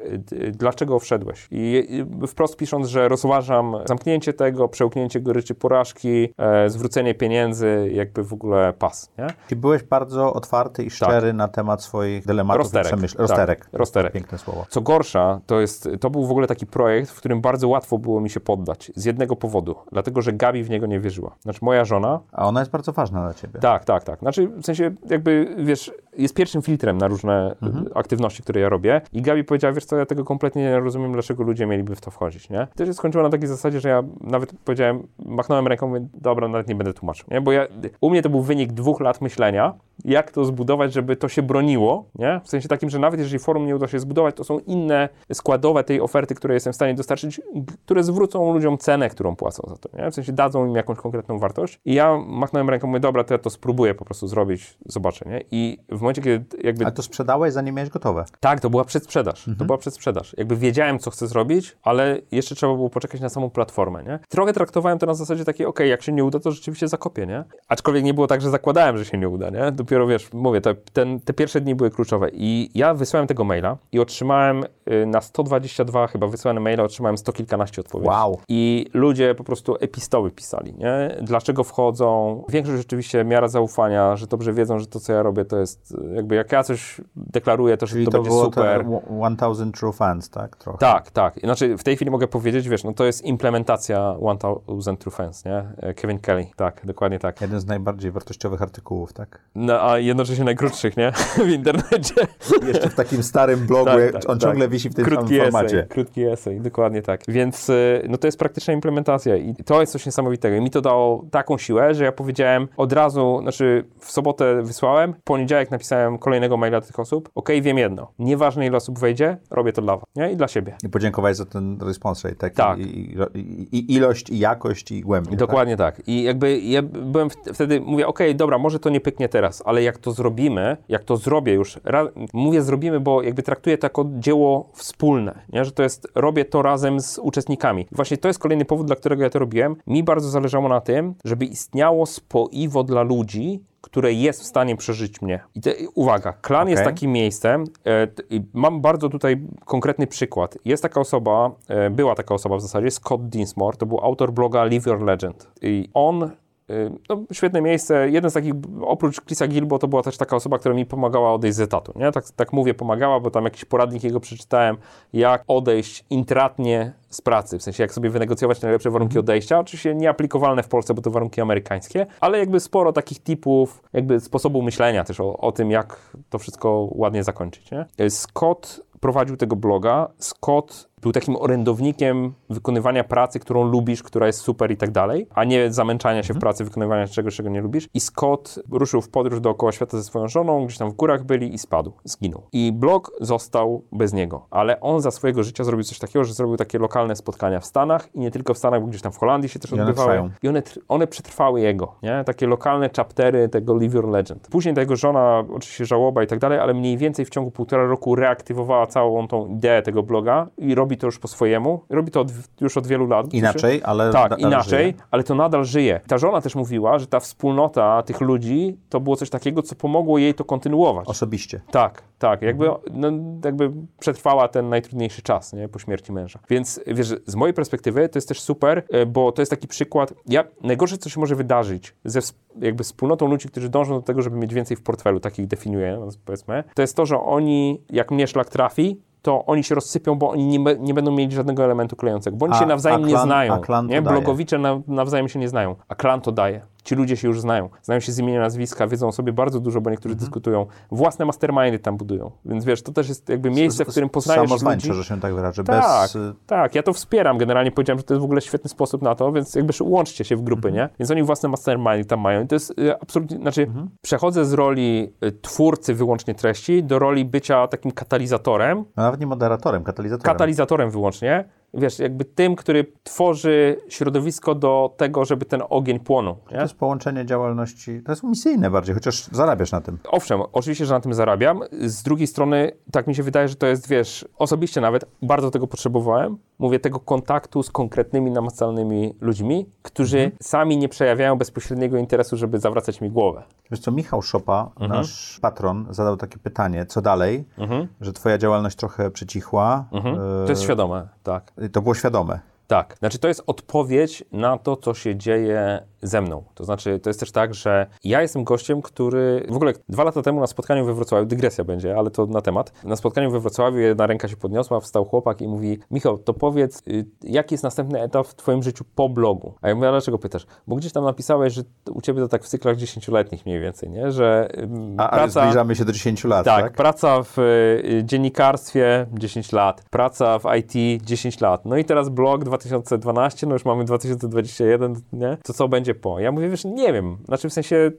dlaczego wszedłeś? I wprost pisząc, że rozważam zamknięcie tego, przełknięcie goryczy porażki, e, zwrócenie pieniędzy, jakby w ogóle pas, nie? I byłeś bardzo otwarty i szczery tak. na temat swoich dylematów rozterek. i przemyśl... Rozterek. Tak. Rozterek. Piękne słowo. Co gorsza, to jest, to był w ogóle taki projekt, w którym bardzo łatwo było mi się poddać. Z jednego powodu. Dlatego, że Gabi w niego nie wierzyła. Znaczy moja żona... A ona jest bardzo ważna dla ciebie. Tak, tak, tak. Znaczy w sensie jakby, wiesz, jest pierwszym filtrem na różne mhm. aktywności, które ja robię i Gabi powiedziała, wiesz co, ja tego kompletnie nie rozumiem, dlaczego ludzie mieliby w to wchodzić, nie? To się skończyło na takiej zasadzie, że ja nawet powiedziałem, machnąłem ręką, mówię, dobra, nawet nie będę tłumaczył, nie? Bo ja, u mnie to był wynik dwóch lat myślenia, jak to zbudować, żeby to się broniło, nie? W sensie takim, że nawet jeżeli forum nie uda się zbudować, to są inne składowe tej oferty, które jestem w stanie dostarczyć, które zwrócą ludziom cenę, którą płacą za to, nie? W sensie dadzą im jakąś konkretną wartość. I ja machnąłem ręką, mówię, dobra, to ja to spróbuję po prostu zrobić, zobaczę, nie? I w momencie, kiedy jakby... Ale to sprzedałeś, zanim miałeś gotowe? Tak, to była przedsprzedaż. Mhm. To była przedsprzedaż. Jakby wiedziałem, co chcę zrobić, ale jeszcze trzeba było poczekać na samą platformę, nie? Trochę traktowałem to na zasadzie takiej, ok, jak się nie uda, to rzeczywiście zakopię, nie? Aczkolwiek nie było tak, że zakładałem, że się nie uda, nie? Dopiero, wiesz, mówię, to, ten, te pierwsze dni były kluczowe i ja wysłałem tego maila i otrzymałem y, na 122 chyba wysłane maile, otrzymałem sto kilkanaście odpowiedzi. Wow. I ludzie po prostu epistoły pisali, nie? Dlaczego wchodzą? Większość rzeczywiście miara zaufania, że dobrze wiedzą, że to, co ja robię, to jest jakby jak ja coś deklaruję, to, że Czyli to, to będzie super. Te 1000 True Fans, tak? Trochę. Tak, tak. Znaczy w tej chwili mogę powiedzieć, wiesz, no to jest implementacja 1000 True Fans, nie? Kevin Kelly, tak, dokładnie tak. Jeden z najbardziej wartościowych artykułów, tak? No, a jednocześnie najkrótszych, nie? w internecie. Jeszcze w takim starym blogu, tak, tak, on tak. ciągle wisi w tym krótki samym formacie. Esej, krótki esej, dokładnie tak. Więc y, no to jest praktyczna implementacja i to jest coś niesamowitego. I mi to dało taką siłę, że ja powiedziałem od razu, znaczy w sobotę wysłałem, w poniedziałek napisałem kolejnego maila do tych osób, ok, wiem jedno, nieważne ile osób wejdzie, robię to dla was, nie? I dla siebie. I podziękować za ten response rate, tak? tak. I, i, I, ilość, i jakość, i głębię. Dokładnie tak? tak. I jakby ja byłem wtedy, mówię, ok, dobra, może to nie pyknie teraz, ale jak to zrobimy, jak to zrobię już, mówię zrobimy, bo jakby traktuję to jako dzieło wspólne, nie? że to jest, robię to razem z uczestnikami. I właśnie to jest kolejny powód, dla którego ja to robiłem. Mi bardzo zależało na tym, żeby istniało spoiwo dla ludzi, które jest w stanie przeżyć mnie. I te, uwaga, klan okay. jest takim miejscem, e, t, mam bardzo tutaj konkretny przykład. Jest taka osoba, e, była taka osoba w zasadzie, Scott Dinsmore, to był autor bloga Live Your Legend. I on no, świetne miejsce. Jeden z takich, oprócz Chrisa Gilbo, to była też taka osoba, która mi pomagała odejść z etatu. Nie? Tak, tak mówię, pomagała, bo tam jakiś poradnik jego przeczytałem, jak odejść intratnie z pracy, w sensie jak sobie wynegocjować najlepsze warunki mhm. odejścia. Oczywiście nieaplikowalne w Polsce, bo to warunki amerykańskie, ale jakby sporo takich typów, jakby sposobu myślenia też o, o tym, jak to wszystko ładnie zakończyć. Nie? Scott prowadził tego bloga. Scott był takim orędownikiem wykonywania pracy, którą lubisz, która jest super i tak dalej, a nie zamęczania się w mhm. pracy, wykonywania czegoś, czego nie lubisz. I Scott ruszył w podróż dookoła świata ze swoją żoną, gdzieś tam w górach byli i spadł, zginął. I blog został bez niego, ale on za swojego życia zrobił coś takiego, że zrobił takie lokalne spotkania w Stanach i nie tylko w Stanach, bo gdzieś tam w Holandii się też I odbywały. One I one, one przetrwały jego, nie? Takie lokalne chaptery tego Live Your Legend. Później ta jego żona, oczywiście żałoba i tak dalej, ale mniej więcej w ciągu półtora roku reaktywowała całą tą ideę tego bloga i robi to już po swojemu, robi to od, już od wielu lat. Inaczej, ale Tak, inaczej, żyje. ale to nadal żyje. Ta żona też mówiła, że ta wspólnota tych ludzi to było coś takiego, co pomogło jej to kontynuować. Osobiście. Tak, tak. Jakby, no, jakby przetrwała ten najtrudniejszy czas, nie? Po śmierci męża. Więc wiesz, z mojej perspektywy to jest też super, e, bo to jest taki przykład. Ja, najgorsze, co się może wydarzyć ze jakby wspólnotą ludzi, którzy dążą do tego, żeby mieć więcej w portfelu, takich definiuję, no, powiedzmy, to jest to, że oni, jak mnie szlak trafi, to oni się rozsypią, bo oni nie, nie będą mieli żadnego elementu klejącego, bo oni A- się nawzajem a nie klan- znają. klan nie? Blogowicze na, nawzajem się nie znają, a klan to daje. Ci ludzie się już znają. Znają się z imienia, nazwiska, wiedzą o sobie bardzo dużo, bo niektórzy Mhm. dyskutują. Własne mastermindy tam budują. Więc wiesz, to też jest jakby miejsce, w którym poznajesz ludzi. że się tak wyrażę. Tak, Bez, y, tak, ja to wspieram. Generalnie powiedziałem, że to jest w ogóle świetny sposób na to, więc jakby łączcie się w grupy, Mhm. nie? Więc oni własne mastermindy tam mają. I to jest y, absolutnie, znaczy Mhm. przechodzę z roli y, twórcy wyłącznie treści do roli bycia takim katalizatorem, no nawet nie moderatorem, katalizatorem. katalizatorem wyłącznie. Wiesz, jakby tym, który tworzy środowisko do tego, żeby ten ogień płonął. to Nie? jest połączenie działalności, to jest misyjne bardziej, chociaż zarabiasz na tym. Owszem, oczywiście, że na tym zarabiam. Z drugiej strony, tak mi się wydaje, że to jest, wiesz, osobiście nawet bardzo tego potrzebowałem. Mówię tego kontaktu z konkretnymi, namacalnymi ludźmi, którzy Mhm. sami nie przejawiają bezpośredniego interesu, żeby zawracać mi głowę. Wiesz co, Michał Szopa, Mhm. nasz patron, zadał takie pytanie, co dalej, że twoja działalność trochę przycichła. Mhm. e, To jest świadome, tak. To było świadome. Tak, znaczy to jest odpowiedź na to, co się dzieje ze mną. To znaczy, to jest też tak, że ja jestem gościem, który w ogóle dwa lata temu na spotkaniu we Wrocławiu, dygresja będzie, ale to na temat, na spotkaniu we Wrocławiu jedna ręka się podniosła, wstał chłopak i mówi, Michał, to powiedz, y, jaki jest następny etap w twoim życiu po blogu? A ja mówię, a dlaczego pytasz? Bo gdzieś tam napisałeś, że u ciebie to tak w cyklach dziesięcioletnich mniej więcej, nie? Że A, ale praca... zbliżamy się do 10 lat, Tak, tak? praca w y, dziennikarstwie 10 lat, praca w IT 10 lat. No i teraz blog 2012, no już mamy 2021, nie? To co będzie po? Ja mówię, wiesz, nie wiem. Znaczy w sensie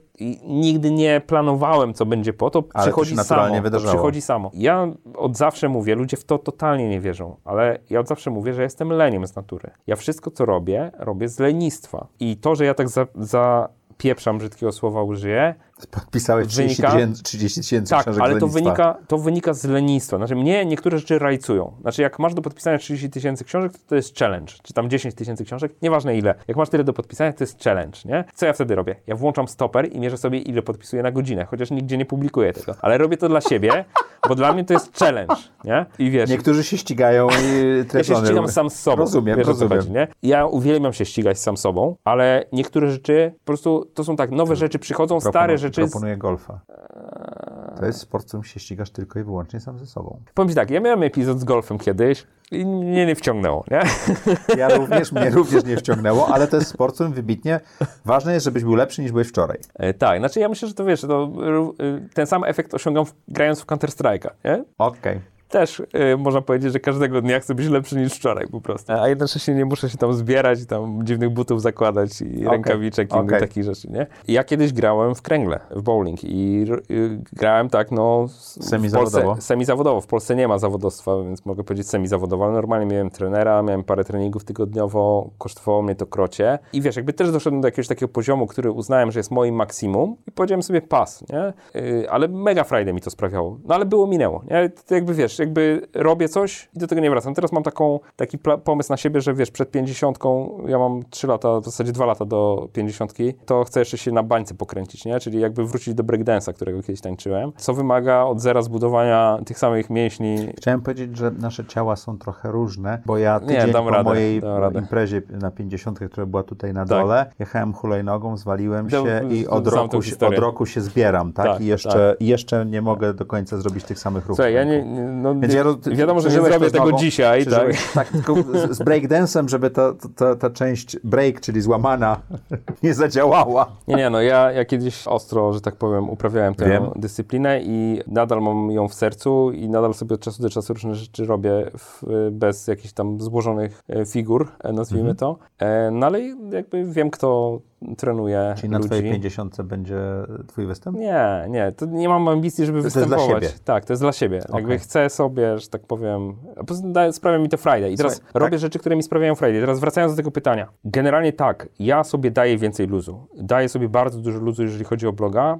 nigdy nie planowałem, co będzie po, to Ale przychodzi samo. wydarzało. To przychodzi samo. Ja od zawsze mówię, ludzie w to totalnie nie wierzą, ale ja od zawsze mówię, że jestem leniem z natury. Ja wszystko, co robię, robię z lenistwa. I to, że ja tak za, za pieprzam brzydkiego słowa użyję, Podpisałeś 30 Wynika- tysięcy, 30 tysięcy tak, książek ale to lenistwa. wynika, to wynika z lenistwa. Znaczy mnie niektóre rzeczy rajcują. Znaczy jak masz do podpisania 30 tysięcy książek, to to jest challenge. Czy tam 10 tysięcy książek, nieważne ile. Jak masz tyle do podpisania, to jest challenge, nie? Co ja wtedy robię? Ja włączam stoper i mierzę sobie ile podpisuję na godzinę, chociaż nigdzie nie publikuję tego. Ale robię to dla siebie, bo dla mnie to jest challenge, nie? I wiesz... Niektórzy się ścigają i Ja się ścigam sam z sobą. Rozumiem, Wiesz, rozumiem. chodzi, nie? Ja uwielbiam się ścigać sam sobą, ale niektóre rzeczy po prostu to są tak, nowe rzeczy przychodzą, stare Proponu- rzeczy. Proponuję golfa. To jest sport, w którym się ścigasz tylko i wyłącznie sam ze sobą. Powiem ci tak, ja miałem epizod z golfem kiedyś i mnie nie wciągnęło, nie? Ja również, mnie również nie wciągnęło, ale to jest sport, w którym wybitnie ważne jest, żebyś był lepszy niż byłeś wczoraj. E, tak, znaczy ja myślę, że to wiesz, to, y, ten sam efekt osiągam w, grając w Counter-Strike'a, nie? Okej. Też y, można powiedzieć, że każdego dnia chcę być lepszy niż wczoraj po prostu. A jednocześnie nie muszę się tam zbierać i tam dziwnych butów zakładać i rękawiczek i innych okej. takich rzeczy, nie? Ja kiedyś grałem w kręgle, w bowling i y, grałem tak, no... s- w Semizawodowo? Polsce, semizawodowo. W Polsce nie ma zawodowstwa, więc mogę powiedzieć semizawodowo, ale normalnie miałem trenera, miałem parę treningów tygodniowo, kosztowało mnie to krocie. I wiesz, jakby też doszedłem do jakiegoś takiego poziomu, który uznałem, że jest moim maksimum i powiedziałem sobie pas, nie? Yy, ale mega frajdę mi to sprawiało. No ale było, minęło, nie? To jakby wiesz, jakby robię coś i do tego nie wracam. Teraz mam taką, taki pomysł na siebie, że wiesz, przed pięćdziesiątką, ja mam trzy lata, w zasadzie dwa lata do pięćdziesiątki, to chcę jeszcze się na bańce pokręcić, nie? Czyli jakby wrócić do breakdance'a, którego kiedyś tańczyłem, co wymaga od zera zbudowania tych samych mięśni. Chciałem powiedzieć, że nasze ciała są trochę różne, bo ja Nie, tydzień dam po radę, mojej dam imprezie na 50, która była tutaj na Tak. dole, jechałem hulajnogą, zwaliłem się i z- od roku, od roku się zbieram, tak? Tak, I jeszcze, i jeszcze nie mogę do końca zrobić tych samych ruchów. Słuchaj, ja nie, nie- no, Więc ja wiadomo, że nie zrobię tego nogą, dzisiaj, tak? tak? tylko z, z breakdance'em, żeby ta, ta, ta część break, czyli złamana, nie zadziałała. Nie, nie, no ja, ja kiedyś ostro, że tak powiem, uprawiałem tę Wiem. dyscyplinę i nadal mam ją w sercu i nadal sobie od czasu do czasu różne rzeczy robię w, bez jakichś tam złożonych e, figur, e, nazwijmy Mhm. to. E, no ale jakby wiem, kto trenuję Czyli na ludzi. twojej 50 będzie twój występ? Nie, nie, to nie mam ambicji, żeby To jest dla występować. siebie. Tak, to jest dla siebie. Jakby chcę sobie, że tak powiem, sprawia mi to Friday. I teraz Słuchaj, tak. robię rzeczy, które mi sprawiają Friday. Teraz wracając do tego pytania. Generalnie tak, ja sobie daję więcej luzu. Daję sobie bardzo dużo luzu, jeżeli chodzi o bloga.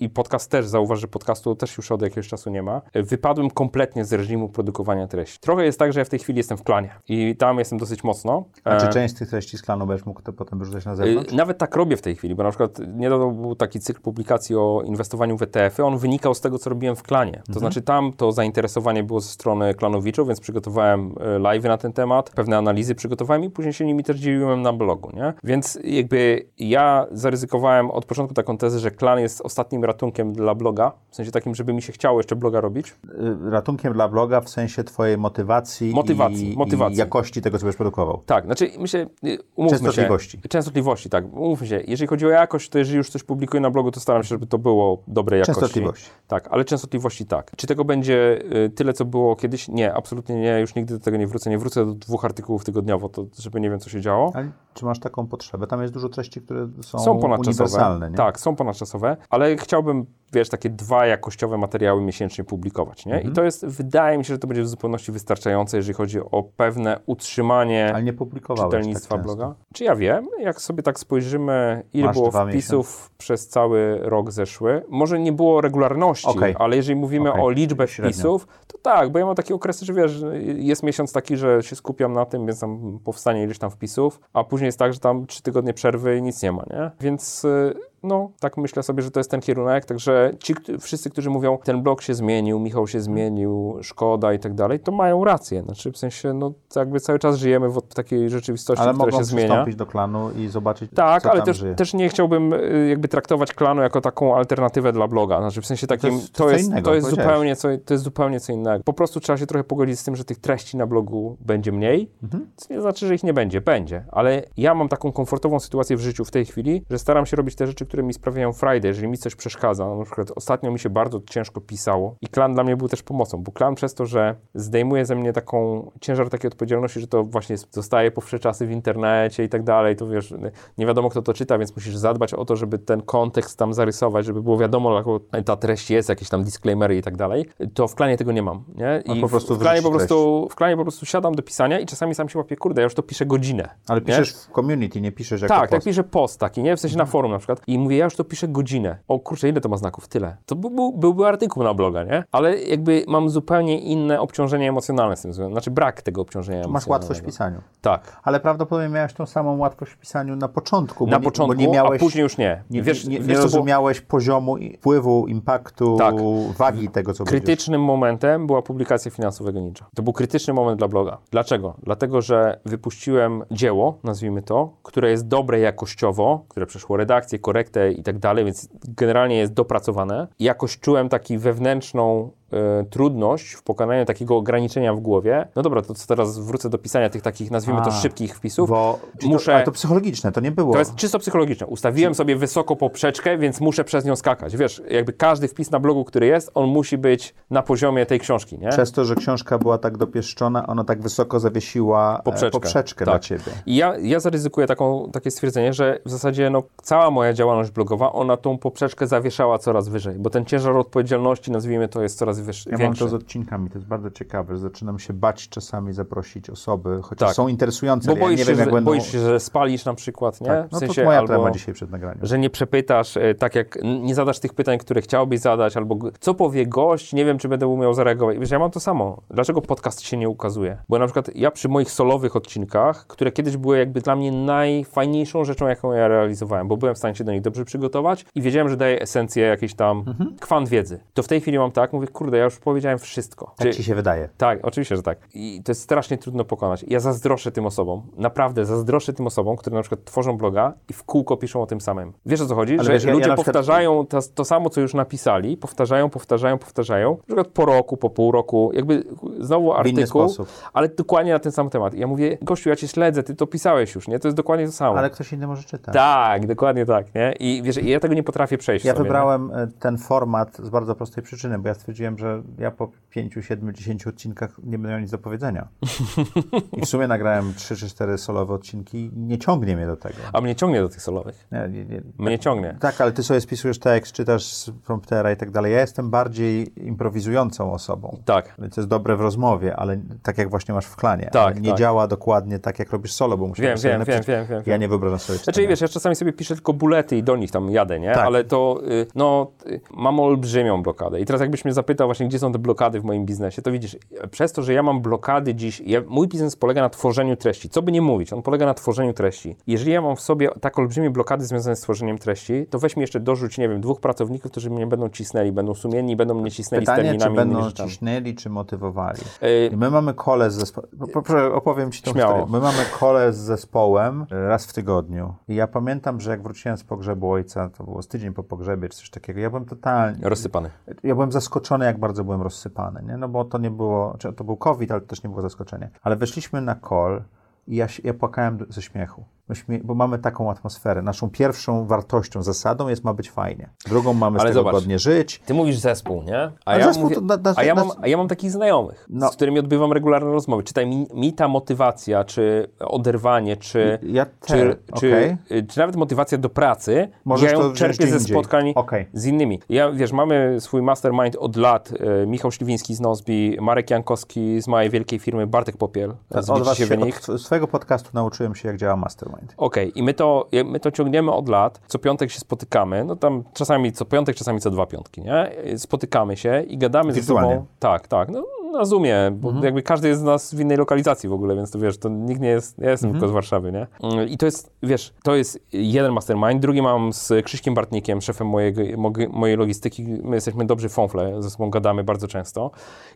I podcast też, zauważ, że podcastu też już od jakiegoś czasu nie ma. Wypadłem kompletnie z reżimu produkowania treści. Trochę jest tak, że ja w tej chwili jestem w klanie i tam jestem dosyć mocno. A czy E, część z tych treści z klanu będziesz mógł to potem wyrzucać na zewnątrz? Nawet tak robię w tej chwili, bo na przykład niedawno był taki cykl publikacji o inwestowaniu w ETF-y. On wynikał z tego, co robiłem w klanie. To znaczy tam to zainteresowanie było ze strony klanowiczów, więc przygotowałem live na ten temat, pewne analizy przygotowałem i później się nimi też dzieliłem na blogu, nie? Więc jakby ja zaryzykowałem od początku taką tezę, że klan jest ostatnim ratunkiem dla bloga, w sensie takim, żeby mi się chciało jeszcze bloga robić. Y, Ratunkiem dla bloga w sensie twojej motywacji, Motywacji, i, motywacji. i jakości tego, co będziesz produkował. Tak, znaczy myślę, y, umówmy Częstotliwości. się. Częstotliwości, tak. Umówmy. Jeżeli chodzi o jakość, to jeżeli już coś publikuję na blogu, to staram się, żeby to było dobrej jakości. Częstotliwości. Tak, ale częstotliwości tak. Czy tego będzie y, tyle, co było kiedyś? Nie, absolutnie nie. Już nigdy do tego nie wrócę. Nie wrócę do dwóch artykułów tygodniowo, to żeby nie wiem, co się działo. Ale czy masz taką potrzebę? Tam jest dużo treści, które są, Są ponadczasowe. uniwersalne, nie? Tak, są ponadczasowe, ale chciałbym, wiesz, takie dwa jakościowe materiały miesięcznie publikować, nie? Mhm. I to jest, wydaje mi się, że to będzie w zupełności wystarczające, jeżeli chodzi o pewne utrzymanie Ale nie publikowałeś czytelnictwa tak bloga? Czy ja wiem? Jak sobie tak spojrzymy, ile Masz było wpisów przez cały rok zeszły, może nie było regularności, Okej. ale jeżeli mówimy Okej. o liczbę Średnio. wpisów, to tak, bo ja mam takie okresy, że wiesz, jest miesiąc taki, że się skupiam na tym, więc tam powstanie ileś tam wpisów, a później jest tak, że tam trzy tygodnie przerwy i nic nie ma, nie? Więc y, no, tak myślę sobie, że to jest ten kierunek, także ci wszyscy, którzy mówią, ten blog się zmienił, Michał się zmienił, szkoda i tak dalej, to mają rację, znaczy w sensie, no to jakby cały czas żyjemy w takiej rzeczywistości, Ale która się zmienia. przystąpić do klanu i zobaczyć, Tak, co ale też, żyje. też nie chciałbym y, jakby traktować klanu jako taką alternatywę dla bloga. Znaczy w sensie takim, jest to jest, innego, to jest, zupełnie co, to jest zupełnie co innego. Po prostu trzeba się trochę pogodzić z tym, że tych treści na blogu będzie mniej, Mhm. co nie znaczy, że ich nie będzie. Będzie, ale ja mam taką komfortową sytuację w życiu w tej chwili, że staram się robić te rzeczy, które mi sprawiają Friday, jeżeli mi coś przeszkadza. Na przykład ostatnio mi się bardzo ciężko pisało i klan dla mnie był też pomocą, bo klan przez to, że zdejmuje ze mnie taką ciężar takiej odpowiedzialności, że to właśnie zostaje po wsze czasy w internecie i tak dalej, to wiesz, nie wiadomo kto to czyta, więc musisz zadbać o to, żeby ten kontekst tam zarysować, żeby było wiadomo, jaką ta treść jest, jakieś tam disclaimery i tak dalej, to w klanie tego nie mam, nie? I po prostu w, w, klanie po prostu, w klanie po prostu siadam do pisania i czasami sam się łapię, kurde, ja już to piszę godzinę. Ale nie? piszesz w community, nie piszesz jako Tak, tak post. piszę post taki, nie? W sensie na forum na przykład. I mówię, ja już to piszę godzinę. O kurczę, ile to ma znaków? Tyle. To by, był, byłby artykuł na bloga, nie? Ale jakby mam zupełnie inne obciążenie emocjonalne z tym związane. Znaczy brak tego obciążenia Masz emocjonalnego. łatwość w pisaniu. Tak. Ale prawdopodobnie miałeś tą samą łatwość w pisaniu na początku. Na nie, początku, bo nie miałeś, a później już nie. Nie, wiesz, nie, nie wiesz, było rozumiałeś poziomu i wpływu, impaktu, Tak. wagi tego, co będziesz. Krytycznym momentem była publikacja finansowego Ninja. To był krytyczny moment dla bloga. Dlaczego? Dlatego, że wypuściłem dzieło, nazwijmy to, które jest dobre jakościowo, które przeszło redakcję, korektę i tak dalej, więc generalnie jest dopracowane. Jakoś czułem taki wewnętrzną trudność w pokonaniu takiego ograniczenia w głowie. No dobra, to co teraz wrócę do pisania tych takich, nazwijmy to A, szybkich wpisów. Bo Muszę- to, ale to psychologiczne, to nie było. To jest czysto psychologiczne. Ustawiłem sobie wysoko poprzeczkę, więc muszę przez nią skakać. Wiesz, jakby każdy wpis na blogu, który jest, on musi być na poziomie tej książki, nie? Przez to, że książka była tak dopieszczona, ona tak wysoko zawiesiła Poprzeczkę. poprzeczkę, poprzeczkę Tak. dla ciebie. I ja, ja zaryzykuję taką, takie stwierdzenie, że w zasadzie no, cała moja działalność blogowa, ona tą poprzeczkę zawieszała coraz wyżej, bo ten ciężar odpowiedzialności, nazwijmy to, jest coraz Ja mam to z odcinkami, to jest bardzo ciekawe, zaczynam się bać czasami zaprosić osoby, chociaż Tak. są interesujące, Bo ale ja boisz, nie się, wiem, jak że, będą... boisz się, że spalisz na przykład, nie? tak. No w sensie, to moja albo, dzisiaj przed nagraniem. że nie przepytasz e, tak jak, nie zadasz tych pytań, które chciałbyś zadać, albo co powie gość, nie wiem, czy będę umiał zareagować. Wiesz, ja mam to samo. Dlaczego podcast się nie ukazuje? Bo na przykład ja przy moich solowych odcinkach, które kiedyś były jakby dla mnie najfajniejszą rzeczą, jaką ja realizowałem, bo byłem w stanie się do nich dobrze przygotować i wiedziałem, że daje esencję jakiejś tam Mhm. kwant wiedzy. To w tej chwili mam tak, mówię, kurde, ja już powiedziałem wszystko. Tak Czy- ci się wydaje. tak, oczywiście, że tak. I to jest strasznie trudno pokonać. Ja zazdroszę tym osobom, naprawdę zazdroszę tym osobom, które na przykład tworzą bloga i w kółko piszą o tym samym. Wiesz o co chodzi? Ale że wiesz, ja- ja ludzie przykład- powtarzają to, to samo, co już napisali, powtarzają, powtarzają, powtarzają, na przykład po roku, po pół roku, jakby znowu artykuł, ale dokładnie na ten sam temat. I ja mówię, gościu, ja cię śledzę, ty to pisałeś już, nie? To jest dokładnie to samo. Ale ktoś inny może czytać. Tak, dokładnie tak, nie? I wiesz, ja tego nie potrafię przejść Ja sobie, nie? wybrałem e, ten format z bardzo prostej przyczyny, bo ja stwierdziłem, stwierdziłem, że ja po 5, 7, 10 odcinkach nie będę miał nic do powiedzenia. I w sumie nagrałem 3 czy 4 solowe odcinki nie ciągnie mnie do tego. A mnie ciągnie do tych solowych. Nie, nie, nie. Mnie ciągnie. Tak, ale ty sobie spisujesz tekst, czytasz z promptera i tak dalej. Ja jestem bardziej improwizującą osobą. Tak. Więc to jest dobre w rozmowie, ale tak jak właśnie masz w klanie. Tak, nie tak. działa dokładnie tak, jak robisz solo, bo musisz Wiem, wiem, wiem, wiem, wiem, Ja nie wyobrażam sobie Znaczy, czytania. wiesz, ja czasami sobie piszę tylko bulety i do nich tam jadę, nie? Tak. Ale to, y, no, y, mam olbrzymią blokadę. I teraz jakbyś mnie zapytał właśnie, gdzie są te blokady w moim biznesie, to widzisz, przez to, że ja mam blokady dziś, ja, mój biznes polega na tworzeniu treści. Co by nie mówić, on polega na tworzeniu treści. Jeżeli ja mam w sobie tak olbrzymie blokady związane z tworzeniem treści, to weź mi jeszcze dorzuć, nie wiem, dwóch pracowników, którzy mnie będą cisnęli, będą sumienni i będą mnie cisnęli z Pytanie, czy terminami innymi będą ciśnęli, czy motywowali. Y, my mamy kole z zespołem. Proszę, opowiem ci tą Śmiało. historię. My mamy kole z zespołem e, raz w tygodniu. I ja pamiętam, że jak wróciłem z pogrzebu ojca, to było z tydzień po pogrzebie, czy coś takiego, ja byłem totalnie... Rozsypany. Ja byłem zaskoczony, jak bardzo byłem rozsypany, nie? No bo to nie było... To był COVID, ale to też nie było zaskoczenie. Ale weszliśmy na call i ja, ja płakałem ze śmiechu. Myśmy, bo mamy taką atmosferę. Naszą pierwszą wartością, zasadą jest ma być fajnie. Drugą mamy z Ale tego zobacz. godnie żyć. Ty mówisz zespół, nie? A, ja, zespół mówię, to na- na- a, ja mam, a ja mam takich znajomych, No. z którymi odbywam regularne rozmowy. Czytaj, mi, mi ta motywacja, czy oderwanie, czy, Ja czy, też, czy, nawet motywacja do pracy, Możesz ja ją czerpię ze spotkań Okej. z innymi. Ja, wiesz, mamy swój mastermind od lat. E, Michał Śliwiński z Nozbi, Marek Jankowski z mojej wielkiej firmy, Bartek Popiel z Od was się, wynik. od swojego podcastu nauczyłem się, jak działa mastermind. Okej, i my to, my to ciągniemy od lat. Co piątek się spotykamy, no tam czasami co piątek, czasami co dwa piątki, nie? Spotykamy się i gadamy ze Wirtualnie. sobą. Tak, tak. No, na Zoomie, bo Mhm. jakby każdy jest z nas w innej lokalizacji w ogóle, więc to wiesz, to nikt nie jest, ja jestem Mhm. tylko z Warszawy, nie? Mm, I to jest, wiesz, to jest jeden mastermind, drugi mam z Krzyśkiem Bartnikiem, szefem mojego, mojej logistyki. My jesteśmy dobrzy fąfle, ze sobą gadamy bardzo często.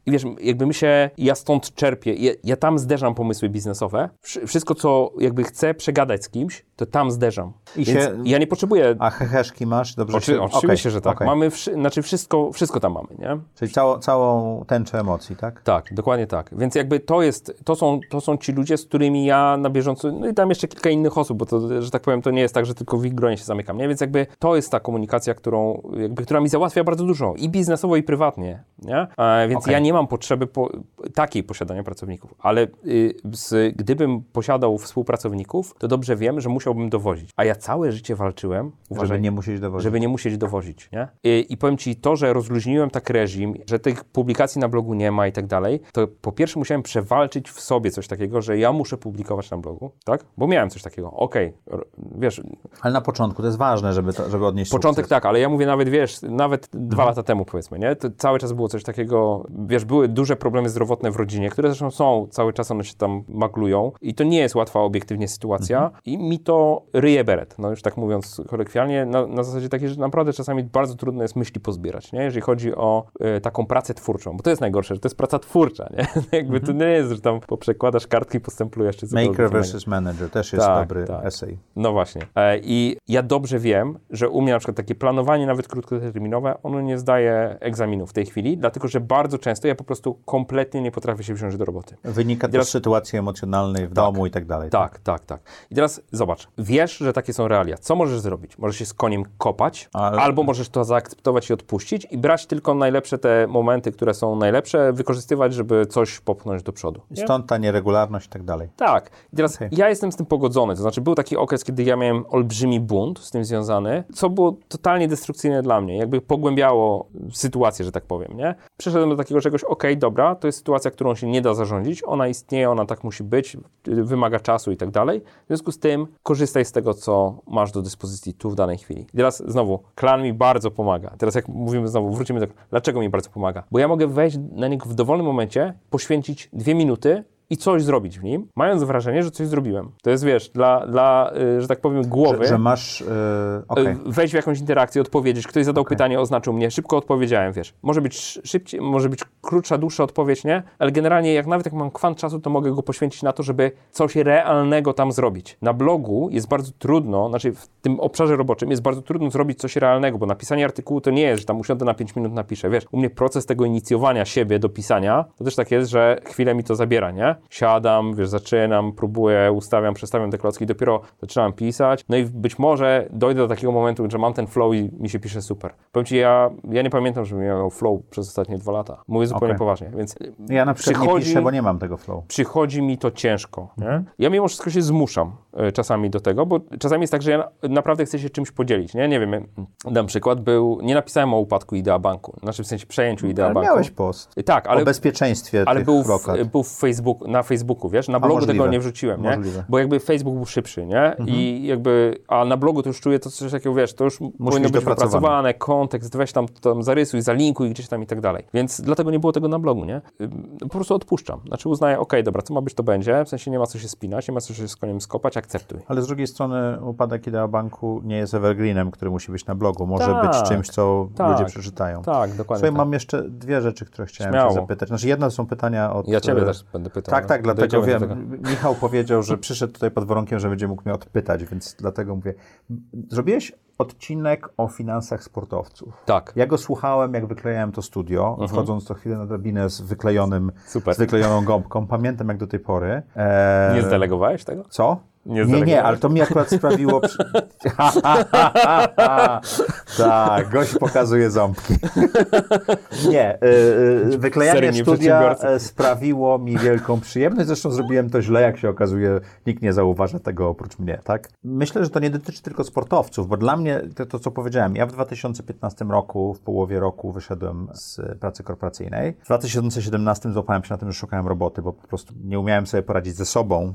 I wiesz, jakby my się, ja stąd czerpię, ja, ja tam zderzam pomysły biznesowe. Wszy- Wszystko, co jakby chcę przegadać z kimś, to tam zderzam. I Więc się- ja nie potrzebuję... A heheszki masz? Dobrze Oczy, oczywiście, okej, że tak. okej. Mamy, wszy, znaczy wszystko, wszystko tam mamy, nie? Czyli całą, całą tęczę emocji, tak? Tak, dokładnie tak. Więc jakby to jest, to są, to są ci ludzie, z którymi ja na bieżąco, no i tam jeszcze kilka innych osób, bo to, że tak powiem, to nie jest tak, że tylko w ich gronie się zamykam, nie? Więc jakby to jest ta komunikacja, którą, jakby, która mi załatwia bardzo dużo i biznesowo, i prywatnie, nie? E, więc Okej. ja nie mam potrzeby po, takiej posiadania pracowników, ale y, z, gdybym posiadał współpracowników, to dobrze wiem, że musiałbym dowozić. A ja całe życie walczyłem, uważaj, Żeby nie musieć dowozić. żeby nie musieć dowozić, nie? I, I powiem Ci, to, że rozluźniłem tak reżim, że tych publikacji na blogu nie ma i tak dalej, to po pierwsze musiałem przewalczyć w sobie coś takiego, że ja muszę publikować na blogu, tak? Bo miałem coś takiego, okej, r- wiesz, Ale na początku to jest ważne, żeby, to, żeby odnieść początek sukces. tak, ale ja mówię nawet, wiesz, nawet Mhm. dwa lata temu powiedzmy, nie? To cały czas było coś takiego, wiesz, były duże problemy zdrowotne w rodzinie, które zresztą są, cały czas one się tam maglują i to nie jest łatwa obiektywnie sytuacja Mhm. i mi to ryje beret, no już tak mówiąc kolokwialnie, na, na zasadzie takiej, że naprawdę czasami bardzo trudno jest myśli pozbierać, nie? Jeżeli chodzi o e, taką pracę twórczą, bo to jest najgorsze, że to jest praca twórcza, nie? Jakby to nie jest, że tam poprzekładasz kartki i postemplujesz czy cokolwiek Maker versus manager też jest Tak, dobry tak. essay. No właśnie. E, I ja dobrze wiem, że u mnie na przykład takie planowanie, nawet krótkoterminowe, ono nie zdaje egzaminu w tej chwili, dlatego że bardzo często ja po prostu kompletnie nie potrafię się wziąć do roboty. Wynika Teraz- z sytuacji emocjonalnej w domu i tak dalej. Tak, tak, tak. I teraz zobacz, wiesz, że takie są realia. Co możesz zrobić? Możesz się z koniem kopać, Ale- albo możesz to zaakceptować i odpuścić i brać tylko najlepsze te momenty, które są najlepsze, wykorzystywać, żeby coś popchnąć do przodu. I Nie? stąd ta nieregularność i tak dalej. Tak. I teraz Okej. ja jestem z tym pogodzony. To znaczy, był taki okres, kiedy ja miałem olbrzymi bunt z tym związany, co było totalnie destrukcyjne dla mnie. Jakby pogłębiało sytuację, że tak powiem, nie? Przeszedłem do takiego czegoś, okej, dobra, to jest sytuacja, którą się nie da zarządzić. Ona istnieje, ona tak musi być, wymaga czasu i tak dalej. W związku z tym korzystaj z tego, co masz do dyspozycji tu w danej chwili. I teraz znowu, klan mi bardzo pomaga. Teraz jak mówimy znowu, wrócimy do... Dlaczego mi bardzo pomaga? Bo ja mogę wejść na niego w dowolnym momencie, poświęcić dwie minuty i coś zrobić w nim, mając wrażenie, że coś zrobiłem. To jest, wiesz, dla, dla y, że tak powiem, głowy. Że, że masz... Yy, okej. Y, Wejść w jakąś interakcję, odpowiedzieć. Ktoś zadał pytanie, oznaczył mnie, szybko odpowiedziałem, wiesz. Może być sz- szybciej, może być krótsza, dłuższa odpowiedź, nie? Ale generalnie, jak nawet jak mam kwant czasu, to mogę go poświęcić na to, żeby coś realnego tam zrobić. Na blogu jest bardzo trudno, znaczy w tym obszarze roboczym jest bardzo trudno zrobić coś realnego, bo napisanie artykułu to nie jest, że tam usiądę na 5 minut napiszę, wiesz. U mnie proces tego inicjowania siebie do pisania, to też tak jest, że chwilę mi to zabiera, nie? Siadam, wiesz, zaczynam, próbuję, ustawiam, przestawiam te klocki, dopiero zaczynam pisać, no i być może dojdę do takiego momentu, że mam ten flow i mi się pisze super. Powiem Ci, ja, ja nie pamiętam, żebym miał flow przez ostatnie dwa lata. Mówię zupełnie Okej. poważnie, więc Ja na przykład nie piszę, bo nie mam tego flow. przychodzi mi to ciężko. Mhm. Ja mimo wszystko się zmuszam e, czasami do tego, bo czasami jest tak, że ja na- naprawdę chcę się czymś podzielić. Nie, nie wiem, dam przykład, był, nie napisałem o upadku Idea Banku, znaczy w sensie przejęciu Idea Ale Banku. miałeś post Tak, ale o bezpieczeństwie ale tych był, w, był w Facebook, na Facebooku, wiesz, na blogu możliwe. tego nie wrzuciłem, nie? Możliwe. Mhm. Bo jakby Facebook był szybszy, nie? I jakby, a na blogu to już czuję to coś takiego, wiesz, to już powinno być wypracowane, kontekst, weź tam, tam zarysuj, zalinkuj gdzieś tam i tak dalej. Więc dlatego nie było tego na blogu, nie? Po prostu odpuszczam. Znaczy uznaję, okej, dobra, co ma być, to będzie, w sensie nie ma co się spinać, nie ma co się z koniem skopać, akceptuj. Ale z drugiej strony upadek Idea Banku nie jest evergreenem, który musi być na blogu. Może Tak. być czymś, co Tak. ludzie przeczytają. Tak, dokładnie Słuchaj, tak. mam jeszcze dwie rzeczy, które chciałem Śmiało. cię zapytać. Znaczy, jedno są pytania od... Ja ciebie e, też będę pytał. Tak, tak, dlatego wiem. Michał powiedział, że przyszedł tutaj pod warunkiem, że będzie mógł mnie odpytać, więc dlatego mówię. Zrobiłeś odcinek o finansach sportowców. Tak. Ja go słuchałem, jak wyklejałem to studio, wchodząc co chwilę na drabinę z wyklejonym, Super. z wyklejoną gąbką. Pamiętam jak do tej pory. E, Nie zdelegowałeś tego? Co? Nie nie, nie, ale to mi akurat sprawiło... przy- tak, gość pokazuje ząbki. nie, y, y, wyklejanie studia e, sprawiło mi wielką przyjemność. Zresztą zrobiłem to źle, jak się okazuje. Nikt nie zauważa tego oprócz mnie, tak? Myślę, że to nie dotyczy tylko sportowców, bo dla mnie, to, to co powiedziałem, ja w 2015 roku, w połowie roku wyszedłem z pracy korporacyjnej. W 2017 złapałem się na tym, że szukałem roboty, bo po prostu nie umiałem sobie poradzić ze sobą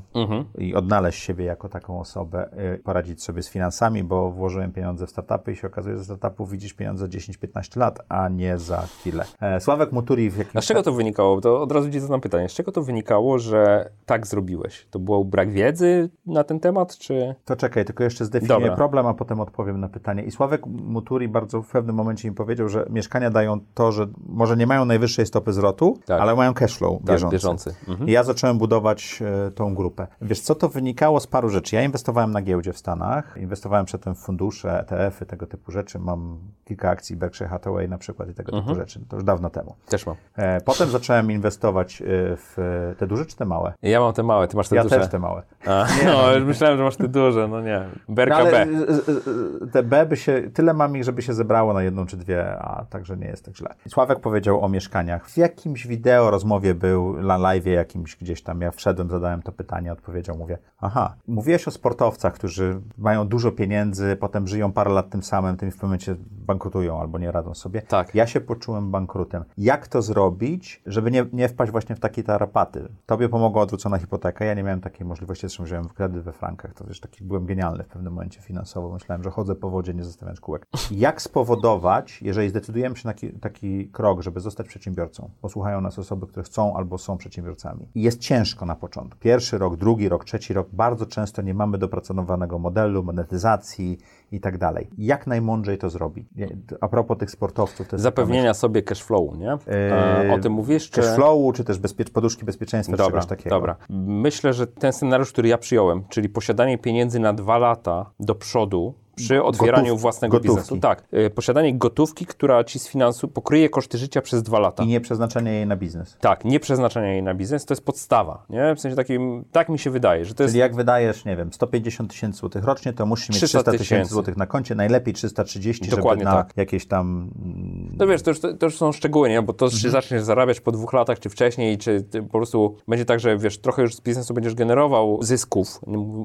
i odnaleźć siebie jako taką osobę, y, poradzić sobie z finansami, bo włożyłem pieniądze w startupy i się okazuje, że startupów widzisz pieniądze 10-15 lat, a nie za chwilę. E, Sławek Muturi w jakimś... A z czego to wynikało? To od razu ci zadam pytanie. Z czego to wynikało, że tak zrobiłeś? To był brak wiedzy na ten temat, czy... To czekaj, tylko jeszcze zdefiniuję Dobra. problem, a potem odpowiem na pytanie. I Sławek Muturi bardzo w pewnym momencie mi powiedział, że mieszkania dają to, że może nie mają najwyższej stopy zwrotu, Tak. ale mają cashflow bieżący. bieżący. Mhm. I ja zacząłem budować e, tą grupę. Wiesz co, to wynikało z paru rzeczy. Ja inwestowałem na giełdzie w Stanach, inwestowałem przedtem w fundusze, ETF-y, tego typu rzeczy. Mam kilka akcji Berkshire Hathaway na przykład i tego typu Mhm. rzeczy. To już dawno temu. Też mam. E, potem zacząłem inwestować e, w te duże czy te małe? Ja mam te małe, ty masz te Ja duże. też te małe. A, no, już myślałem, że masz te duże, no nie. Berka No, B. y, te B by się, tyle mam ich, żeby się zebrało na jedną czy dwie, a także nie jest tak źle. Sławek powiedział o mieszkaniach. W jakimś wideo rozmowie był, na live jakimś gdzieś tam, ja wszedłem, zadałem to pytanie, odpowiedział, mówię, aha, mówiłeś o sportowcach, którzy mają dużo pieniędzy, potem żyją parę lat tym samym, tym w pewnym momencie bankrutują albo nie radzą sobie. Tak. Ja się poczułem bankrutem. Jak to zrobić, żeby nie, nie wpaść właśnie w takie tarapaty? Tobie pomogła odwrócona hipoteka, ja nie miałem takiej możliwości, zresztą wziąłem kredyt we frankach, to też taki byłem genialny w pewnym momencie finansowo, myślałem, że chodzę po wodzie, nie zostawiając kółek. Jak spowodować, jeżeli zdecydujemy się na taki, taki krok, żeby zostać przedsiębiorcą, posłuchają nas osoby, które chcą albo są przedsiębiorcami. I jest ciężko na początku. Pierwszy rok, drugi rok, trzeci rok, bardzo często nie mamy dopracowanego modelu, monetyzacji i tak dalej. Jak najmądrzej to zrobić? A propos tych sportowców, to Zapewnienia sobie cash flowu, nie? E, o tym mówisz, czy... Cashflowu, czy też bezpiecz, poduszki bezpieczeństwa, czy Dobra, czegoś takiego. dobra. Myślę, że ten scenariusz, który ja przyjąłem, czyli posiadanie pieniędzy na dwa lata do przodu przy otwieraniu Gotów- własnego gotówki. biznesu. Tak. Y, Posiadanie gotówki, która ci z finansu pokryje koszty życia przez dwa lata. I nie przeznaczenie jej na biznes. Tak, nie przeznaczenie jej na biznes, to jest podstawa, nie? W sensie takim, tak mi się wydaje, że to jest... Czyli jak wydajesz, nie wiem, 150 tysięcy złotych rocznie, to musisz mieć 300 300 tysięcy złotych na koncie, najlepiej 330, Dokładnie żeby na tak. jakieś tam... No wiesz, to już, to już są szczegóły, nie? Bo to, Mhm. czy zaczniesz zarabiać po dwóch latach, czy wcześniej, czy po prostu będzie tak, że wiesz, trochę już z biznesu będziesz generował zysków,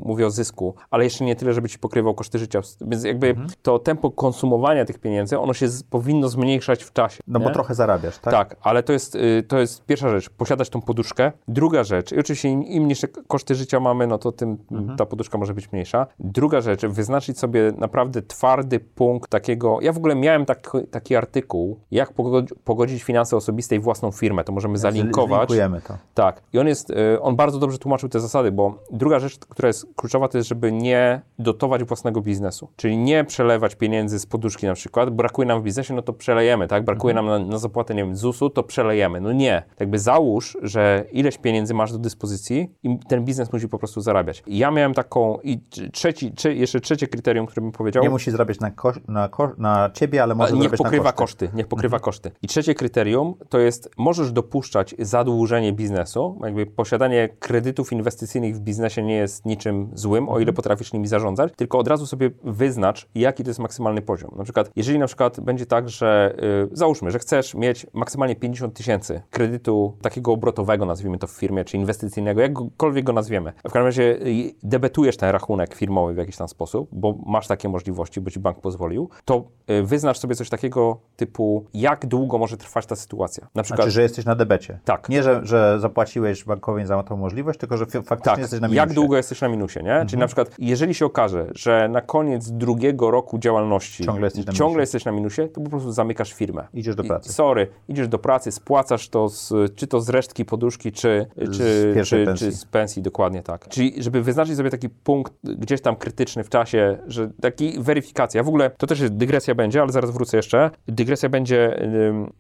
mówię o zysku, ale jeszcze nie tyle, żeby ci pokrywał koszty życia. Więc jakby Mhm. to tempo konsumowania tych pieniędzy, ono się z, powinno zmniejszać w czasie. No bo nie? trochę zarabiasz, tak? Tak, ale to jest, y, to jest pierwsza rzecz, posiadać tą poduszkę. Druga rzecz, i oczywiście im, im niższe koszty życia mamy, no to tym Mhm. ta poduszka może być mniejsza. Druga rzecz, wyznaczyć sobie naprawdę twardy punkt takiego, ja w ogóle miałem taki, taki artykuł, jak pogodzi- pogodzić finanse osobiste i własną firmę, to możemy zalinkować. Zlinkujemy to. Tak. I on jest, y, on bardzo dobrze tłumaczył te zasady, bo druga rzecz, która jest kluczowa, to jest, żeby nie dotować własnego biznesu. Czyli nie przelewać pieniędzy z poduszki na przykład, brakuje nam w biznesie, no to przelejemy, tak? Brakuje nam na, na zapłatę, nie wiem, ZUS-u, to przelejemy. No nie. Jakby załóż, że ileś pieniędzy masz do dyspozycji i ten biznes musi po prostu zarabiać. I ja miałem taką, i trzeci, czy, jeszcze trzecie kryterium, które bym powiedział. Nie musi zarabiać na, ko- na, ko- na ciebie, ale może niech zarabiać pokrywa na koszty. koszty. Niech pokrywa koszty. I trzecie kryterium to jest, możesz dopuszczać zadłużenie biznesu, jakby posiadanie kredytów inwestycyjnych w biznesie nie jest niczym złym, o ile potrafisz nimi zarządzać, tylko od razu sobie wyznacz, jaki to jest maksymalny poziom. Na przykład, jeżeli na przykład będzie tak, że y, załóżmy, że chcesz mieć maksymalnie 50 tysięcy kredytu takiego obrotowego, nazwijmy to w firmie, czy inwestycyjnego, jakkolwiek go nazwiemy. W każdym razie y, debetujesz ten rachunek firmowy w jakiś tam sposób, bo masz takie możliwości, bo ci bank pozwolił, to y, wyznacz sobie coś takiego typu, jak długo może trwać ta sytuacja. Na przykład, Znaczy, że jesteś na debecie. Tak. Nie, że, że zapłaciłeś bankowi za tą możliwość, tylko że faktycznie tak, jesteś na minusie. jak długo jesteś na minusie, nie? Mhm. Czyli na przykład, jeżeli się okaże, że na koniec drugiego roku działalności Ciągle jesteś na ciągle minusie. jesteś na minusie, to po prostu zamykasz firmę. Idziesz do I- pracy. sorry, idziesz do pracy, spłacasz to z, czy to z resztki poduszki, czy czy, pierwszej czy, pensji. czy z pensji, dokładnie tak. Czyli żeby wyznaczyć sobie taki punkt gdzieś tam krytyczny w czasie, że taki weryfikacja. W ogóle to też jest dygresja będzie, ale zaraz wrócę jeszcze. Dygresja będzie,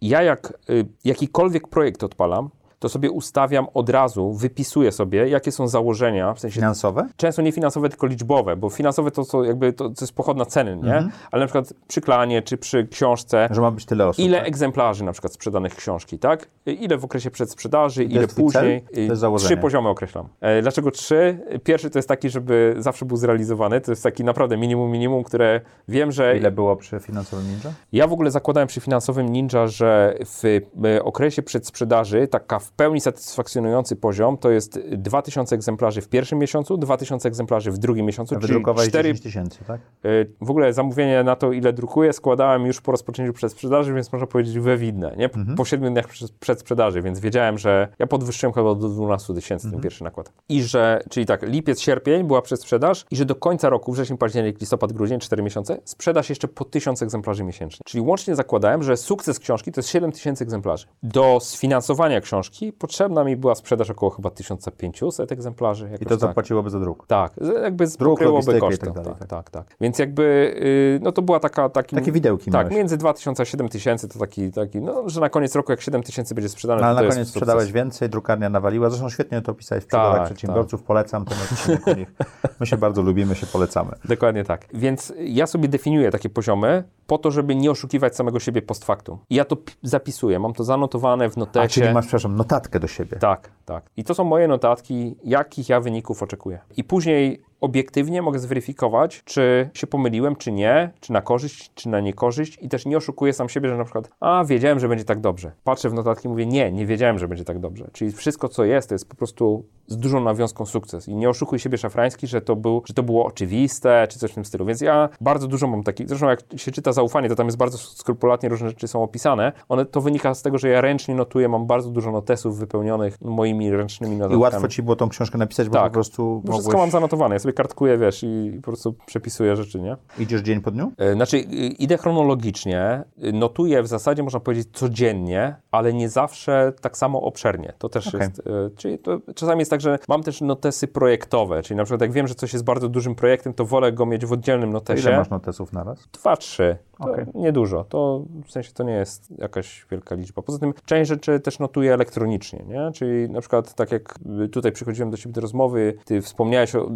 ja jak y, jakikolwiek projekt odpalam, to sobie ustawiam od razu, wypisuję sobie, jakie są założenia, w sensie Finansowe? często nie finansowe, tylko liczbowe, bo finansowe to, co jakby to, to jest pochodna ceny, nie? Mhm. Ale na przykład przy klanie czy przy książce, Że ma być tyle osób. ile tak? egzemplarzy na przykład sprzedanych książki, tak? Ile w okresie przedsprzedaży, ile później. cel? To jest założenie. Trzy poziomy określam. E, dlaczego trzy? Pierwszy to jest taki, żeby zawsze był zrealizowany, to jest taki naprawdę minimum, minimum, które wiem, że Ile było przy finansowym ninja? ja w ogóle zakładałem przy finansowym Ninja, że w e, okresie przedsprzedaży taka w pełni satysfakcjonujący poziom to jest 2000 egzemplarzy w pierwszym miesiącu, 2000 egzemplarzy w drugim miesiącu, A czyli wydrukowałeś 4, 10 tysięcy, tak? Y, W ogóle zamówienie na to, ile drukuję, składałem już po rozpoczęciu przedsprzedaży, więc można powiedzieć wywidne, nie? Mhm. Po 7 dniach przed- przedsprzedaży, więc wiedziałem, że ja podwyższyłem chyba do 12 tysięcy Mhm. ten pierwszy nakład. I że, czyli tak, lipiec, sierpień była przedsprzedaż i że do końca roku, wrzesień, październik, listopad, grudzień, 4 miesiące, sprzedaż jeszcze po 1000 egzemplarzy miesięcznie. Czyli łącznie zakładałem, że sukces książki to jest 7 tysięcy egzemplarzy. Do sfinansowania książki potrzebna mi była sprzedaż około chyba 1500 egzemplarzy. I to tak. zapłaciłoby za druk. Tak, z- jakby Druk, pokryłoby koszty. tak dalej, tak, tak, tak. Więc jakby, y, no to była taka... Taki, Takie widełki Tak, miałeś. między 2000 a 7000 to taki, taki, no, że na koniec roku jak 7000 będzie sprzedane, No, ale na koniec sprzedałeś więcej, drukarnia nawaliła. Zresztą świetnie to opisałeś w przygodach Tak, przedsiębiorców. Polecam ten odcinek. My się bardzo lubimy, się polecamy. Dokładnie tak. Więc ja sobie definiuję takie poziomy po to, żeby nie oszukiwać samego siebie post factum. I ja to zapisuję, mam to zanotowane w notecie. A, czyli masz, przepraszam, notatkę do siebie. Tak, tak. I to są moje notatki, jakich ja wyników oczekuję. I później obiektywnie mogę zweryfikować, czy się pomyliłem, czy nie, czy na korzyść, czy na niekorzyść i też nie oszukuję sam siebie, że na przykład, a wiedziałem, że będzie tak dobrze. Patrzę w notatki i mówię, nie, nie wiedziałem, że będzie tak dobrze. Czyli wszystko, co jest, to jest po prostu z dużą nawiązką sukces. I nie oszukuj siebie szafrański, że to, był, że to było oczywiste, czy coś w tym stylu. Więc ja bardzo dużo mam takich, zresztą jak się czyta zaufanie, to tam jest bardzo skrupulatnie różne rzeczy są opisane. One, to wynika z tego, że ja ręcznie notuję, mam bardzo dużo notesów wypełnionych moimi ręcznymi I notatkami. łatwo ci było tą książkę napisać, bo Tak. po prostu Wszystko mogłeś... mam zanotowane, ja sobie kartkuję, wiesz, i po prostu przepisuję rzeczy, nie? Idziesz dzień po dniu? E, Znaczy, idę chronologicznie, notuję w zasadzie, można powiedzieć, codziennie, ale nie zawsze tak samo obszernie. To też Okej. jest, y, czyli to czasami jest tak, że mam też notesy projektowe, czyli na przykład jak wiem, że coś jest bardzo dużym projektem, to wolę go mieć w oddzielnym notesie. ile masz notesów na raz? Dwa, trzy. Okej. niedużo. To w sensie to nie jest jakaś wielka liczba. Poza tym część rzeczy też notuję elektronicznie, nie? Czyli na przykład tak jak tutaj przychodziłem do Ciebie do rozmowy, Ty wspomniałeś o y,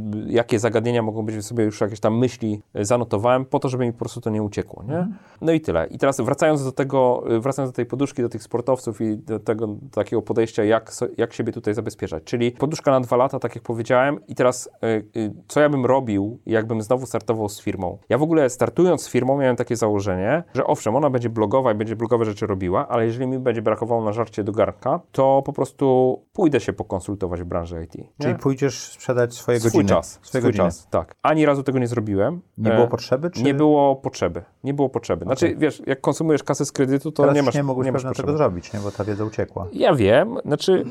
jakie zagadnienia mogą być, sobie już jakieś tam myśli y, zanotowałem po to, żeby mi po prostu to nie uciekło, nie? No i tyle. I teraz wracając do tego, y, wracając do tej poduszki, do tych sportowców i do tego do takiego podejścia, jak, jak siebie tutaj zabezpieczać. Czyli poduszka na dwa lata, tak jak powiedziałem i teraz y, co ja bym robił, jakbym znowu startował z firmą. Ja w ogóle startując z firmą miałem takie założenie, że owszem, ona będzie blogowa i będzie blogowe rzeczy robiła, ale jeżeli mi będzie brakowało na żarcie do garnka, to po prostu pójdę się pokonsultować w branży IT. Czyli nie? pójdziesz sprzedać swoje swój godziny. czas, swój godziny. czas, tak. Ani razu tego nie zrobiłem. Nie E, było potrzeby? Czy... Nie było potrzeby. Nie było potrzeby. Znaczy, wiesz, jak konsumujesz kasę z kredytu, to Teraz nie masz, nie mogłeś nie masz potrzeby. tego zrobić, nie? bo ta wiedza uciekła. Ja wiem, znaczy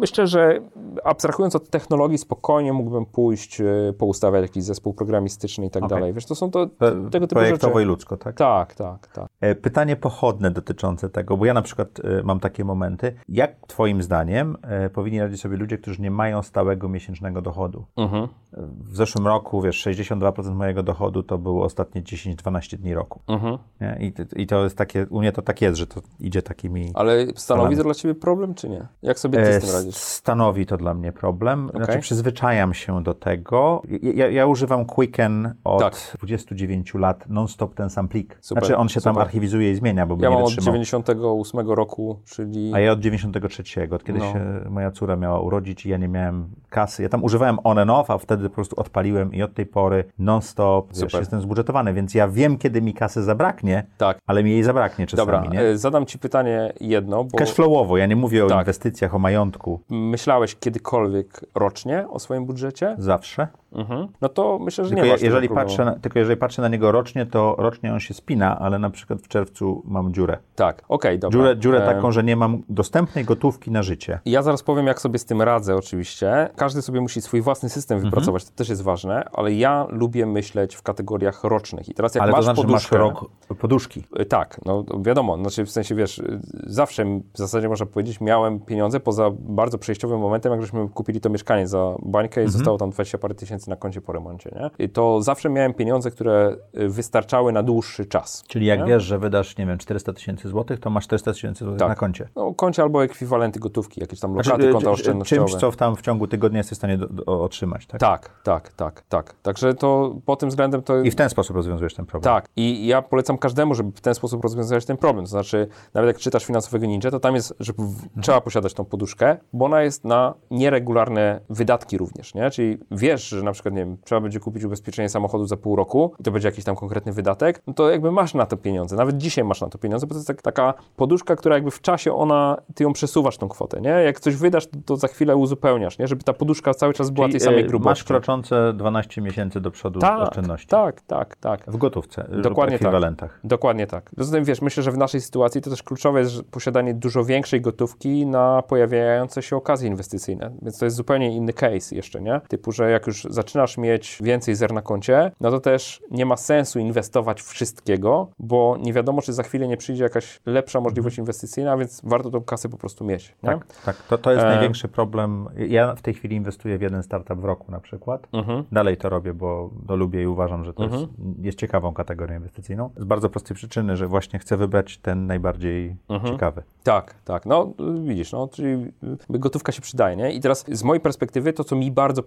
myślę, że abstrahując od technologii, spokojnie mógłbym pójść, e, poustawiać jakiś zespół programistyczny i tak Okej. dalej. Wiesz, to są to Pe- tego typu Projektowo rzeczy. i ludzko, tak? Tak, tak, tak. E, Pytanie pochodne dotyczące tego, bo ja na przykład e, mam takie momenty. Jak Twoim zdaniem e, powinni radzić sobie ludzie, którzy nie mają stałego miesięcznego dochodu? Mhm. W zeszłym roku, wiesz, 62% mojego dochodu to było ostatnie 10-12 dni roku. Mhm. I, I to jest takie, u mnie to tak jest, że to idzie takimi... Ale stanowi falami. to dla ciebie problem, czy nie? Jak sobie ty E, z tym radzisz? Stanowi to dla mnie problem. Znaczy, Okej. przyzwyczajam się do tego. Ja, ja używam Quicken od Tak. 29 lat, non-stop ten sam plik. Super, Znaczy, on się tam super. archiwizuje i zmienia, bo Ja nie mam od wytrzymał. 98 roku, czyli... A ja od 93, od kiedy No. się moja córa miała urodzić i ja nie miałem kasy. Ja tam używałem on and off, a wtedy po prostu odpaliłem i od tej pory non-stop wiesz, jestem zbudżetowany, więc ja wiem, kiedy mi kasy zabraknie, Tak. ale mi jej zabraknie czasami, Dobra, nie? e, zadam ci pytanie jedno, bo Cashflowowo, ja nie mówię o Tak. inwestycjach, o majątku. myślałeś kiedykolwiek rocznie o swoim budżecie? Zawsze. Mhm. No to myślę, że Tylko nie ja, jeżeli patrzę na, tylko jeżeli patrzę na niego rocznie, to rocznie on się spina, ale na przykład w czerwcu mam dziurę. Tak, okej, dobra. Dziurę, dziurę E, taką, że nie mam dostępnej gotówki na życie. Ja zaraz powiem, jak sobie z tym radzę, oczywiście. Każdy sobie musi swój własny system Mhm. wypracować, to też jest ważne, ale ja lubię myśleć w kategoriach rocznych. I teraz, jak Ale masz to znaczy, że masz poduszkę, rok poduszki. Y, Tak, no wiadomo, znaczy w sensie wiesz, y, zawsze w zasadzie można powiedzieć, miałem pieniądze poza bardzo przejściowym momentem, jak żeśmy kupili to mieszkanie za bańkę Mhm. i zostało tam 20 parę tysięcy na koncie po remoncie, nie? I to zawsze miałem pieniądze, które y, wystarczały na dłuższy czas. Czyli jak nie? wiesz, że wydasz, nie wiem, 400 tysięcy złotych, to masz 400 tysięcy złotych Tak. na koncie. No, koncie albo ekwiwalenty gotówki, jakieś tam Znaczy, lokaty, y, konta oszczędnościowe. czymś, co w, tam w ciągu tygodnia jesteś w stanie do, do, otrzymać, tak? Tak, tak, tak, tak. Także to pod tym względem to... I w ten sposób rozwiązujesz ten problem. Tak, i ja polecam każdemu, żeby w ten sposób rozwiązywać ten problem. To znaczy, nawet jak czytasz finansowego ninja, to tam jest, że Mhm. trzeba posiadać tą poduszkę, bo ona jest na nieregularne wydatki również, nie? Czyli wiesz, że na przykład, nie wiem, trzeba będzie kupić ubezpieczenie samochodu za pół roku i to będzie jakiś tam konkretny wydatek, no to jakby masz na to pieniądze. Nawet dzisiaj masz na to pieniądze, bo to jest tak, taka poduszka, która jakby w czasie ona, ty ją przesuwasz tą kwotę, nie? Jak coś wydasz, to, to za chwilę uzupełniasz, nie? Żeby ta poduszka cały czas była tej Czyli, samej y, grubości. Masz kroczące 12 miesięcy do przodu tak, oszczędności. tak, tak, tak. W gotówce Dokładnie tak. ekwiwalentach. Dokładnie tak. Poza tym, wiesz, myślę, że w naszej sytuacji to też kluczowe jest posiadanie dużo większej gotówki na pojawiające się okazje inwestycyjne. Więc to jest zupełnie inny case jeszcze, nie? Typu, że jak już zaczynasz mieć więcej zer na koncie, no to też nie ma sensu inwestować wszystkiego, bo nie wiadomo, czy za chwilę nie przyjdzie jakaś lepsza możliwość inwestycyjna, więc warto tą kasę po prostu mieć. Nie? Tak, tak. To, to jest E. największy problem. Ja w tej chwili inwestuję w jeden startup w roku na przykład. Mhm. Dalej to robię, bo to lubię i uważam, że to jest, jest ciekawą kategorią inwestycyjną. Z bardzo prostej przyczyny, że właśnie chcę wybrać ten najbardziej Mhm. ciekawy. Tak, tak. No widzisz, no, czyli gotówka się przydaje, nie? I teraz z mojej perspektywy to, co mi bardzo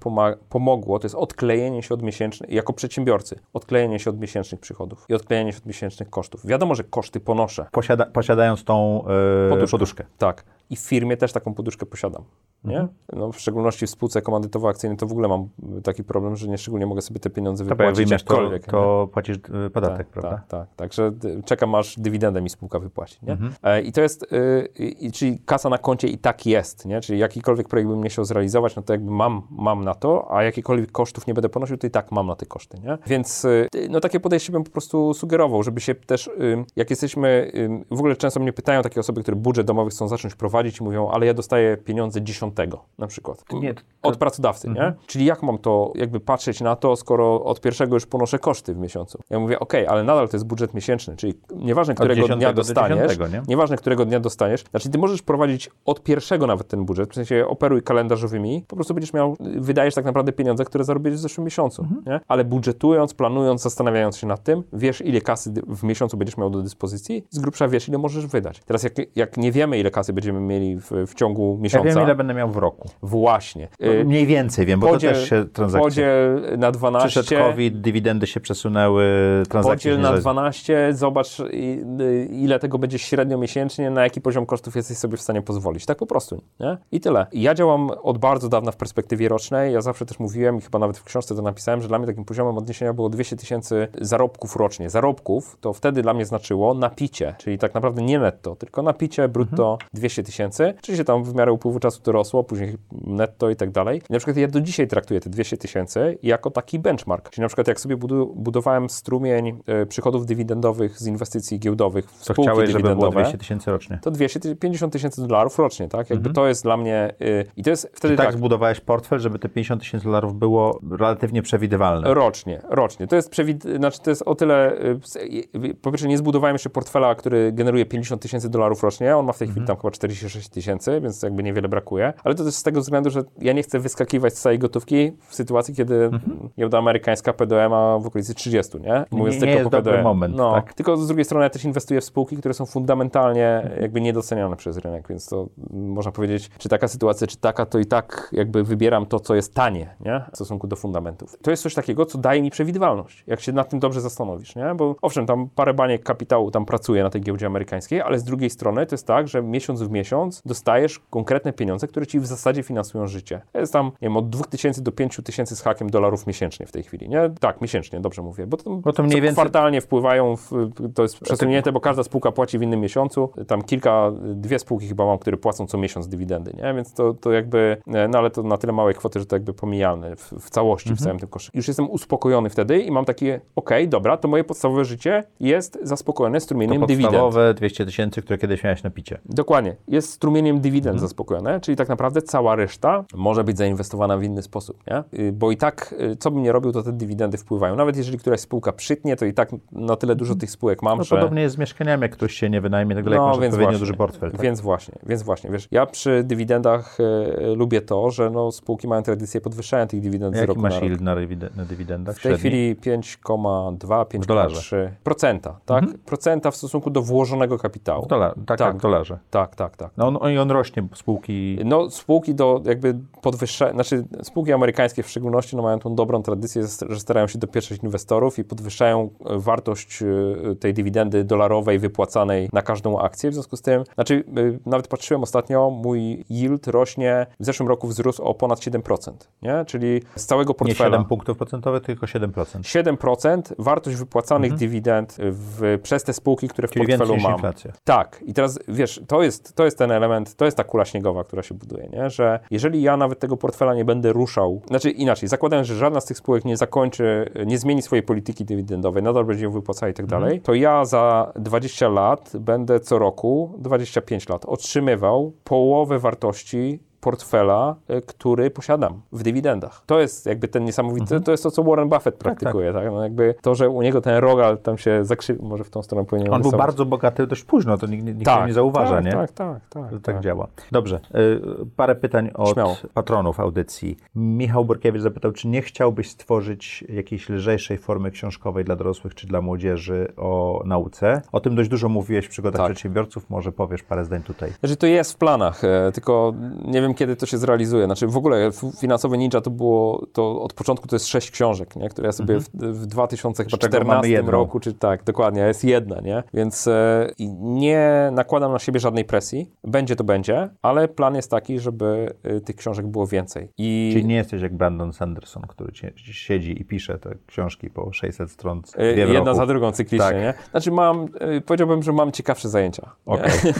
pomogło, to jest odklejenie się od miesięcznych, jako przedsiębiorcy, odklejenie się od miesięcznych przychodów i odklejenie się od miesięcznych kosztów. Wiadomo, że koszty ponoszę. Posiada, posiadając tą e, Poduszkę. poduszkę. Tak. I w firmie też taką poduszkę posiadam. Nie? No, w szczególności w spółce komandytowo-akcyjnej to w ogóle mam y, taki problem, że nie szczególnie mogę sobie te pieniądze To wypłacić to, jakkolwiek. nie? to płacisz e, podatek, tak, prawda? Tak, tak. Także y, czekam aż dywidendę mi spółka wypłaci. Nie? Mhm. E, I to jest, y, czyli kasa na koncie i tak jest, nie? czyli jakikolwiek projekt bym nie chciał zrealizować, no to jakby mam, mam na to, a jakiekolwiek kosztów nie będę ponosił, to i tak mam na te koszty. Nie? Więc y, no takie podejście bym po prostu sugerował, żeby się też, y, jak jesteśmy, y, w ogóle często mnie pytają takie osoby, które budżet domowy chcą zacząć prowadzić i mówią, ale ja dostaję pieniądze dziesiątego na przykład. Nie, to- Od pracodawcy, nie? Czyli jak mam to jakby patrzeć na to, skoro od pierwszego już ponoszę koszty w miesiącu? Ja mówię, okej, ale nadal to jest budżet miesięczny, czyli nieważne, którego 10 dnia do dostaniesz, 10, nie? nieważne, którego dnia dostaniesz, znaczy ty możesz prowadzić od pierwszego nawet ten budżet, w sensie operuj kalendarzowymi, po prostu będziesz miał, wydajesz tak naprawdę pieniądze, które zarobiłeś w zeszłym miesiącu, Mhm. nie? Ale budżetując, planując, zastanawiając się nad tym, wiesz, ile kasy w miesiącu będziesz miał do dyspozycji, z grubsza wiesz, ile możesz wydać. Teraz jak, jak nie wiemy, ile kasy będziemy mieli w, w ciągu Ja miesiąca, wiem, ile będę miał w roku. właśnie. No, Y, Mniej więcej wiem, bo podziel, to też się transakcje... Podziel na 12. Przyszedł COVID, dywidendy się przesunęły, transakcje Podziel na nie 12, zobacz y, ile tego będzie średnio miesięcznie, na jaki poziom kosztów jesteś sobie w stanie pozwolić. Tak po prostu, nie? I tyle. Ja działam od bardzo dawna w perspektywie rocznej. Ja zawsze też mówiłem i chyba nawet w książce to napisałem, że dla mnie takim poziomem odniesienia było 200 tysięcy zarobków rocznie. Zarobków to wtedy dla mnie znaczyło napicie, czyli tak naprawdę nie netto, tylko napicie brutto 200 tysięcy. Oczywiście tam w miarę upływu czasu to rosło, później netto i tak dalej. I na przykład ja do dzisiaj traktuję te 200 tysięcy jako taki benchmark. Czyli na przykład jak sobie budu- budowałem strumień e, przychodów dywidendowych z inwestycji giełdowych w spółki chciałeś, dywidendowe, 200 tysięcy rocznie. to 250 tysięcy dolarów rocznie, tak? Jakby to jest dla mnie... y, I to jest wtedy Tak, tak, zbudowałeś portfel, żeby te 50 tysięcy dolarów było relatywnie przewidywalne. Rocznie, rocznie. To jest przewid... znaczy to jest o tyle, y, y, po pierwsze nie zbudowałem jeszcze portfela, który generuje 50 tysięcy dolarów rocznie, on ma w tej chwili tam chyba 46 36 tysięcy, więc jakby niewiele brakuje. Ale to też z tego względu, że ja nie chcę wyskakiwać z całej gotówki w sytuacji, kiedy mhm. giełda amerykańska PDM ma w okolicy 30, nie? Mówiąc nie, tylko nie jest po dobry moment, no, tak? Tylko z drugiej strony ja też inwestuję w spółki, które są fundamentalnie jakby niedoceniane przez rynek, więc to można powiedzieć, czy taka sytuacja, czy taka, to i tak jakby wybieram to, co jest tanie, nie? W stosunku do fundamentów. To jest coś takiego, co daje mi przewidywalność, jak się nad tym dobrze zastanowisz, nie? Bo owszem, tam parę baniek kapitału tam pracuje na tej giełdzie amerykańskiej, ale z drugiej strony to jest tak, że miesiąc w miesiąc dostajesz konkretne pieniądze, które ci w zasadzie finansują życie. To jest tam, nie wiem, od 2000 do 5000 z hakiem dolarów miesięcznie w tej chwili, nie? Tak, miesięcznie, dobrze mówię, bo to, bo to mniej więcej... kwartalnie wpływają, w, to jest przesunięte, bo każda spółka płaci w innym miesiącu. Tam kilka, dwie spółki chyba mam, które płacą co miesiąc dywidendy, nie? Więc to, to jakby, no ale to na tyle małej kwoty, że to jakby pomijalne w, w całości, mhm. w całym tym koszyku. Już jestem uspokojony wtedy i mam takie, okej, okay, dobra, to moje podstawowe życie jest zaspokojone strumieniem to dywidend. podstawowe 200 tysięcy, które kiedyś miałeś na picie. Dokładnie. Jest strumieniem dywidend mhm. zaspokojone, czyli tak naprawdę cała reszta może być zainwestowana w inny sposób, nie? Y, bo i tak, y, co bym nie robił, to te dywidendy wpływają. Nawet jeżeli któraś spółka przytnie, to i tak na tyle dużo tych spółek mam, no, że... Podobnie jest z mieszkaniami, jak ktoś się nie wynajmie, nagle no, masz odpowiednio właśnie, duży portfel. Tak? Więc właśnie, więc właśnie, wiesz, ja przy dywidendach y, lubię to, że no, spółki mają tradycję podwyższania tych dywidend Jaki z roku masz na yield na, na dywidendach? W tej chwili 5,2, 5,3 procenta, tak? Mhm. Procenta w stosunku do włożonego kapitału. W dolar, tak, tak, w dolarze. Tak, tak, tak. No on, i on rośnie, spółki... No spółki do jakby podwyższania, znaczy spółki amerykańskie w szczególności no, mają tą dobrą tradycję, że starają się dopieszać inwestorów i podwyższają e, wartość e, tej dywidendy dolarowej wypłacanej na każdą akcję. W związku z tym, znaczy e, nawet patrzyłem ostatnio, mój yield rośnie, w zeszłym roku wzrósł o ponad 7%, nie? Czyli z całego portfela... Nie 7 punktów procentowych, tylko 7%. 7%, wartość wypłacanych mhm. dywidend w, przez te spółki, które w Czyli portfelu mam. inflacja. Tak. I teraz, wiesz, to jest, to jest ten element, to jest ta kula śniegowa, która się buduje, nie? Że jeżeli ja nawet tego portfela nie będę ruszał, znaczy inaczej, zakładając, że żadna z tych spółek nie zakończy, nie zmieni swojej polityki dywidendowej, nadal będzie ją wypłacała i tak mhm. dalej, to ja za 20 lat będę co roku, 25 lat, otrzymywał połowę wartości portfela, e, który posiadam w dywidendach. To jest jakby ten niesamowity, mhm. to jest to, co Warren Buffett praktykuje, tak, tak. tak? No jakby to, że u niego ten rogal tam się zakrzywił, może w tą stronę powinien On był bardzo bogaty dość późno, to nikt, nikt tak, nie zauważa, tak, nie? Tak, tak, tak. tak, tak działa. Dobrze, y, parę pytań od Śmiało. patronów audycji. Michał Borkiewicz zapytał, czy nie chciałbyś stworzyć jakiejś lżejszej formy książkowej dla dorosłych czy dla młodzieży o nauce? O tym dość dużo mówiłeś w przygodach tak. przedsiębiorców, może powiesz parę zdań tutaj. Znaczy to jest w planach, e, tylko nie wiem kiedy to się zrealizuje. Znaczy w ogóle Finansowy Ninja to było, to od początku to jest sześć książek, nie? które ja sobie -hmm. w, w 2014 roku, czy tak, dokładnie, jest jedna, nie? Więc e, nie nakładam na siebie żadnej presji. Będzie to będzie, ale plan jest taki, żeby e, tych książek było więcej. I... Czyli nie jesteś jak Brandon Sanderson, który siedzi i pisze te książki po 600 stron. E, jedna roku. za drugą cyklicznie, tak. nie? Znaczy mam, e, powiedziałbym, że mam ciekawsze zajęcia. Okay.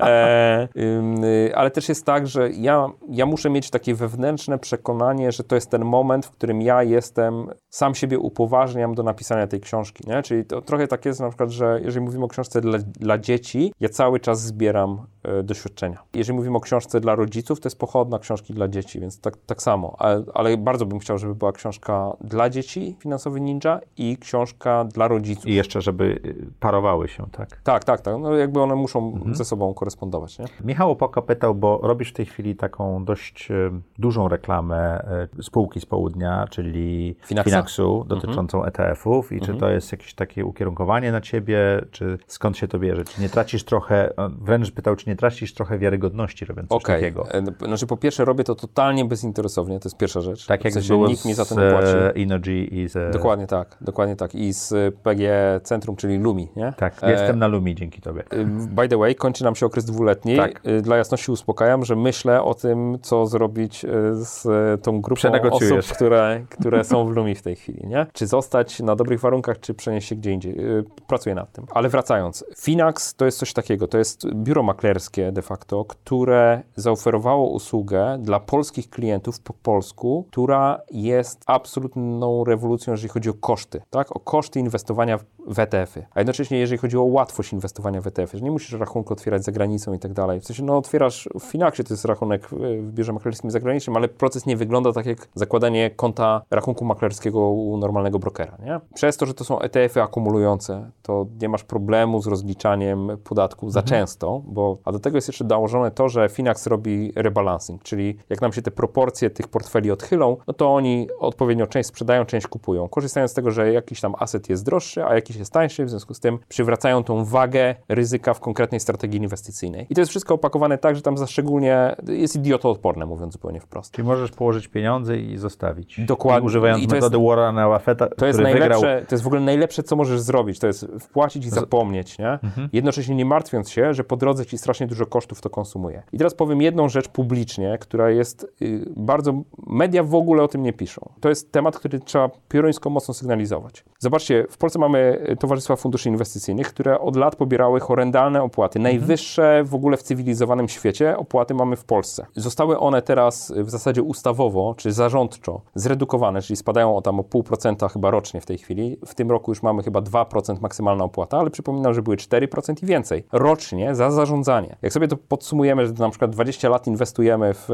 e, y, ale też jest tak, że ja, ja muszę mieć takie wewnętrzne przekonanie, że to jest ten moment, w którym ja jestem, sam siebie upoważniam do napisania tej książki, nie? Czyli to trochę tak jest na przykład, że jeżeli mówimy o książce dla, dla dzieci, ja cały czas zbieram doświadczenia. Jeżeli mówimy o książce dla rodziców, to jest pochodna książki dla dzieci, więc tak, tak samo. Ale, ale bardzo bym chciał, żeby była książka dla dzieci, Finansowy Ninja i książka dla rodziców. I jeszcze, żeby y, parowały się, tak? Tak, tak, tak. No jakby one muszą mhm. ze sobą korespondować, nie? Michał Opoka pytał, bo robisz w tej chwili taką dość e, dużą reklamę e, spółki z południa, czyli Finaxa? Finaxu, mhm. dotyczącą mhm. ETF-ów i mhm. czy to jest jakieś takie ukierunkowanie na ciebie, czy skąd się to bierze? Czy nie tracisz trochę, wręcz pytał, czy nie tracisz trochę wiarygodności robiąc coś okay. takiego? E, znaczy po pierwsze robię to totalnie bezinteresownie, to jest pierwsza rzecz. Tak jak w sensie nikt mi za to nie płaci. Energy i z... Dokładnie tak, dokładnie tak. I z PG Centrum, czyli Lumi, nie? Tak, jestem na Lumi dzięki tobie. By the way, kończy nam się okres dwuletni. Tak. Dla jasności uspokajam, że myślę o tym, co zrobić e, z tą grupą osób, które, które są w Lumi w tej chwili, nie? Czy zostać na dobrych warunkach, czy przenieść się gdzie indziej. E, pracuję nad tym. Ale wracając, Finax to jest coś takiego, to jest biuro maklerskie de facto, które zaoferowało usługę dla polskich klientów po polsku, która jest absolutną rewolucją, jeżeli chodzi o koszty, tak? O koszty inwestowania w ETF-y. A jednocześnie, jeżeli chodzi o łatwość inwestowania w ETF-y, że nie musisz rachunku otwierać za granicą i tak dalej. W sensie, no otwierasz w Finaxie, to jest rachunek w biurze maklerskim zagranicznym, ale proces nie wygląda tak jak zakładanie konta rachunku maklerskiego u normalnego brokera, nie? Przez to, że to są ETF-y akumulujące, to nie masz problemu z rozliczaniem podatku za mhm. często, bo a do tego jest jeszcze dołożone to, że Finax robi rebalancing, czyli jak nam się te proporcje tych portfeli odchylą, no to oni odpowiednio część sprzedają, część kupują. Korzystają z tego, że jakiś tam aset jest droższy, a jakiś jest tańszy, w związku z tym przywracają tą wagę ryzyka w konkretnej strategii inwestycyjnej. I to jest wszystko opakowane tak, że tam za szczególnie jest idiotoodporne, mówiąc zupełnie wprost. Czyli możesz położyć pieniądze i zostawić. Dokładnie. I używając I to metody jest- Warrena Buffetta, To jest który najlepsze, wygrał. to jest w ogóle najlepsze, co możesz zrobić. To jest wpłacić i zapomnieć, nie? Mhm. Jednocześnie nie martwiąc się, że po drodze ci strasznie dużo kosztów to konsumuje. I teraz powiem jedną rzecz publicznie, która jest y, bardzo. Media w ogóle o tym nie piszą. To jest temat, który trzeba pioruńsko mocno sygnalizować. Zobaczcie, w Polsce mamy y, towarzystwa funduszy inwestycyjnych, które od lat pobierały horrendalne opłaty. Mhm. Najwyższe w ogóle w cywilizowanym świecie opłaty mamy w Polsce. Zostały one teraz y, w zasadzie ustawowo czy zarządczo zredukowane, czyli spadają o tam o pół procenta chyba rocznie w tej chwili. W tym roku już mamy chyba 2% maksymalna opłata, ale przypominam, że były 4% i więcej rocznie za zarządzanie. Jak sobie to podsumujemy, że na przykład 20 lat inwestujemy w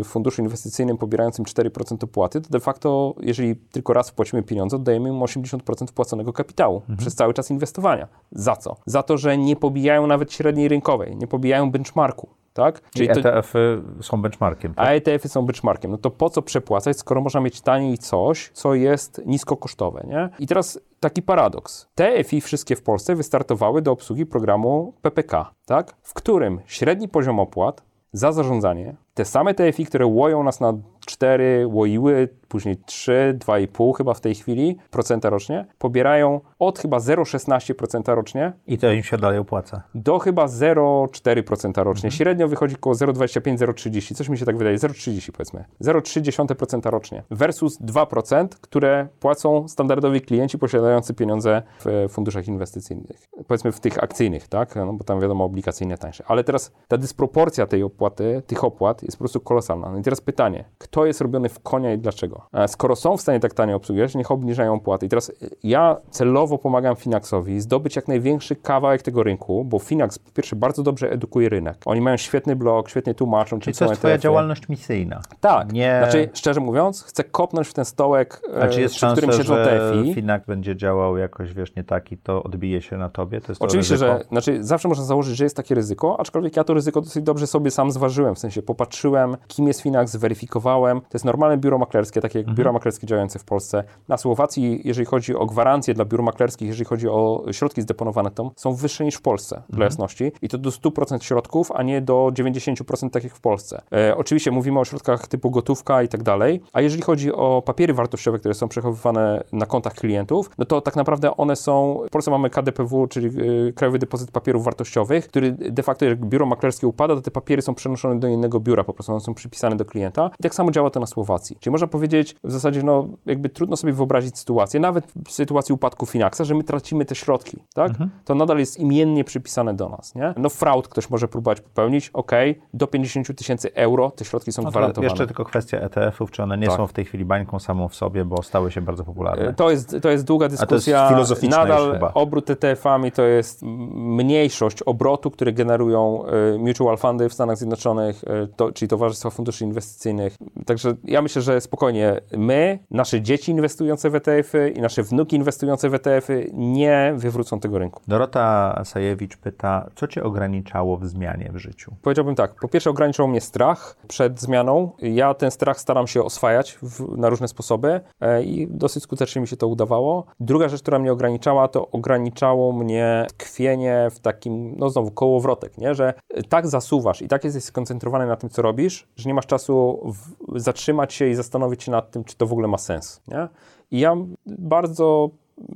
y, funduszu inwestycyjnym pobierającym 4% opłaty, to de facto, jeżeli tylko raz wpłacimy pieniądze, oddajemy im 80% wpłaconego kapitału przez cały czas inwestowania. Za co? Za to, że nie pobijają nawet średniej rynkowej, nie pobijają benchmarku. Tak? Czyli to- ETF-y są benchmarkiem. Tak? a ETF-y są benchmarkiem. No to po co przepłacać, skoro można mieć taniej coś, co jest niskokosztowe, nie? I teraz taki paradoks. Te EFI wszystkie w Polsce wystartowały do obsługi programu PPK, tak? W którym średni poziom opłat za zarządzanie, te same TFI, które łoją nas na 4, łoiły, później 3, 2,5 chyba w tej chwili, procenta rocznie, pobierają od chyba 0,16% rocznie I to im się dalej opłaca. do chyba 0,4% rocznie. Średnio wychodzi około 0,25-0,30, coś mi się tak wydaje, 0,30 powiedzmy. 0,3% rocznie versus 2%, które płacą standardowi klienci posiadający pieniądze w funduszach inwestycyjnych. Powiedzmy w tych akcyjnych, tak? No bo tam wiadomo obligacyjne tańsze. Ale teraz ta dysproporcja tej opłaty, tych opłat jest po prostu kolosalna. No i teraz pytanie, kto jest robiony w konia i dlaczego? E, Skoro są w stanie tak tanio obsługiwać, niech obniżają opłaty. I teraz e, ja celowo pomagam Finaxowi zdobyć jak największy kawałek tego rynku, bo Finax po pierwsze bardzo dobrze edukuje rynek. Oni mają świetny blog, świetnie tłumaczą, Czyli to jest twoja ETF-y. działalność misyjna. Tak. Nie... Znaczy, szczerze mówiąc, chcę kopnąć w ten stołek, e, A czy jest przy szansa, którym siedzą że TFI. Finax będzie działał jakoś, wiesz, nie tak i to odbije się na tobie? To jest to Oczywiście, ryzyko? że znaczy, zawsze można założyć, że jest takie ryzyko, aczkolwiek ja to ryzyko dosyć dobrze sobie sam zważyłem. W sensie popatrzyłem, kim jest Finax, zweryfikowałem. To jest normalne biuro maklerskie, takie jak biura maklerskie działające w Polsce. Na Słowacji, jeżeli chodzi o gwarancje dla biur maklerskich, jeżeli chodzi o środki zdeponowane tam, są wyższe niż w Polsce, dla jasności. I to do 100% środków, a nie do 90% tak jak w Polsce. E, oczywiście mówimy o środkach typu gotówka i tak dalej, a jeżeli chodzi o papiery wartościowe, które są przechowywane na kontach klientów, no to tak naprawdę one są, w Polsce mamy KDPW, czyli y, Krajowy Depozyt Papierów Wartościowych, który de facto jak biuro maklerskie upada, to te papiery są przenoszone do innego biura, po prostu one są przypisane do klienta i tak samo działa to na Słowacji. Czyli można powiedzieć w zasadzie, no jakby trudno sobie wyobrazić sytuację, nawet w sytuacji upadku Finaxa, że my tracimy te środki, tak? To nadal jest imiennie przypisane do nas, nie? No fraud ktoś może próbować popełnić, ok, do 50 tysięcy euro te środki są No to gwarantowane. jeszcze tylko kwestia ETF-ów, czy one nie Tak. są w tej chwili bańką samą w sobie, bo stały się bardzo popularne. To jest, to jest długa dyskusja. filozoficzna już Nadal chyba. obrót ETF-ami to jest mniejszość obrotu, który generują e, mutual fundy w Stanach Zjednoczonych, e, to, czyli towarzystwa funduszy inwestycyjnych. Także ja myślę, że spokojnie my, nasze dzieci inwestujące w ETF-y i nasze wnuki inwestujące w ETF-y nie wywrócą tego rynku. Dorota Sajewicz pyta, co cię ograniczało w zmianie w życiu? Powiedziałbym tak, po pierwsze ograniczał mnie strach przed zmianą. Ja ten strach staram się oswajać w, na różne sposoby e, i dosyć skutecznie mi się to udawało. Druga rzecz, która mnie ograniczała, to ograniczało mnie tkwienie w takim, no znowu, kołowrotek, nie? że e, tak zasuwasz i tak jesteś skoncentrowany na tym, co robisz, że nie masz czasu zatrzymać się i zastanowić się nad tym, czy to w ogóle ma sens. Nie? I ja bardzo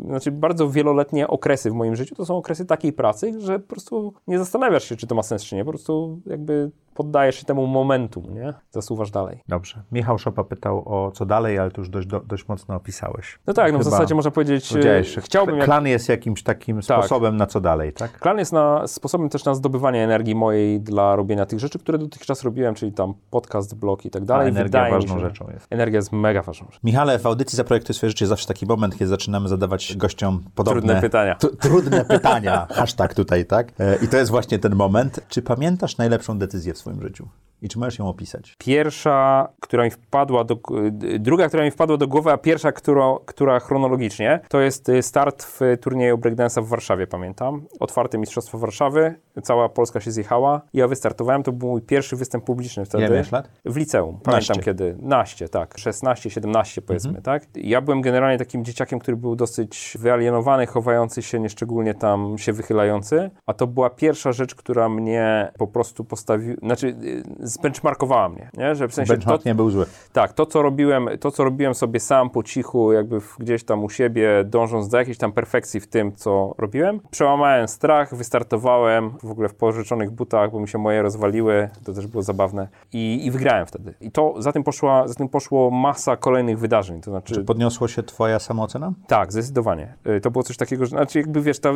znaczy bardzo wieloletnie okresy w moim życiu to są okresy takiej pracy, że po prostu nie zastanawiasz się, czy to ma sens, czy nie. Po prostu jakby poddajesz się temu momentum, nie? Zasuwasz dalej. Dobrze. Michał Szopa pytał o co dalej, ale tu już dość, do, dość mocno opisałeś. No tak, no w zasadzie można powiedzieć, że chciałbym... Jak... klan jest jakimś takim Tak. sposobem na co dalej, tak? Klan jest na, sposobem też na zdobywanie energii mojej dla robienia tych rzeczy, które dotychczas robiłem, czyli tam podcast, blog i tak A dalej. energia Wydaje ważną rzeczą jest. Energia jest mega ważną rzeczą. Michale, w audycji Zaprojektuj swoje życie jest zawsze taki moment, kiedy zaczynamy zadawać gościom podobne... Trudne pytania. Trudne pytania. Hashtag tutaj, tak? E, I to jest właśnie ten moment. Czy pamiętasz najlepszą decyzję w swoim życiu? I czy możesz ją opisać? Pierwsza, która mi wpadła do... Druga, która mi wpadła do głowy, a pierwsza, która, która chronologicznie, to jest y, start w turnieju breakdance'a w Warszawie, pamiętam. Otwarte Mistrzostwo Warszawy, cała Polska się zjechała. Ja wystartowałem, to był mój pierwszy występ publiczny wtedy. Ile lat? W liceum. Pamiętam Naście. kiedy. Naście, tak. 16, 17 powiedzmy, tak. Ja byłem generalnie takim dzieciakiem, który był dosyć wyalienowany, chowający się, nieszczególnie tam się wychylający, a to była pierwsza rzecz, która mnie po prostu postawiła, znaczy y, zbenchmarkowała mnie, nie? Że w sensie to, Benchmark nie był zły. tak, to co robiłem, to co robiłem sobie sam po cichu, jakby gdzieś tam u siebie, dążąc do jakiejś tam perfekcji w tym, co robiłem. Przełamałem strach, wystartowałem w ogóle w pożyczonych butach, bo mi się moje rozwaliły, to też było zabawne i, i wygrałem wtedy. I to za tym, poszła, za tym poszło masa kolejnych wydarzeń, to znaczy... Czy podniosło się twoja samoocena? Tak, zdecydowanie. Y, To było coś takiego, że znaczy jakby wiesz, ta,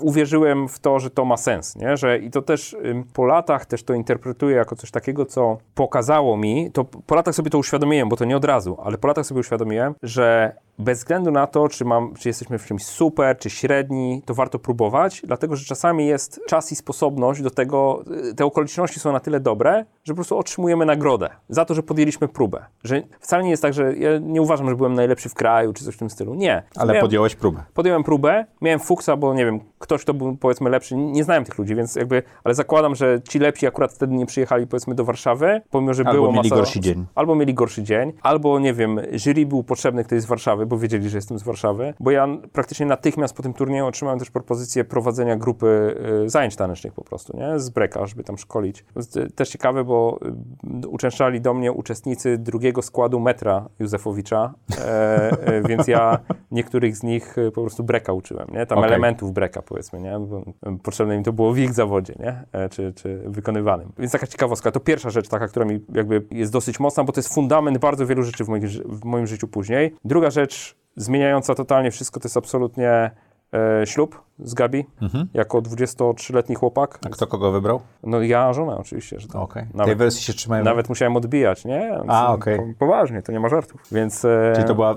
uwierzyłem w to, że to ma sens, nie? Że i to też po latach też to interpretuję jako coś takiego, co pokazało mi, to po latach sobie to uświadomiłem, bo to nie od razu, ale po latach sobie uświadomiłem, że bez względu na to, czy, mam, czy jesteśmy w czymś super, czy średni, to warto próbować, dlatego że czasami jest czas i sposobność do tego, y, te okoliczności są na tyle dobre, że po prostu otrzymujemy nagrodę za to, że podjęliśmy próbę. Że wcale nie jest tak, że ja nie uważam, że byłem najlepszy w kraju, czy coś w tym stylu. Nie. Ale Miałem- podjąłeś próbę. podjąłem próbę, miałem fuksa, bo nie wiem, ktoś, kto był powiedzmy lepszy, nie znałem tych ludzi, więc jakby, ale zakładam, że ci lepsi akurat wtedy nie przyjechali powiedzmy do Warszawy, pomimo, że Albo było mieli masa... gorszy dzień. Albo mieli gorszy dzień, albo nie wiem, jury był potrzebny ktoś z Warszawy, bo wiedzieli, że jestem z Warszawy, bo ja praktycznie natychmiast po tym turnieju otrzymałem też propozycję prowadzenia grupy y, zajęć tanecznych po prostu, nie? Z breka, żeby tam szkolić. Y, też ciekawe, bo y, uczęszczali do mnie uczestnicy drugiego składu metra Józefowicza, e, e, więc ja niektórych z nich po prostu breka uczyłem, nie? Tam Okej. elementów breka powiedzmy, nie? Bo potrzebne mi to było w ich zawodzie, nie? E, Czy, czy wykonywanym. Więc taka ciekawostka. To pierwsza rzecz taka, która mi jakby jest dosyć mocna, bo to jest fundament bardzo wielu rzeczy w moim, w moim życiu później. Druga rzecz zmieniająca totalnie wszystko to jest absolutnie e, ślub z Gabi, jako 23-letni chłopak. A kto kogo wybrał? No ja, żona oczywiście, że tak. Tej Nawet, wersji się trzymają. nawet musiałem odbijać, nie? A, okej. Po- Poważnie, to nie ma żartów. Więc... e, Czyli to była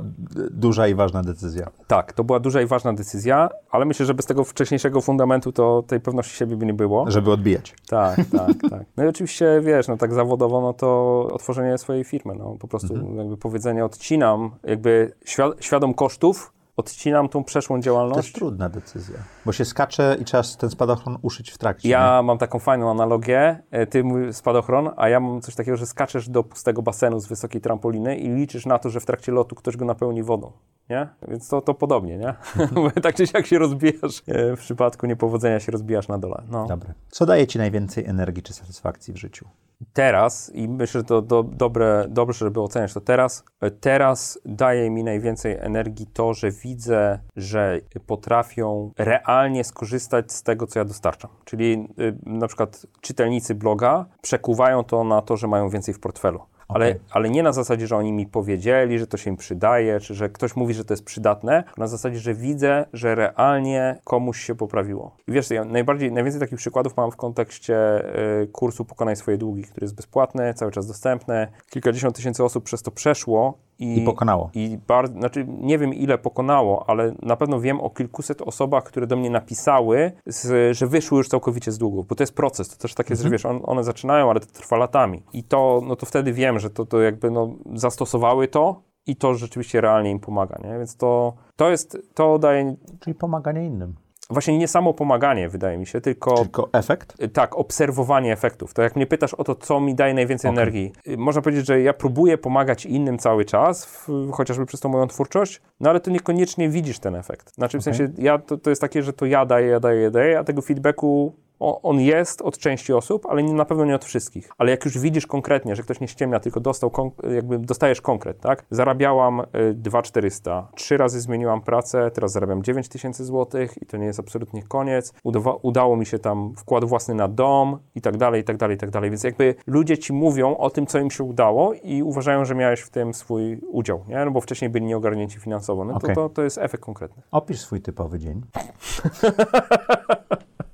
duża i ważna decyzja. Tak, to była duża i ważna decyzja, ale myślę, że bez tego wcześniejszego fundamentu to tej pewności siebie by nie było. Żeby odbijać. Tak, tak, tak. No i oczywiście, wiesz, no tak zawodowo, no to otworzenie swojej firmy, no po prostu jakby powiedzenie odcinam, jakby świ- świadom kosztów, odcinam tą przeszłą To jest działalność. trudna decyzja, bo się skacze i trzeba ten spadochron uszyć w trakcie. nie? Ja mam taką fajną analogię, e, ty mój spadochron, a ja mam coś takiego, że skaczesz do pustego basenu z wysokiej trampoliny i liczysz na to, że w trakcie lotu ktoś go napełni wodą, nie? Więc to, to podobnie, nie? Tak czy siak się rozbijasz, e, w przypadku niepowodzenia się rozbijasz na dole, no. Dobra. Co daje ci najwięcej energii czy satysfakcji w życiu? Teraz, i myślę, że to do, dobre, dobrze, żeby oceniać to teraz, e, teraz daje mi najwięcej energii to, że widzę, że potrafią realnie skorzystać z tego, co ja dostarczam. Czyli y, na przykład czytelnicy bloga przekuwają to na to, że mają więcej w portfelu. Ale, Okej. ale nie na zasadzie, że oni mi powiedzieli, że to się im przydaje, czy że ktoś mówi, że to jest przydatne, na zasadzie, że widzę, że realnie komuś się poprawiło. I wiesz, ja najbardziej, najwięcej takich przykładów mam w kontekście y, kursu Pokonaj swoje długi, który jest bezpłatny, cały czas dostępny. Kilkadziesiąt tysięcy osób przez to przeszło. I, I pokonało. I bardzo, znaczy nie wiem ile pokonało, ale na pewno wiem o kilkuset osobach, które do mnie napisały, z, że wyszły już całkowicie z długów, bo to jest proces, to też tak jest, że wiesz, on, one zaczynają, ale to trwa latami. I to, no to wtedy wiem, że to, to jakby no, zastosowały to i to rzeczywiście realnie im pomaga, nie? Więc to, to jest, to daje Czyli pomaganie innym. Właśnie nie samo pomaganie, wydaje mi się, tylko Tylko efekt? Y, Tak, obserwowanie efektów. To jak mnie pytasz o to, co mi daje najwięcej Okej. energii, y, można powiedzieć, że ja próbuję pomagać innym cały czas, w, chociażby przez tą moją twórczość, no ale to niekoniecznie widzisz ten efekt. Znaczy w Okej. sensie, ja, to, to jest takie, że to ja daję, ja daję, ja daję, a tego feedbacku on jest od części osób, ale na pewno nie od wszystkich. Ale jak już widzisz konkretnie, że ktoś nie ściemnia, tylko dostał, jakby dostajesz konkret, tak? Zarabiałam y, 2400, trzy razy zmieniłam pracę, teraz zarabiam 9000 złotych i to nie jest absolutnie koniec. Udawa- udało mi się tam wkład własny na dom i tak dalej, i tak dalej, i tak dalej. Więc jakby ludzie ci mówią o tym, co im się udało i uważają, że miałeś w tym swój udział, nie? No bo wcześniej byli nieogarnięci finansowo. No Okej. to, to, to jest efekt konkretny. Opisz swój typowy dzień.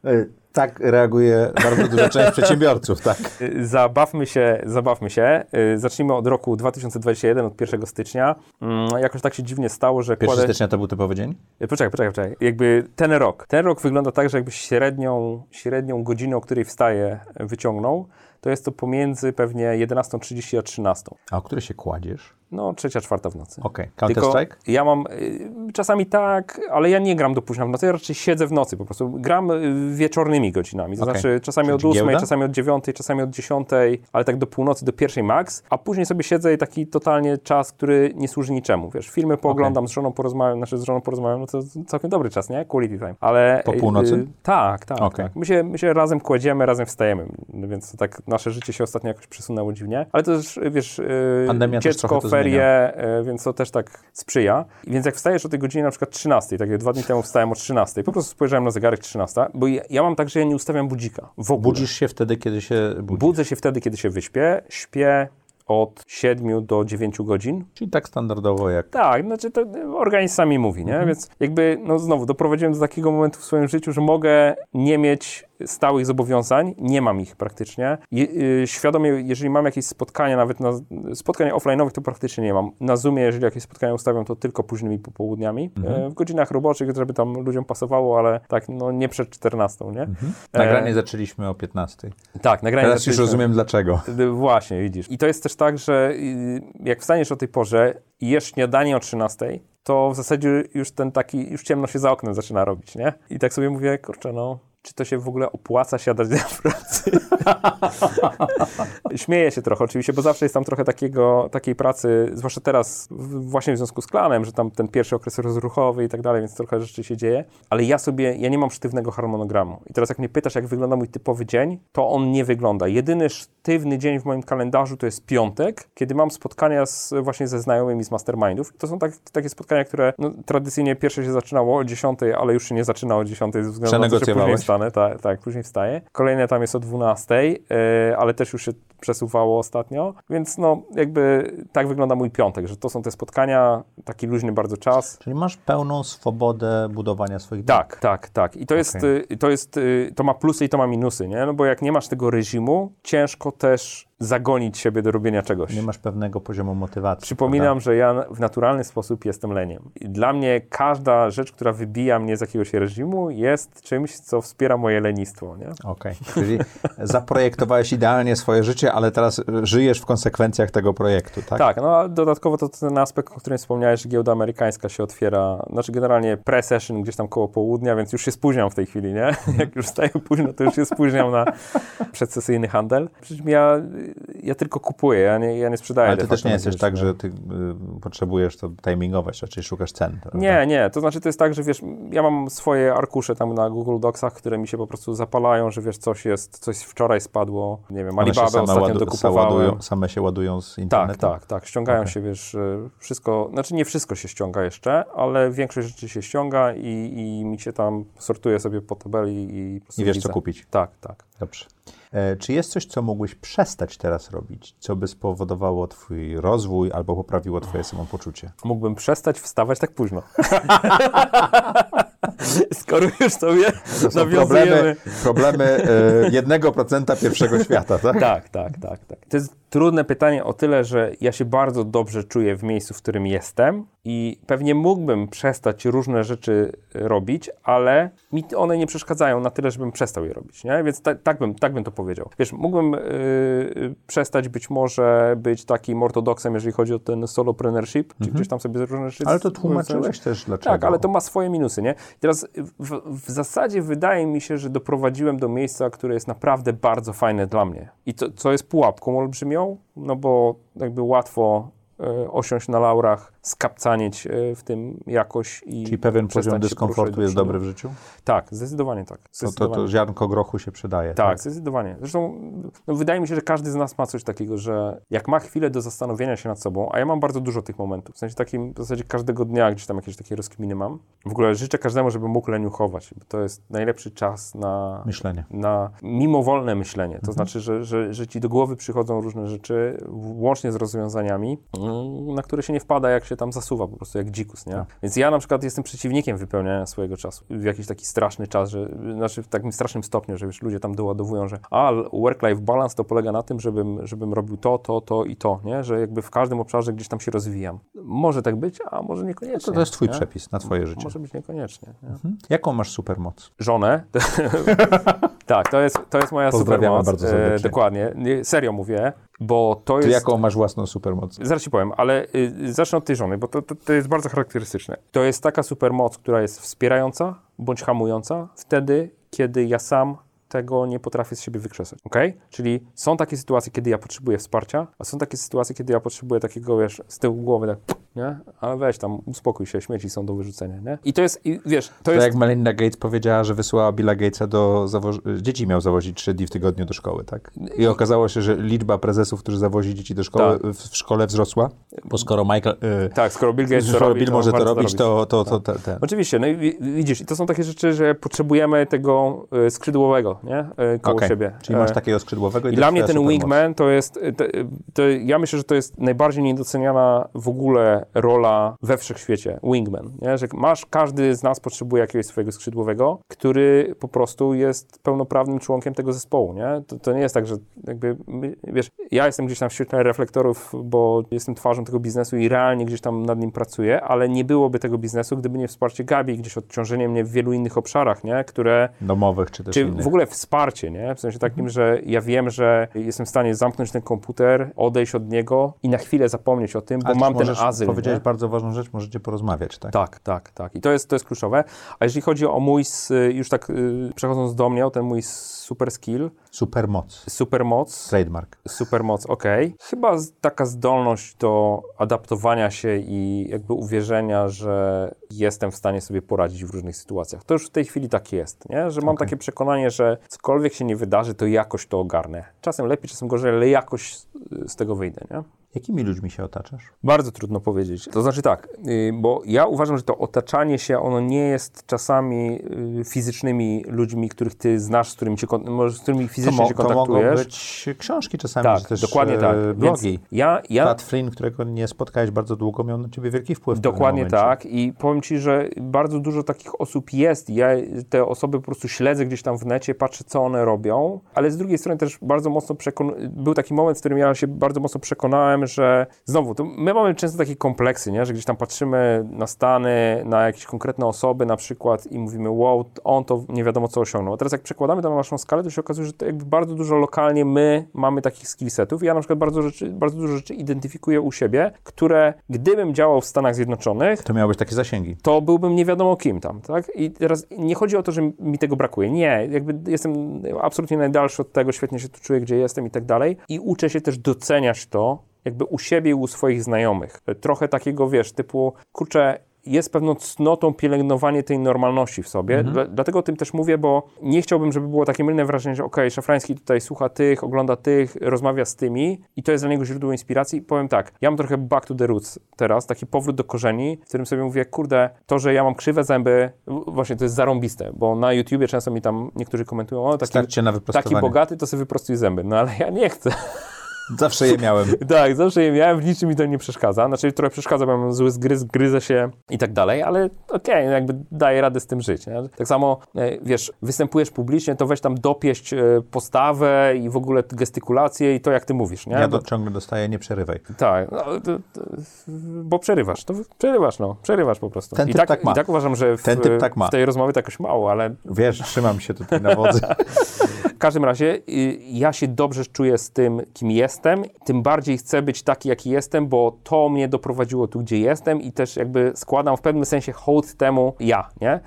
Y, tak reaguje bardzo duża część przedsiębiorców, tak? Y, Zabawmy się, zabawmy się. Y, Zacznijmy od roku 2021, od 1 stycznia. Mm, Jakoś tak się dziwnie stało, że 1 kładę... stycznia to był typowy dzień? Poczekaj, poczekaj, poczekaj. Jakby ten rok. Ten rok wygląda tak, że jakbyś średnią, średnią godzinę, o której wstaję, wyciągnął, to jest to pomiędzy pewnie 11.30 a 13. A o której się kładziesz? No, trzecia, czwarta w nocy. Okej. Tylko Counter-Strike? ja mam, y, czasami tak, ale ja nie gram do późna w nocy, ja raczej siedzę w nocy po prostu. Gram y, wieczornymi godzinami, to Okej. znaczy czasami Czyli od 8, giełda? czasami od 9, czasami od 10, ale tak do północy, do pierwszej max, a później sobie siedzę i taki totalnie czas, który nie służy niczemu, wiesz, filmy pooglądam, z żoną porozmawiam, znaczy z żoną porozmawiam, no to całkiem dobry czas, nie? Quality time, ale... Po północy? y, tak, tak, Okej. tak. My się, my się razem kładziemy, razem wstajemy, no więc tak nasze życie się ostatnio jakoś przesunęło dziwnie, ale to też, wiesz, y, Pandemia też dziecko, trochę to ferie, e, więc to też tak sprzyja. I więc jak wstajesz o tej godzinie na przykład 13, tak jak dwa dni temu wstałem o 13, po prostu spojrzałem na zegarek 13, bo ja, ja mam tak, że ja nie ustawiam budzika w ogóle. Budzisz się wtedy, kiedy się budzisz. Budzę się wtedy, kiedy się wyśpię, śpię od 7 do 9 godzin. Czyli tak standardowo jak... Tak, znaczy to organizm sami mówi, nie? Więc jakby, no znowu, doprowadziłem do takiego momentu w swoim życiu, że mogę nie mieć stałych zobowiązań, nie mam ich praktycznie. Je, y, świadomie, jeżeli mam jakieś spotkania, nawet na spotkań offline'owych, to praktycznie nie mam. Na Zoomie, jeżeli jakieś spotkania ustawiam, to tylko późnymi popołudniami. E, w godzinach roboczych, żeby tam ludziom pasowało, ale tak, no nie przed 14, nie? Nagranie zaczęliśmy o 15. Tak, nagranie Teraz już zaczęliśmy- rozumiem dlaczego. Właśnie, widzisz. I to jest też tak, że y, jak wstaniesz o tej porze i jesz śniadanie o 13, to w zasadzie już ten taki, już ciemno się za oknem zaczyna robić, nie? I tak sobie mówię, kurczę, no, czy to się w ogóle opłaca siadać do pracy? Śmieję się trochę oczywiście, bo zawsze jest tam trochę takiego, takiej pracy, zwłaszcza teraz w, właśnie w związku z klanem, że tam ten pierwszy okres rozruchowy i tak dalej, więc trochę rzeczy się dzieje, ale ja sobie, ja nie mam sztywnego harmonogramu. I teraz jak mnie pytasz, jak wygląda mój typowy dzień, to on nie wygląda. Jedyny sztywny dzień w moim kalendarzu to jest piątek, kiedy mam spotkania z, właśnie ze znajomymi z mastermindów. To są tak, takie spotkania, które no, tradycyjnie pierwsze się zaczynało o 10, ale już się nie zaczyna o 10 ze względu na to, że później? Wstanę, tak, tak, później wstaję. Kolejne tam jest o 12, e, ale też już się przesuwało ostatnio, więc no jakby tak wygląda mój piątek, że to są te spotkania, taki luźny bardzo czas. Czyli masz pełną swobodę budowania swoich Tak, tak, tak. I to jest, Okej. y, to jest, y, to ma plusy i to ma minusy, nie? No bo jak nie masz tego reżimu, ciężko też zagonić siebie do robienia czegoś. Nie masz pewnego poziomu motywacji. Przypominam, że ja w naturalny sposób jestem leniem. I dla mnie każda rzecz, która wybija mnie z jakiegoś reżimu, jest czymś, co wspiera moje lenistwo, prawda? Okej, czyli zaprojektowałeś idealnie swoje życie, ale teraz żyjesz w konsekwencjach tego projektu, tak? Tak, no a dodatkowo to ten aspekt, o którym wspomniałeś, że giełda amerykańska się otwiera, znaczy generalnie pre-session gdzieś tam koło południa, więc już się spóźniam w tej chwili, nie? Jak już wstaję późno, to już się spóźniam na przedsesyjny handel. Przecież ja, ja tylko kupuję, ja nie, ja nie sprzedaję. Ale ty też nie giełdzie, tak, że ty y, potrzebujesz to timingować, raczej szukasz cen. prawda? Nie, nie, to znaczy to jest tak, że wiesz, ja mam swoje arkusze tam na Google Docsach, które mi się po prostu zapalają, że wiesz, coś jest, coś wczoraj spadło, nie wiem, Alibaba ostatnio ładu- dokupowałem. ładują- Same się ładują z Tak, internetu? tak, tak. Ściągają Okej. się, wiesz, y, wszystko, znaczy nie wszystko się ściąga jeszcze, ale większość rzeczy się ściąga i, i mi się tam sortuje sobie po tabeli i I wiesz, widzę. co kupić. Tak, tak. Dobrze. E, czy jest coś, co mógłbyś przestać teraz robić, co by spowodowało twój rozwój albo poprawiło twoje samopoczucie? Mógłbym przestać wstawać tak późno. Skoro już sobie To są nawiązujemy... problemy, problemy jednego procenta pierwszego świata, tak? Tak, tak, tak, tak. To jest trudne pytanie o tyle, że ja się bardzo dobrze czuję w miejscu, w którym jestem i pewnie mógłbym przestać różne rzeczy robić, ale mi one nie przeszkadzają na tyle, żebym przestał je robić, nie? Więc ta, tak, bym, tak bym to powiedział. Wiesz, mógłbym yy, przestać być może być takim ortodoksem, jeżeli chodzi o ten solopreneurship, czy gdzieś tam sobie różne rzeczy... Ale to tłumaczyłeś też dlaczego. Tak, ale to ma swoje minusy, nie? I teraz w, w zasadzie wydaje mi się, że doprowadziłem do miejsca, które jest naprawdę bardzo fajne dla mnie. I to, co jest pułapką olbrzymią, no bo jakby łatwo e, osiąść na laurach, skapcanieć e, w tym jakoś i Czyli pewien poziom dyskomfortu jest dobry w życiu? Tak, zdecydowanie tak. To, to, Zdecydowanie. to ziarnko grochu się przydaje. Tak, zdecydowanie. Zresztą no, wydaje mi się, że każdy z nas ma coś takiego, że jak ma chwilę do zastanowienia się nad sobą, a ja mam bardzo dużo tych momentów, w sensie takim, w zasadzie każdego dnia gdzieś tam jakieś takie rozkminy mam. W ogóle życzę każdemu, żeby mógł leniuchować, bo to jest najlepszy czas na, Myślenie. na mimowolne myślenie. Mhm. To znaczy, że, że, że ci do głowy przychodzą różne rzeczy, łącznie z rozwiązaniami, na które się nie wpada, jak się tam zasuwa, po prostu jak dzikus, nie? Tak. Więc ja na przykład jestem przeciwnikiem wypełniania swojego czasu w jakiś taki straszny czas, że, znaczy w takim strasznym stopniu, że już ludzie tam doładowują, że a, work-life balance to polega na tym, żebym, żebym robił to, to, to i to, nie? Że jakby w każdym obszarze gdzieś tam się rozwijam. Może tak być, a może niekoniecznie. To, to jest twój nie? przepis na twoje życie. Może być niekoniecznie. Nie? Mhm. Jaką masz supermoc? żonę, Tak, to jest, to jest moja supermoc. bardzo E, serdecznie. dokładnie. Nie, serio mówię, bo to Ty jest... jaką masz własną supermoc? Zaraz ci powiem, ale y, zacznę od tej żony, bo to, to, to jest bardzo charakterystyczne. To jest taka supermoc, która jest wspierająca bądź hamująca wtedy, kiedy ja sam tego nie potrafię z siebie wykrzesać, ok? Czyli są takie sytuacje, kiedy ja potrzebuję wsparcia, a są takie sytuacje, kiedy ja potrzebuję takiego, wiesz, z tyłu głowy, tak, nie? Ale weź tam, uspokój się, śmieci są do wyrzucenia, nie? I to jest, i, wiesz, to To jest... jak Melinda Gates powiedziała, że wysłała Billa Gatesa do zawo- dzieci miał zawozić trzy dni w tygodniu do szkoły, tak? I okazało się, że liczba prezesów, którzy zawozi dzieci do szkoły Tak. w, szkole wzrosła, bo skoro Michael y, Tak, skoro Bill Gates to skoro robi, Bill może to robić, to, to, to, te, te. Oczywiście, no i wi- widzisz, i to są takie rzeczy, że potrzebujemy tego y, nie? Y, koło Okej, siebie. Czyli masz E, takiego skrzydłowego i, I dla mnie ten wingman to jest, to, to, ja myślę, że to jest najbardziej niedoceniana w ogóle rola we wszechświecie, wingman, nie? że masz, każdy z nas potrzebuje jakiegoś swojego skrzydłowego, który po prostu jest pełnoprawnym członkiem tego zespołu, nie? To, to nie jest tak, że jakby, wiesz, ja jestem gdzieś tam w świetle reflektorów, bo jestem twarzą tego biznesu i realnie gdzieś tam nad nim pracuję, ale nie byłoby tego biznesu, gdyby nie wsparcie Gabi, gdzieś odciążenie mnie w wielu innych obszarach, nie? Które Domowych czy też czy innych. w ogóle wsparcie, nie? W sensie takim, że ja wiem, że jestem w stanie zamknąć ten komputer, odejść od niego i na chwilę zapomnieć o tym, bo mam ten azyl. Powiedziałeś nie? bardzo ważną rzecz, możecie porozmawiać, tak? Tak, tak, tak. I to jest, to jest kluczowe. A jeżeli chodzi o mój, s- już tak y, przechodząc do mnie, o ten mój super skill, Supermoc. supermoc, Trademark. supermoc, okej. Chyba z, taka zdolność do adaptowania się i jakby uwierzenia, że jestem w stanie sobie poradzić w różnych sytuacjach. To już w tej chwili tak jest, nie? że mam Okej. takie przekonanie, że cokolwiek się nie wydarzy, to jakoś to ogarnę. Czasem lepiej, czasem gorzej, ale jakoś z, tego wyjdę, nie? Jakimi ludźmi się otaczasz? Bardzo trudno powiedzieć. To znaczy tak, y, bo ja uważam, że to otaczanie się, ono nie jest czasami y, fizycznymi ludźmi, których ty znasz, z którymi, się, z którymi To, fizycznie mo- się to mogą kontaktujesz. być książki czasami, tak, czy też dokładnie e, tak. blogi. Więc ja, ja, Pat Flynn, którego nie spotkałeś bardzo długo, miał na ciebie wielki wpływ. Dokładnie tak i powiem Ci, że bardzo dużo takich osób jest. Ja te osoby po prostu śledzę gdzieś tam w necie, patrzę co one robią, ale z drugiej strony też bardzo mocno przekon... był taki moment, w którym ja się bardzo mocno przekonałem, że znowu, to my mamy często takie kompleksy, nie? że gdzieś tam patrzymy na Stany, na jakieś konkretne osoby na przykład i mówimy, wow, on to nie wiadomo co osiągnął. A teraz jak przekładamy to na naszą skalę, to się okazuje, że to jakby bardzo dużo lokalnie my mamy takich skillsetów. Ja na przykład bardzo, rzeczy, bardzo dużo rzeczy identyfikuję u siebie, które gdybym działał w Stanach Zjednoczonych, To miałbyś takie zasięgi. to byłbym nie wiadomo kim tam, tak? I teraz nie chodzi o to, że mi tego brakuje. Nie, jakby jestem absolutnie najdalszy od tego, świetnie się tu czuję, gdzie jestem i tak dalej. I uczę się też doceniać to, jakby u siebie i u swoich znajomych. Trochę takiego, wiesz, typu, kurczę, jest pewną cnotą pielęgnowanie tej normalności w sobie. Dla, dlatego o tym też mówię, bo nie chciałbym, żeby było takie mylne wrażenie, że okej, Szafrański tutaj słucha tych, ogląda tych, rozmawia z tymi i to jest dla niego źródło inspiracji. Powiem tak, ja mam trochę back to the roots teraz, taki powrót do korzeni, w którym sobie mówię, kurde, to, że ja mam krzywe zęby, właśnie to jest zarąbiste, bo na YouTubie często mi tam niektórzy komentują, o, taki, taki bogaty, to sobie wyprostuj zęby. No ale ja nie chcę. Zawsze je miałem. Tak, zawsze je miałem, w niczym mi to nie przeszkadza. Znaczy, trochę przeszkadza, bo mam zły zgryz, gryzę się i tak dalej, ale okej, no jakby daję radę z tym żyć. Nie? Tak samo, e, wiesz, występujesz publicznie, to weź tam dopieść e, postawę i w ogóle gestykulację i to, jak ty mówisz, nie? Ja to ciągle dostaję, nie przerywaj. tak, no, to, to, bo przerywasz, to przerywasz, no, przerywasz po prostu. Ten I, typ tak, tak ma. I tak uważam, że w, Ten typ tak ma. w tej rozmowie to jakoś mało, ale Wiesz, trzymam się tutaj na wodzy. W każdym razie y, ja się dobrze czuję z tym, kim jestem, tym bardziej chcę być taki, jaki jestem, bo to mnie doprowadziło tu, gdzie jestem i też jakby składam w pewnym sensie hołd temu ja, nie?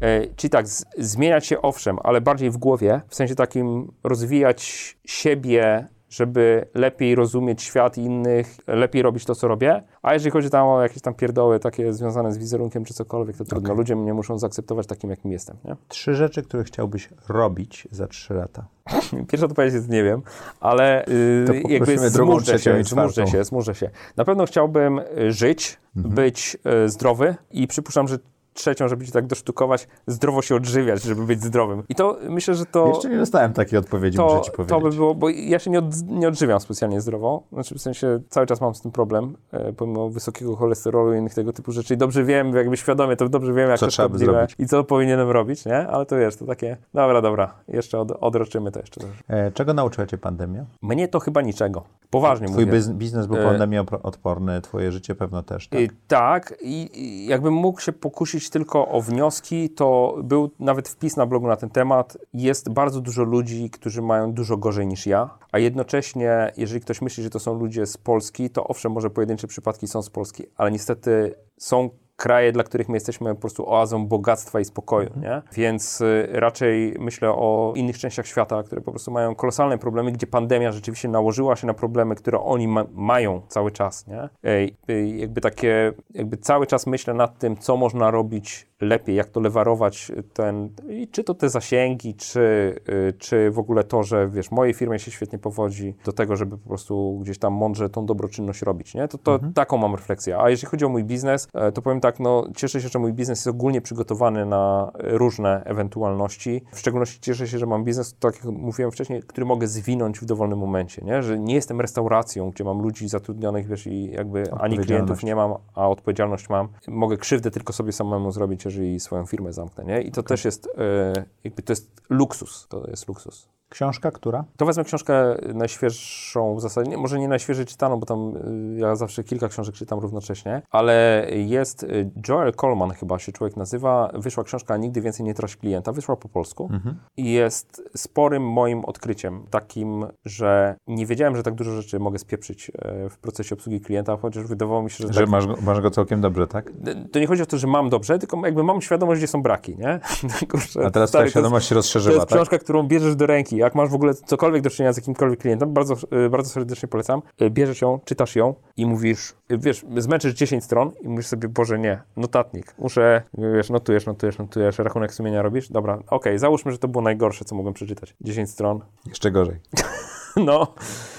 E, czyli tak, z, zmieniać się owszem, ale bardziej w głowie, w sensie takim rozwijać siebie, żeby lepiej rozumieć świat innych, lepiej robić to, co robię. A jeżeli chodzi tam o jakieś tam pierdoły takie związane z wizerunkiem czy cokolwiek, to trudno. Ludzie mnie muszą zaakceptować takim, jakim jestem, nie? Trzy rzeczy, które chciałbyś robić za trzy lata. Pierwsza odpowiedź jest nie wiem, ale yy, jakby zmurzę się, zmurzę się, zmurzę się. Na pewno chciałbym y, żyć, Mhm. być y, zdrowy i przypuszczam, że trzecią, żeby się tak dosztukować, zdrowo się odżywiać, żeby być zdrowym. I to myślę, że to... Jeszcze nie dostałem takiej odpowiedzi, muszę To, ci powiedzieć. to by było, bo ja się nie, od, nie odżywiam specjalnie zdrowo. Znaczy w sensie cały czas mam z tym problem, e, pomimo wysokiego cholesterolu i innych tego typu rzeczy. I dobrze wiem, jakby świadomie, to dobrze wiem, jak Co to trzeba zrobić. i co powinienem robić, nie? Ale to wiesz, to takie, dobra, dobra, jeszcze od, odroczymy to jeszcze. E, czego nauczyła cię pandemia? Mnie to chyba niczego. Poważnie Twój mówię. biz- biznes był E, pandemii opro- odporny, twoje życie pewno też, tak? Y, tak, i, i jakbym mógł się pokusić tylko o wnioski, to był nawet wpis na blogu na ten temat. Jest bardzo dużo ludzi, którzy mają dużo gorzej niż ja, a jednocześnie, jeżeli ktoś myśli, że to są ludzie z Polski, to owszem, może pojedyncze przypadki są z Polski, ale niestety są kraje, dla których my jesteśmy po prostu oazą bogactwa i spokoju, Mhm. nie? Więc y, raczej myślę o innych częściach świata, które po prostu mają kolosalne problemy, gdzie pandemia rzeczywiście nałożyła się na problemy, które oni ma mają cały czas, nie? Ej, y, jakby takie, jakby cały czas myślę nad tym, co można robić lepiej, jak to lewarować ten, i czy to te zasięgi, czy, y, czy w ogóle to, że wiesz, mojej firmie się świetnie powodzi do tego, żeby po prostu gdzieś tam mądrze tą dobroczynność robić, nie? To, to taką mam refleksję. A jeżeli chodzi o mój biznes, e, to powiem tak, no cieszę się, że mój biznes jest ogólnie przygotowany na różne ewentualności. W szczególności cieszę się, że mam biznes, tak jak mówiłem wcześniej, który mogę zwinąć w dowolnym momencie, nie? Że nie jestem restauracją, gdzie mam ludzi zatrudnionych, wiesz, i jakby ani klientów nie mam, a odpowiedzialność mam. Mogę krzywdę tylko sobie samemu zrobić, jeżeli swoją firmę zamknę, nie? I to też jest, e, jakby to jest luksus, to jest luksus. Książka, która? To wezmę książkę najświeższą w zasadzie, nie, może nie najświeżej czytaną, bo tam y, ja zawsze kilka książek czytam równocześnie, ale jest y, Joel Coleman chyba się człowiek nazywa, wyszła książka Nigdy więcej nie traci klienta, wyszła po polsku i jest sporym moim odkryciem, takim, że nie wiedziałem, że tak dużo rzeczy mogę spieprzyć e, w procesie obsługi klienta, chociaż wydawało mi się, że, Że tak, masz, go- masz go całkiem dobrze, tak? to nie chodzi o to, że mam dobrze, tylko jakby mam świadomość, gdzie są braki, nie? Tylko, że, A teraz stary, ta to jest- świadomość się to rozszerzyła, jest tak? książka, którą bierzesz do ręki. Jak masz w ogóle cokolwiek do czynienia z jakimkolwiek klientem, bardzo, y, bardzo serdecznie polecam. Y, Bierzesz ją, czytasz ją i mówisz, y, wiesz, zmęczysz 10 stron i mówisz sobie, Boże, nie, notatnik. Muszę, wiesz, notujesz, notujesz, notujesz, rachunek sumienia robisz. Dobra, okej, załóżmy, że to było najgorsze, co mogłem przeczytać. 10 stron. Jeszcze gorzej. No,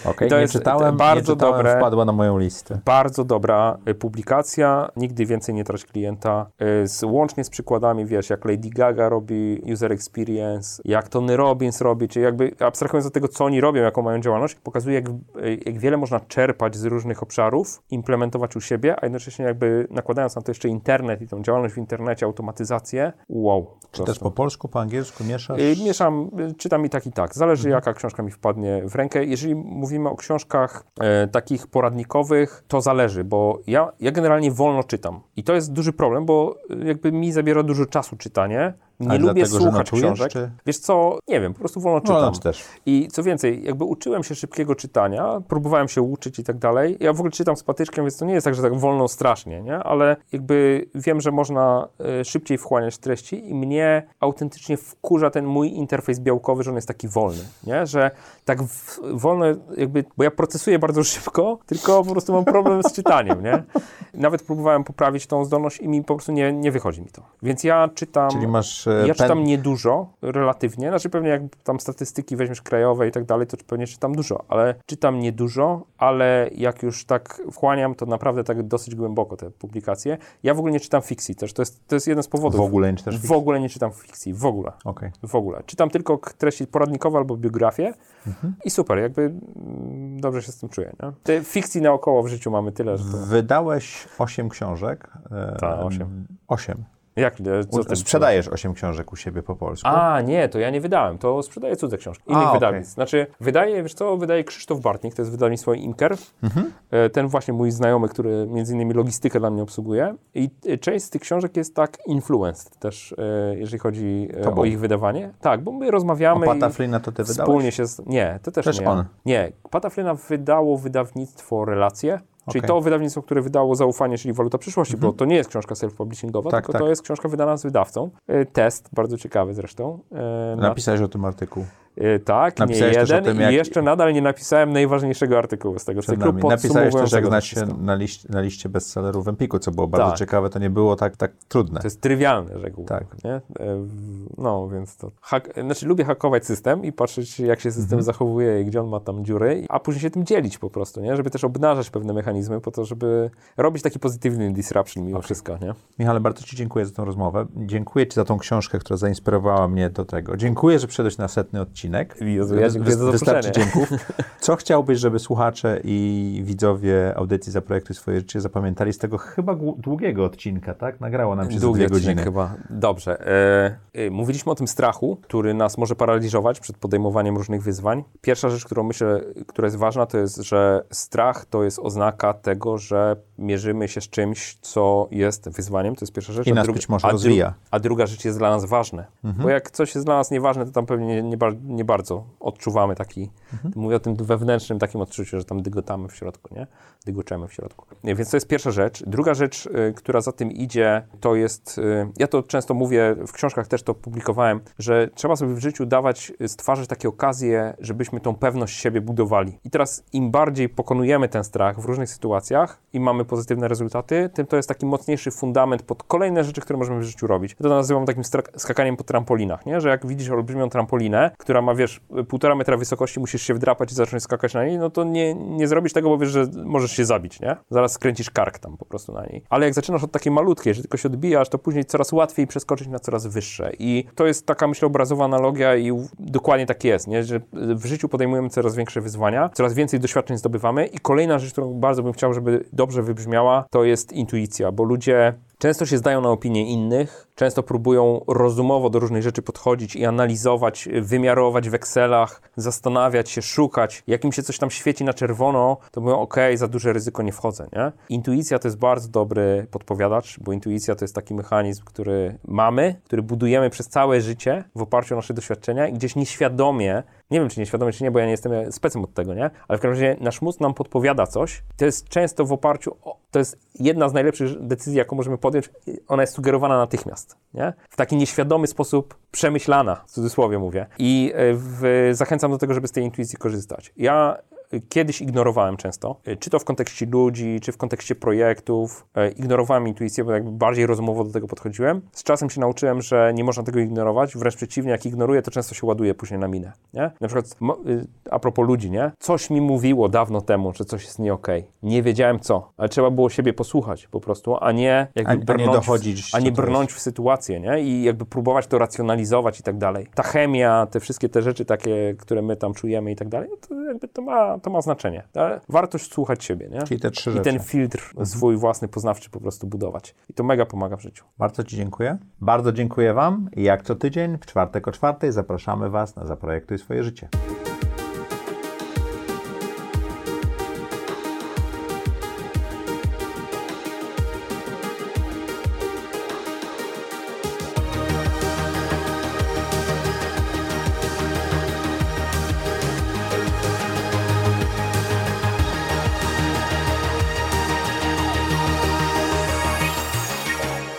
Okej, To jest czytałem, bardzo czytałem, dobre. wpadła na moją listę. bardzo dobra y, publikacja, nigdy więcej nie trać klienta, y, z, łącznie z przykładami, wiesz, jak Lady Gaga robi user experience, jak Tony Robbins robi, czyli jakby abstrahując od tego, co oni robią, jaką mają działalność, pokazuje, jak, y, jak wiele można czerpać z różnych obszarów, implementować u siebie, a jednocześnie jakby nakładając na to jeszcze internet i tą działalność w internecie, automatyzację, wow. Czy też po polsku, po angielsku mieszasz? Mieszam, czytam i tak i tak. Zależy Mhm. jaka książka mi wpadnie w rękę. Jeżeli mówimy o książkach e, takich poradnikowych, to zależy, bo ja, ja generalnie wolno czytam. I to jest duży problem, bo y, jakby mi zabiera dużo czasu czytanie. Nie Ale lubię słuchać notujesz, książek. czy- Wiesz co, nie wiem, po prostu wolno czytam. Wolno też. I co więcej, jakby uczyłem się szybkiego czytania, próbowałem się uczyć i tak dalej. Ja w ogóle czytam z patyczkiem, więc to nie jest tak, że tak wolno strasznie, nie? Ale jakby wiem, że można e, szybciej wchłaniać treści i mnie autentycznie wkurza ten mój interfejs białkowy, że on jest taki wolny, nie? Że tak w, wolno jakby, bo ja procesuję bardzo szybko, tylko po prostu mam problem z czytaniem, nie? Nawet próbowałem poprawić tą zdolność i mi po prostu nie, nie wychodzi mi to. Więc ja czytam... Czyli masz e, Ja pen- czytam niedużo, relatywnie. Znaczy pewnie jak tam statystyki weźmiesz krajowe i tak dalej, to pewnie czytam dużo, ale czytam niedużo, ale jak już tak wchłaniam, to naprawdę tak dosyć głęboko te publikacje. Ja w ogóle nie czytam fikcji też, to jest, to jest jeden z powodów. W ogóle nie czytasz W fikcji? ogóle nie czytam fikcji, w ogóle. Okej. W ogóle. Czytam tylko treści poradnikowe albo biografie Mhm. i super, jakby mm, dobrze się z tym czuję. Nie? Te fikcji naokoło w życiu mamy tyle, że to... Wydałeś 8 książek. e, Tak, osiem. 8. Jak, e, co ty- Sprzedajesz 8 książek u siebie po polsku. A, nie, to ja nie wydałem, to sprzedaję cudze książki, innych A, wydawnictw. Znaczy, wydaje, wiesz co, wydaje Krzysztof Bartnik, to jest wydawnictwo Imker, Mhm. E, ten właśnie mój znajomy, który między innymi logistykę dla mnie obsługuje i e, część z tych książek jest tak influenced też, jeżeli chodzi Tobą? o ich wydawanie. Tak, bo my rozmawiamy Opata i Flynna to ty wydałeś? wspólnie się... Z... Nie, to też, Też nie. on. Nie, Pata Flyna wydało wydawnictwo Relacje, Czyli Okej. to wydawnictwo, które wydało Zaufanie, czyli Waluta Przyszłości, bo to nie jest książka self-publishingowa, Tak, tylko tak. to jest książka wydana z wydawcą. E, Test, bardzo ciekawy zresztą. Na- Napisałeś o tym artykuł. E, tak, nie Napisałeś o jeden tym, i jak- jeszcze nadal nie napisałem najważniejszego artykułu z tego Przed cyklu. Napisałeś też, jak znać się na, liście, na liście bestsellerów w Empiku, co było bardzo Tak. ciekawe. To nie było tak, tak trudne. To jest trywialne reguł. Tak. Nie? E, No, więc to. Hak, znaczy, lubię hakować system i patrzeć, jak się Mhm. system zachowuje i gdzie on ma tam dziury, a później się tym dzielić po prostu, nie? Żeby też obnażać pewne mechanizmy, po to, żeby robić taki pozytywny disruption mimo wszystko, nie? Michale, bardzo Ci dziękuję za tą rozmowę. Dziękuję Ci za tą książkę, która zainspirowała mnie do tego. Dziękuję, że przyszedłeś na setny odcinek. Jezu, ja za Wystarczy dzięków. Co chciałbyś, żeby słuchacze i widzowie audycji Zaprojektuj swoje życie zapamiętali z tego chyba długiego odcinka, tak? Nagrało nam się za Długi dwie odcinek godziny. chyba. Dobrze. E, e, mówiliśmy o tym strachu, który nas może paraliżować przed podejmowaniem różnych wyzwań. Pierwsza rzecz, którą myślę, która jest ważna, to jest, że strach to jest oznaka tego, że mierzymy się z czymś, co jest wyzwaniem, to jest pierwsza rzecz. I a nas druga- być może a, rozwija. a druga rzecz jest dla nas ważne. Bo jak coś jest dla nas nieważne, to tam pewnie nie, nie, bar- nie bardzo odczuwamy taki, mówię o tym wewnętrznym takim odczuciu, że tam dygotamy w środku, nie? Dygoczemy w środku. Więc to jest pierwsza rzecz. Druga rzecz, y, która za tym idzie, to jest, y, ja to często mówię, w książkach też to publikowałem, że trzeba sobie w życiu dawać, y, stwarzać takie okazje, żebyśmy tą pewność siebie budowali. I teraz im bardziej pokonujemy ten strach w różnych sytuacjach i mamy pozytywne rezultaty, tym to jest taki mocniejszy fundament pod kolejne rzeczy, które możemy w życiu robić. Ja to nazywam takim skakaniem po trampolinach, nie? Że jak widzisz olbrzymią trampolinę, która ma, wiesz, półtora metra wysokości, musisz się wdrapać i zacząć skakać na niej, no to nie, nie zrobisz tego, bo wiesz, że możesz się zabić, nie? Zaraz skręcisz kark tam po prostu na niej. Ale jak zaczynasz od takiej malutkiej, że tylko się odbijasz, to później coraz łatwiej przeskoczyć na coraz wyższe. I to jest taka, myślę, obrazowa analogia i dokładnie tak jest, nie? Że w życiu podejmujemy coraz większe wyzwania, coraz więcej doświadczeń zdobywamy i kolejna rzecz, którą bardzo bym chciał, żeby dobrze wybrzmiała, to jest intuicja, bo ludzie Często się zdają na opinie innych, często próbują rozumowo do różnych rzeczy podchodzić i analizować, wymiarować w Excelach, zastanawiać się, szukać. Jak im się coś tam świeci na czerwono, to mówią, ok, za duże ryzyko nie wchodzę, nie? Intuicja to jest bardzo dobry podpowiadacz, bo intuicja to jest taki mechanizm, który mamy, który budujemy przez całe życie w oparciu o nasze doświadczenia i gdzieś nieświadomie, nie wiem czy nieświadomie czy nie, bo ja nie jestem specem od tego, nie? Ale w każdym razie nasz mózg nam podpowiada coś. To jest często w oparciu o, to jest jedna z najlepszych decyzji, jaką możemy podjąć. Ona jest sugerowana natychmiast, nie? W taki nieświadomy sposób przemyślana, w cudzysłowie mówię. I e, w, zachęcam do tego, żeby z tej intuicji korzystać. Ja kiedyś ignorowałem często, e, czy to w kontekście ludzi, czy w kontekście projektów. e, Ignorowałem intuicję, bo jakby bardziej rozumowo do tego podchodziłem. Z czasem się nauczyłem, że nie można tego ignorować, wręcz przeciwnie, jak ignoruję, to często się ładuje później na minę, nie? Na przykład, y, a propos ludzi, nie? Coś mi mówiło dawno temu, że coś jest nie okej. Nie wiedziałem co, ale trzeba było siebie posłuchać po prostu, a nie jakby A- a nie brnąć, dochodzić, w, a nie brnąć w sytuację, nie? I jakby próbować to racjonalizować i tak dalej. Ta chemia, te wszystkie te rzeczy takie, które my tam czujemy i tak dalej, to jakby to ma, to ma znaczenie. Ale warto słuchać siebie, nie? Czyli te trzy I rzeczy. ten filtr swój własny, poznawczy po prostu budować. I to mega pomaga w życiu. Bardzo Ci dziękuję. Bardzo dziękuję Wam i jak co tydzień w czwartek o czwartej zapraszamy Was na Zaprojektuj swoje życie.